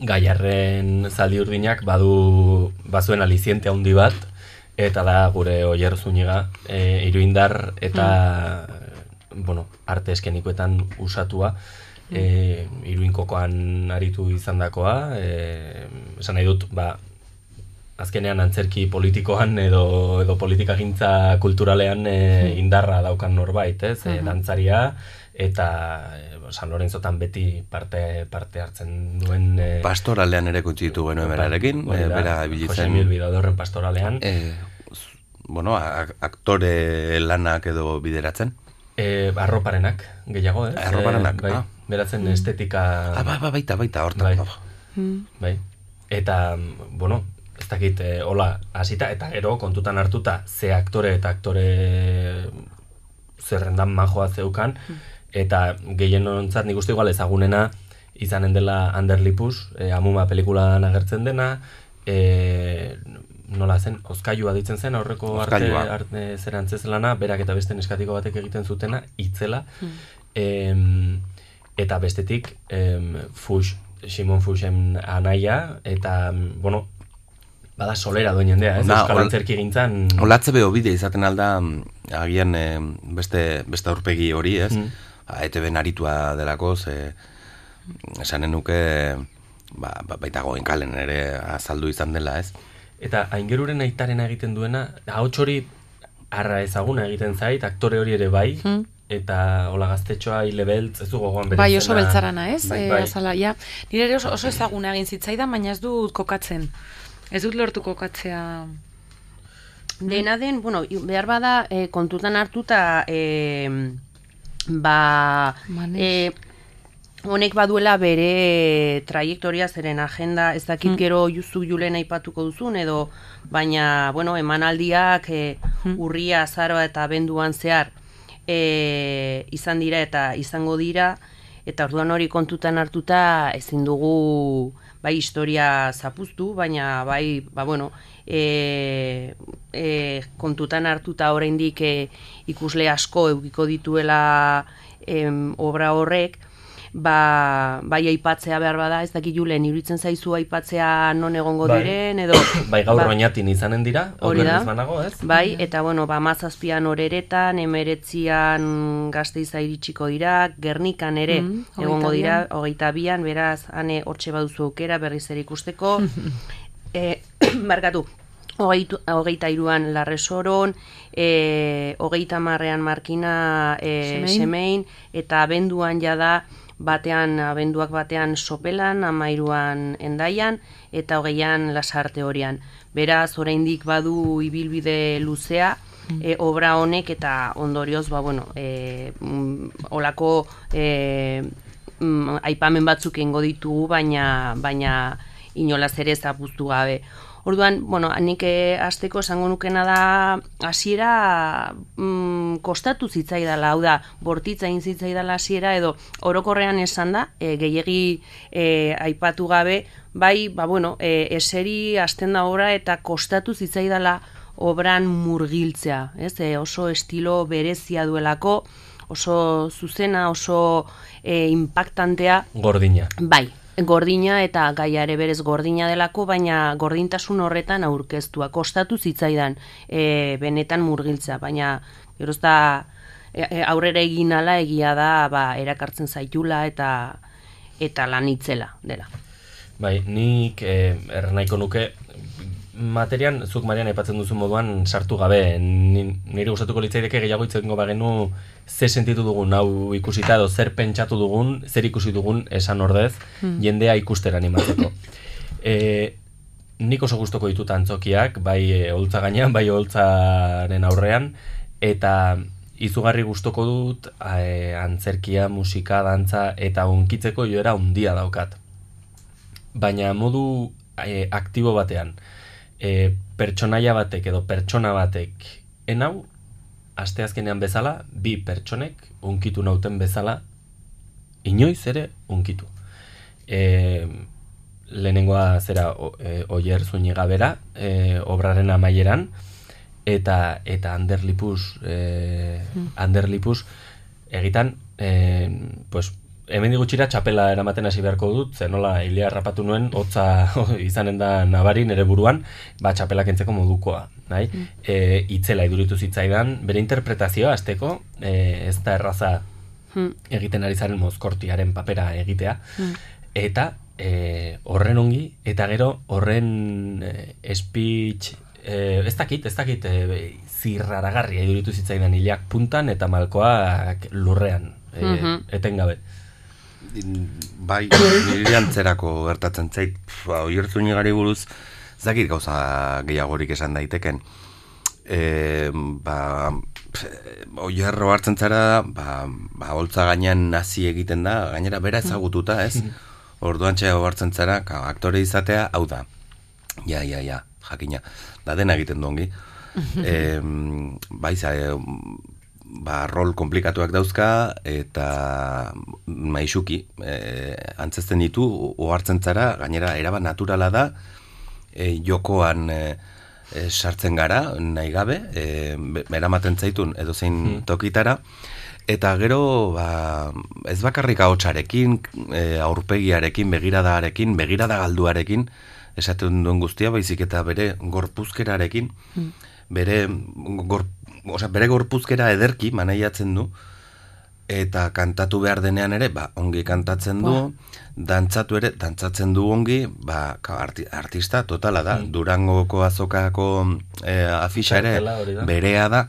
S2: gaiarren zaldi urdinak badu bazuen aliziente handi bat, eta da gure oier zuniga, e, iruindar eta, bueno, arte eskenikoetan usatua, e, iruinkokoan aritu izandakoa, e, esan nahi dut, ba, azkenean antzerki politikoan edo edo politikagintza kulturalean e, indarra daukan norbait, ez? E,
S8: Mhm.
S2: dantzaria, eta e, San Lorenzotan beti parte parte hartzen duen e,
S6: Pastoralean ere kutsi ditu genuen berarekin,
S2: hori
S6: e,
S2: da,
S6: bera
S2: Jose
S6: ibilitzen...
S2: Bidadorren pastoralean.
S6: E, bueno, a- aktore lanak edo bideratzen.
S2: E, arroparenak, gehiago, ez?
S6: Arroparenak,
S2: E, bai,
S6: ah.
S2: beratzen estetika...
S6: Ah, ba, ba, baita, baita, hortan.
S2: Bai. bai. Eta, bueno, ez dakit, e, hola, hasita eta gero kontutan hartuta ze aktore eta aktore zerrendan majoa zeukan, eta gehien ontzat nik uste igual ezagunena izanen dela Anderlipus, e, amuma pelikulan agertzen dena, e, nola zen, ozkailua ditzen zen aurreko arte, arte zer antzezelana, berak eta beste neskatiko batek egiten zutena, itzela,
S26: Mm.
S2: em, eta bestetik em, Fuchs, Simon Fuchsen anaia, eta, bueno, bada solera duen jendea, ez?
S6: Na,
S2: Euskal antzerki gintzan...
S6: Olatze beho bide izaten alda mm, agian eh, beste, beste aurpegi hori, ez?
S2: Mm.
S6: ETB aritua delako, ze esanen nuke ba, ba, baita goenkalen ere azaldu izan dela, ez?
S2: Eta aingeruren aitaren egiten duena, ahots hori arra ezaguna egiten zait, aktore hori ere bai,
S26: Mm.
S2: eta hola gaztetxoa hile beltz, ez du gogoan bere
S26: Bai, oso beltzarana, ez?
S2: Bai,
S26: Eh,
S2: bai.
S26: azala, ja. Nire ere oso, oso ezaguna egin zitzaidan, baina ez dut kokatzen. Ez dut lortu kokatzea...
S8: Dena den, bueno, behar bada e, kontutan hartuta e, ba e, honek baduela bere trajektoria zeren agenda, ez dakit
S26: Mm.
S8: gero juzu julen aipatuko duzun edo baina, bueno, emanaldiak e, urria, azaroa eta benduan zehar e, izan dira eta izango dira eta orduan hori kontutan hartuta ezin dugu bai historia zapuztu, baina bai, ba bueno, e, e, kontutan hartuta oraindik e, ikusle asko eukiko dituela em, obra horrek, ba, bai aipatzea behar bada, ez dakit julen, iruditzen zaizu aipatzea non egongo
S2: Bai.
S8: diren, edo...
S2: Bai, gaur
S8: ba,
S2: oinatin izanen dira,
S8: Hori da.
S2: banago, ez?
S8: Bai, eta bueno, ba, mazazpian oreretan, emeretzian gazteiza iritsiko dira, gernikan ere
S26: Mm,
S8: egongo dira, hogeita bian, beraz, hane hortxe baduzu aukera berriz ere ikusteko. e, barkatu, hogeitu, hogeita iruan larresoron, e, hogeita marrean markina e,
S26: Semein.
S8: semein, eta abenduan jada batean, abenduak batean sopelan, amairuan endaian, eta hogeian lasarte horian. Beraz, oraindik badu ibilbide luzea, e, obra honek eta ondorioz, ba, bueno, e, olako e, aipamen batzuk ingo ditugu, baina, baina inolaz ere zapuztu gabe. Orduan, bueno, nik eh, hasteko esango nukena da hasiera mm, kostatu zitzaidala, hau da, bortitza egin zitzaidala hasiera edo orokorrean esan da, e, gehiegi e, aipatu gabe, bai, ba bueno, e, eseri hasten da obra eta kostatu zitzaidala obran murgiltzea, ez? E, oso estilo berezia duelako, oso zuzena, oso e, impactantea,
S2: Gordina.
S8: Bai, gordina eta gaia ere berez gordina delako, baina gordintasun horretan aurkeztua. Kostatu zitzaidan e, benetan murgiltza, baina geroz da e, e, aurrera egin ala egia da ba, erakartzen zaitula eta eta lan itzela dela.
S2: Bai, nik eh, ernaiko nuke materian, zuk Marian aipatzen duzu moduan sartu gabe, ni, nire gustatuko litzaideke gehiago itzengo bagenu ze sentitu dugun hau ikusita edo zer pentsatu dugun, zer ikusi dugun esan ordez,
S26: Hmm.
S2: jendea ikustera animatzeko. e, nik oso gustoko ditut antzokiak, bai e, holtza gainean, bai holtzaren aurrean, eta izugarri gustoko dut e, antzerkia, musika, dantza eta unkitzeko joera handia daukat baina modu e, aktibo batean e, pertsonaia batek edo pertsona batek enau asteazkenean bezala bi pertsonek unkitu nauten bezala inoiz ere unkitu e, lehenengoa zera o, e, oier zuñiga bera e, obraren amaieran eta eta Anderlipus e,
S26: Mm.
S2: Anderlipus egitan e, pues hemen gutxira txapela eramaten hasi beharko dut, ze nola hilea rapatu nuen, hotza izanen da nabari nere buruan, ba txapela kentzeko modukoa, nahi?
S26: Mm.
S2: E, itzela iduritu zitzaidan, bere interpretazioa azteko, e, ez da erraza
S8: Hmm.
S2: egiten ari zaren mozkortiaren papera egitea,
S8: Hmm.
S2: eta e, horren ongi, eta gero horren e, speech, e, ez dakit, ez dakit, e, zirraragarria iduritu zitzaidan hilak puntan eta malkoak lurrean. e,
S6: Mhm.
S2: etengabe.
S6: Bai, nire antzerako gertatzen zait, ba, oiertzunigari buruz, ez dakit gauza gehiagorik esan daiteken. E, ba, oierro hartzen zara, ba, ba, holtza gainean nazi egiten da, gainera bera ezagututa, ez? Orduan txea hartzen zara, ka, aktore izatea, hau da. Ja, ja, ja, jakina. Da dena egiten du ongi. e, bai, za, e, ba, rol komplikatuak dauzka eta maisuki e, antzesten ditu ohartzen zara gainera erabat naturala da e, jokoan e, e, sartzen gara nahi gabe e, be- eramaten zaitun edo zein tokitara. Eta gero ba, ez bakarrik ahotsarekin e, aurpegiarekin begiradarekin begirada galduarekin esaten duen guztia baizik eta bere gorpuzkerarekin bere gor, osea, bere gorpuzkera ederki maneiatzen du eta kantatu behar denean ere ba, ongi kantatzen du. Dantzatu ere dantzatzen du ongi ba, arti, artista totala da. Durangoko azokako eh, afixa ere berea da.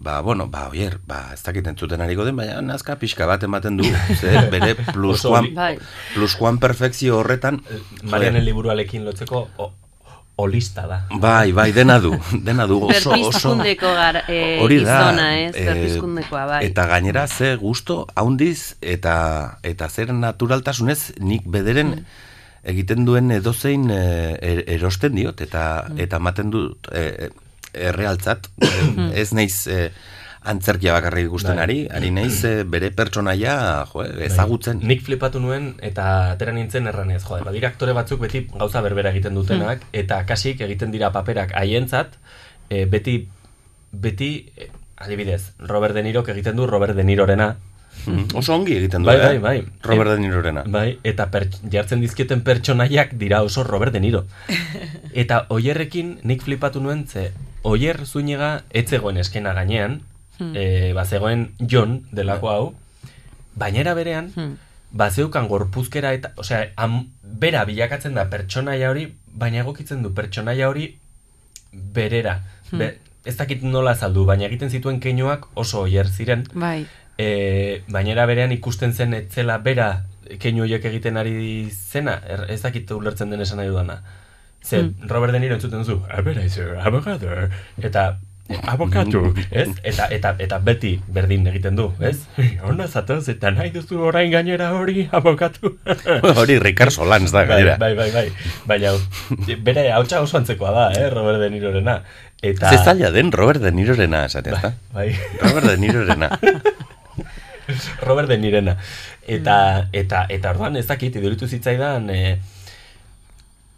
S6: Ba, bueno, ba, oier, ba, ez dakit entzuten ariko den, baina nazka pixka bat ematen du, ze, bere pluskuan,
S2: Oso Bai.
S6: pluskuan perfekzio horretan,
S2: Marianen liburualekin lotzeko o, olista da.
S6: Bai, bai, dena du, dena du oso, oso.
S8: Gar, e,
S6: Hori da,
S8: gizona, ez? Berpizkundekoa, bai.
S6: Eta gainera ze gusto haundiz eta eta zer naturaltasunez nik bederen egiten duen edozein er- erosten diot eta eta ematen dut eh, errealtzat ez naiz eh, antzerkia bakarrik ikusten
S2: Bai.
S6: ari, ari naiz eh, bere pertsonaia jo, ezagutzen.
S2: Nik flipatu nuen eta atera nintzen erranez, jode, badira aktore batzuk beti gauza berbera egiten dutenak, eta kasik egiten dira paperak haientzat, e, beti, beti, adibidez, Robert De Nirok egiten du Robert De Nirorena.
S6: Mhm. Oso ongi egiten du,
S2: bai,
S6: eh?
S2: bai, bai.
S6: Robert De Nirorena.
S2: Bai, eta per, jartzen dizkieten pertsonaiak dira oso Robert De Niro. Eta oierrekin nik flipatu nuen, ze oier zuinega etzegoen eskena gainean,
S26: Hmm.
S2: e, bazegoen John delako hau, bainera berean,
S26: Hmm.
S2: bazeukan gorpuzkera eta, osea, am, bera bilakatzen da pertsonaia hori, baina egokitzen du pertsonaia hori berera.
S26: Hmm.
S2: Be, ez dakit nola azaldu, baina egiten zituen keinuak oso oier ziren.
S26: Bai.
S2: E, bainera berean ikusten zen etzela bera keinu horiek egiten ari zena, er, ez dakit ulertzen den esan nahi dudana. Ze,
S26: Hmm.
S2: Robert De Niro entzuten zu, abogado, abogado, eta abokatu, ez? Eta, eta, eta beti berdin egiten du, ez? Hona zatoz, eta nahi duzu orain gainera hori abokatu.
S6: Hori Ricard Solans da, gainera.
S2: Bai, bai, bai, bai. Baina, bere hautsa oso antzekoa da, eh, Robert De Nirorena. Eta...
S6: Ze zaila den Robert De Nirorena, esatea, ezta?
S2: Bai.
S6: Robert De Nirorena.
S2: Robert De Nirena. Eta, eta, eta orduan ez dakit, iduritu zitzaidan, e,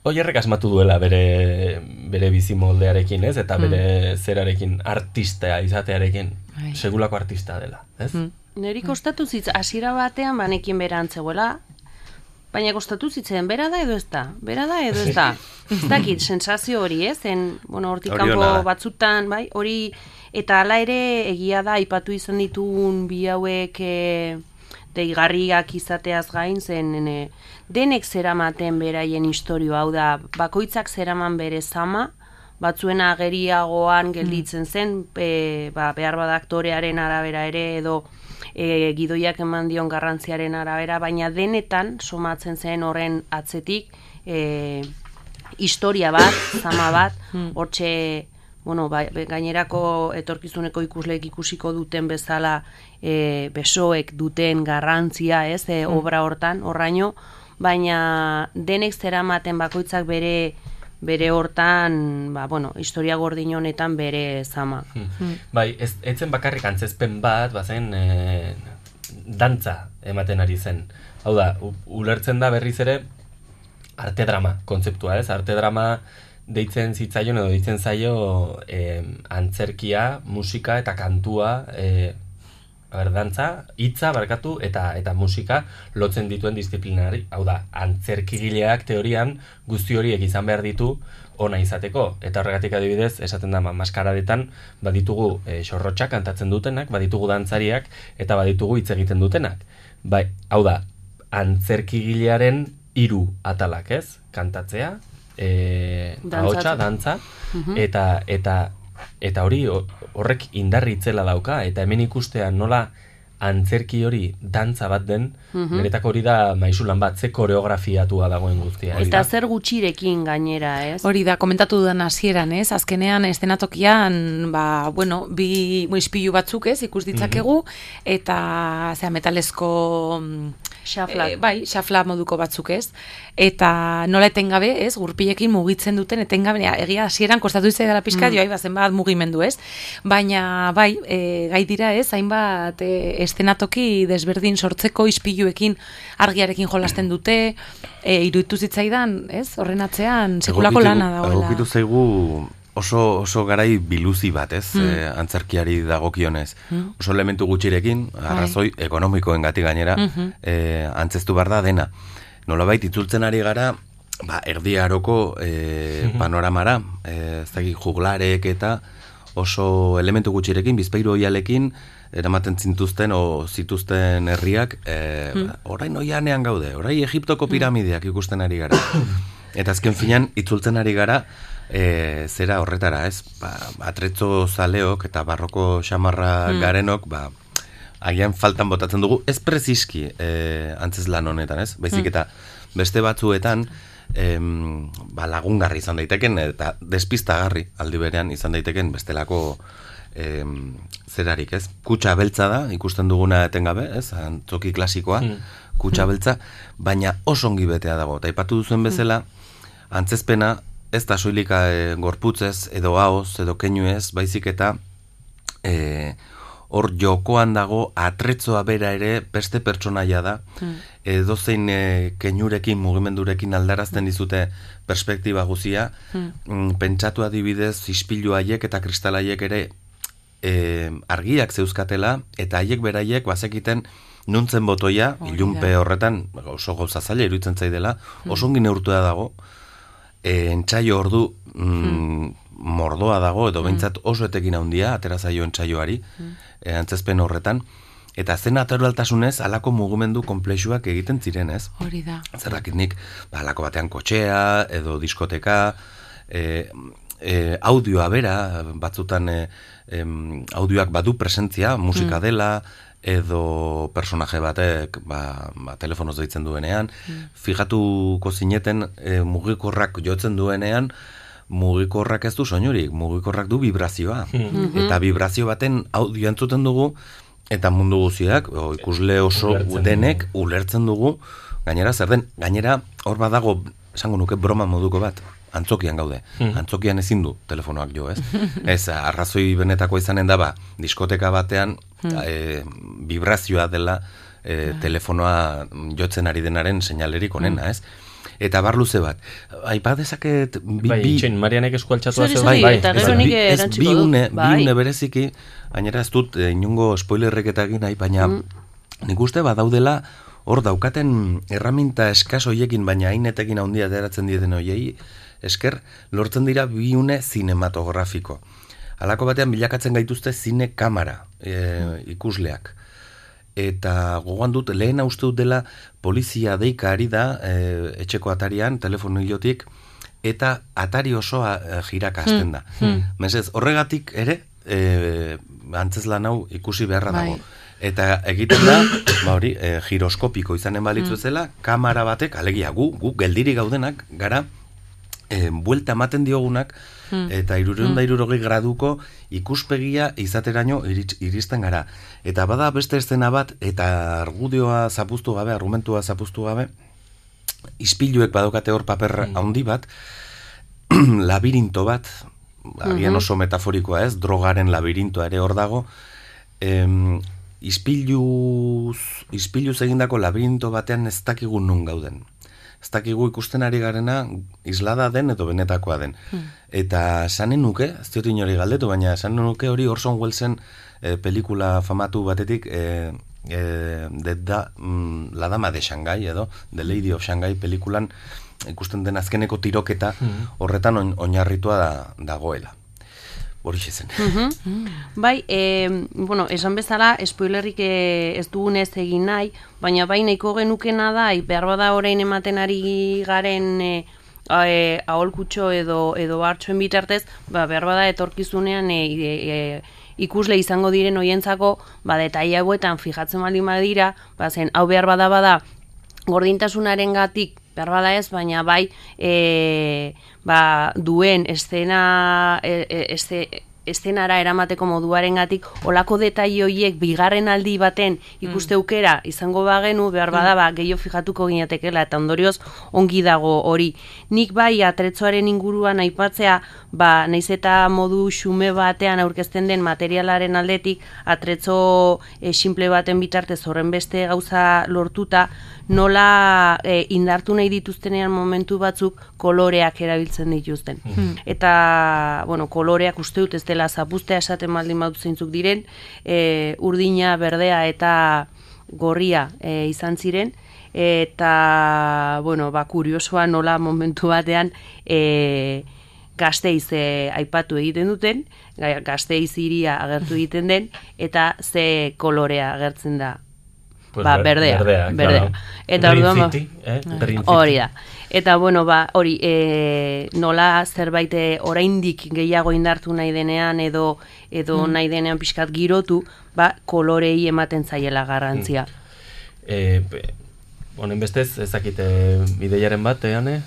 S2: Oierrek asmatu duela bere, bere bizimoldearekin, ez? Eta bere zerarekin, artista izatearekin.
S8: Bai.
S2: Segulako artista dela, ez?
S8: Neri kostatu zitz, hasiera batean banekin bera antzegoela, baina kostatu zitzen, bera da edo ez da? Bera da edo ez da? ez dakit, sensazio hori, ez? En, bueno, hortik kanpo batzutan, bai, hori, eta hala ere egia da, aipatu izan ditugun bi hauek e, deigarriak izateaz gain, zen e, denek zeramaten beraien historio hau da, bakoitzak zeraman bere zama, batzuen ageriagoan gelditzen zen, e, ba, behar bada aktorearen arabera ere, edo e, gidoiak eman dion garrantziaren arabera, baina denetan somatzen zen horren atzetik e, historia bat, zama bat, hortxe bueno, ba, gainerako etorkizuneko ikusleek ikusiko duten bezala e, besoek duten garrantzia, ez, e,
S26: Mm.
S8: obra hortan, horraino, baina denek zeramaten bakoitzak bere bere hortan, ba, bueno, historia gordin honetan bere zama.
S2: Hmm. Bai, ez, etzen bakarrik antzezpen bat, bazen e, dantza ematen ari zen. Hau da, u- ulertzen da berriz ere arte drama kontzeptua, ez? Arte drama deitzen zitzaion edo deitzen zaio e, antzerkia, musika eta kantua e, a ber, dantza, hitza barkatu eta eta musika lotzen dituen disiplinari. Hau da, antzerkigileak teorian guzti horiek izan behar ditu ona izateko. Eta horregatik adibidez, esaten da, ma- maskaradetan baditugu e, xorrotxak kantatzen dutenak, baditugu dantzariak eta baditugu hitz egiten dutenak. Bai, hau da, antzerkigilearen hiru atalak, ez? Kantatzea, e, ahotsa, dantza,
S8: Mhm.
S2: eta eta eta hori ho- horrek indarri itzela dauka eta hemen ikustean nola antzerki hori dantza bat den,
S8: Mhm.
S2: niretako hori da maisulan bat, ze koreografiatua dagoen guztia.
S8: Eta
S2: da?
S8: zer gutxirekin gainera, ez?
S26: Hori da, komentatu dudan hasieran, ez? Azkenean estenatokian, ba, bueno, bi bueno, ispilu batzuk, ez? Ikus ditzakegu eta zera metalezko
S8: Xaflak.
S26: eh, bai, xafla moduko batzuk, ez? Eta nola etengabe, ez? Gurpilekin mugitzen duten etengabe, egia hasieran kostatu dela pixka,
S8: Mm.
S26: joai zenbat mugimendu, ez? Baina bai, e, gai dira, ez? Hainbat e, estenatoki desberdin sortzeko ispiluekin argiarekin jolasten dute, e, iruditu zitzaidan, ez? Horren atzean sekulako lana dagoela.
S6: Egokitu zaigu oso, oso garai biluzi bat, ez?
S26: Mm.
S6: Eh, antzerkiari dagokionez.
S26: Mm.
S6: Oso elementu gutxirekin, arrazoi ekonomikoen gati gainera,
S26: Mhm.
S6: eh, antzestu behar da dena. Nolabait itzultzen ari gara, ba, erdi aroko eh,
S2: Mhm.
S6: panoramara, eh, ez dakit juglarek eta oso elementu gutxirekin, bizpairu oialekin, eramaten zintuzten o zituzten herriak, eh,
S2: Mm.
S6: ba, orain oianean gaude, orain Egiptoko piramideak ikusten ari gara. Eta azken finan, itzultzen ari gara, e, zera horretara, ez? Ba, atretzo zaleok eta barroko xamarra
S2: Mm.
S6: garenok, ba, agian faltan botatzen dugu, ez preziski e, antzez lan honetan, ez? Baizik
S2: Mm.
S6: eta beste batzuetan, em, ba, lagungarri izan daiteken, eta despistagarri aldi berean izan daiteken bestelako em, zerarik, ez? Kutsa beltza da, ikusten duguna etengabe, ez? Antzoki klasikoa,
S2: Mm.
S6: kutsa beltza, baina oso ongi betea dago. Eta aipatu duzuen bezala, antzezpena ez da soilika e, gorputzez, edo haoz, edo keinuez, baizik eta e, hor jokoan dago atretzoa bera ere beste pertsonaia da,
S2: Mm.
S6: zein e, keinurekin, mugimendurekin aldarazten dizute perspektiba guzia,
S2: Mm.
S6: mm, pentsatu adibidez ispilu haiek eta kristal haiek ere e, argiak zeuzkatela eta haiek beraiek bazekiten nuntzen botoia,
S2: Hori
S6: ilunpe horretan oso gauza zaila iruditzen zaidela, oso ongi neurtua dago, e, entsaio ordu mm, mordoa dago, edo behintzat oso etekin handia, atera zaio entsaioari, e, antzezpen horretan, eta zen naturaltasunez alako mugimendu komplexuak egiten ziren, ez?
S26: Hori da.
S6: Zerrakit nik, ba, alako batean kotxea, edo diskoteka, e, e, audioa bera, batzutan e, em, audioak badu presentzia, musika
S2: Mm.
S6: dela, edo personaje batek ba, ba, telefonoz deitzen duenean,
S2: Mm.
S6: fijatuko zineten e, mugikorrak jotzen duenean, mugikorrak ez du soinurik, mugikorrak du vibrazioa.
S2: Mhm.
S6: Eta vibrazio baten audio entzuten dugu, eta mundu guztiak, o, ikusle oso
S2: Ulertzen
S6: denek ulertzen dugu, gainera zer den, gainera hor badago, esango nuke broma moduko bat, antzokian gaude.
S2: Mhm.
S6: Antzokian ezin du telefonoak jo, ez? ez, arrazoi benetako izanen da, ba, diskoteka batean,
S2: Mhm.
S6: e, vibrazioa dela e, telefonoa jotzen ari denaren seinalerik onena, ez? Eta bar luze bat. Aipa dezaket bi,
S2: Bai,
S6: bi,
S2: itxoin, Marianek eskualtxatua
S8: Zuri,
S2: zeu.
S8: zuri,
S2: bai,
S8: eta
S2: ez
S8: gero nik erantziko
S6: bi une,
S8: Bai.
S6: bi une bereziki, gainera ez dut e, inungo spoilerrek eta egin nahi, baina
S8: Mm.
S6: nik uste badaudela hor daukaten erraminta eskas hoiekin, baina hainetekin handia ateratzen dieten hoiei, esker lortzen dira bi une zinematografiko. Halako batean bilakatzen gaituzte zine kamera e, ikusleak. Eta gogoan dut, lehen uste dut dela polizia deika ari da e, etxeko atarian, telefono hilotik, eta atari osoa e, jiraka hasten da.
S2: Hmm.
S6: Mesez, horregatik ere, e, antzeslan hau ikusi beharra
S26: Bai.
S6: dago. Eta egiten da, ba hori, e, giroskopiko izanen balitzu
S26: Mm.
S6: ezela, kamera batek, alegia gu, gu geldiri gaudenak, gara, e, buelta ematen diogunak,
S26: Mm.
S6: eta irureunda irurogei graduko ikuspegia izateraino iritz- iristen gara. Eta bada beste estena bat, eta argudioa zapuztu gabe, argumentua zapuztu gabe, ispiluek badokate hor paper handi bat, labirinto bat, agian oso metaforikoa ez, drogaren labirintoa ere hor dago, em, ispiluz, ispiluz egindako labirinto batean ez dakigu nun gauden. Ez dakigu ikusten ari garena islada den edo benetakoa den. Eta sanen nuke, ez diot inori galdetu, baina sanen nuke hori Orson Wellesen e, pelikula famatu batetik e, e, de da, mm, La Dama de Shanghai edo The Lady of Shanghai pelikulan ikusten den azkeneko tiroketa
S2: Mhm.
S6: horretan oin, oinarritua da, dagoela. Horixe zen.
S8: Mhm. Bai, e, bueno, esan bezala, spoilerrik e, ez dugunez egin nahi, baina bai nahiko genukena da, behar bada orain ematen ari garen e, e, aholkutxo edo, edo hartxoen bitartez, ba, behar bada etorkizunean e, e, ikusle izango diren hoientzako, ba, detaile hauetan fijatzen baldin badira, ba, zen, hau behar bada bada, gordintasunaren gatik, behar bada ez, baina bai, e, ba, duen estena, e, este, estenara eramateko moduarengatik olako detaile horiek bigarren aldi baten ikuste aukera izango bagenu behar bada ba gehiago fijatuko ginatekela eta ondorioz ongi dago hori. Nik bai atretzoaren inguruan aipatzea ba naiz eta modu xume batean aurkezten den materialaren aldetik atretzo e, simple baten bitartez horren beste gauza lortuta nola e, indartu nahi dituztenean momentu batzuk koloreak erabiltzen dituzten.
S26: Hmm.
S8: Eta, bueno, koloreak uste dut ez dela zapustea esaten baldin badu zeintzuk diren, e, urdina, berdea eta gorria e, izan ziren, eta, bueno, ba, kuriosoa nola momentu batean e, gazteiz e, aipatu egiten duten, ga- gazteiz iria agertu egiten den, eta ze kolorea agertzen da
S2: Pues
S8: ba,
S2: ber-
S8: berdea,
S2: berdea,
S8: berdea.
S2: claro.
S8: Eta
S2: Green
S8: orduan,
S2: City, eh? Green City.
S8: Hori da. Eta bueno, ba, hori, e, nola zerbait e, oraindik gehiago indartu nahi denean edo edo
S2: Mm.
S8: nahi denean pixkat girotu, ba, kolorei ematen zaiela garrantzia.
S2: E, be- honen bestez, ez dakite bideiaren bat, ean, eh?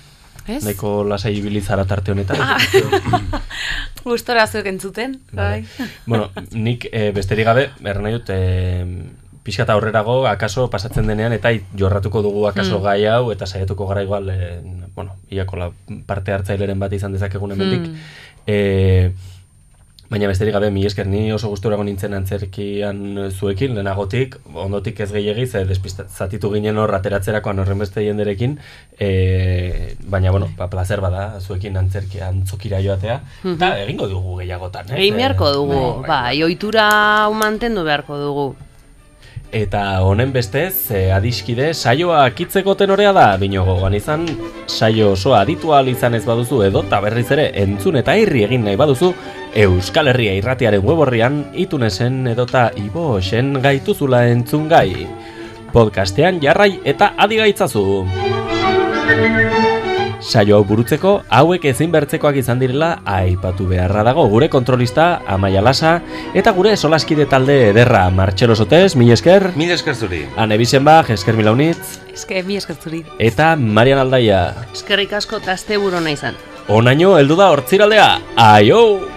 S26: Ez?
S2: Nahiko lasai ibili zara tarte honetan.
S26: Ah. Gustora zuek entzuten, bai.
S2: bueno, nik e, besterik gabe, dut, e, pixka eta aurrerago, akaso pasatzen denean, eta jorratuko dugu akaso
S26: Mm.
S2: gai hau, eta saiatuko gara igual, e, bueno, iako la parte hartzaileren bat izan dezakegun hemendik.
S26: Mm.
S2: E, baina besterik gabe, mi esker, ni oso gustura nintzen antzerkian zuekin, lehenagotik, ondotik ez gehiagiz, e, zatitu ginen hor ateratzerakoan horren beste jenderekin, e, baina, bueno, ba, placer bada, zuekin antzerki, antzokira joatea, eta egingo dugu gehiagotan, eh?
S8: Egin beharko dugu,
S2: Bai,
S8: bai, ohitura hau mantendu beharko dugu.
S2: Eta honen bestez, e, adiskide, saioa kitzeko tenorea da, binogo gogan izan, saio osoa aditual izan ez baduzu edo, eta berriz ere, entzun eta irri egin nahi baduzu, Euskal Herria irratiaren weborrian, itunesen edota iboxen gaituzula entzun gai. Podcastean jarrai eta adigaitzazu. Saio hau burutzeko, hauek ezin bertzekoak izan direla aipatu beharra dago gure kontrolista Amaia Lasa eta gure solaskide talde ederra Martxelo Sotes, mil esker.
S6: Mil esker zuri.
S2: Ane Bisenbach, esker milaunitz.
S26: Eske, mi eskertzuri.
S2: Eta Marian Aldaia.
S8: Eskerrik asko eta asteburu izan.
S2: Onaino heldu da hortziraldea. Aio!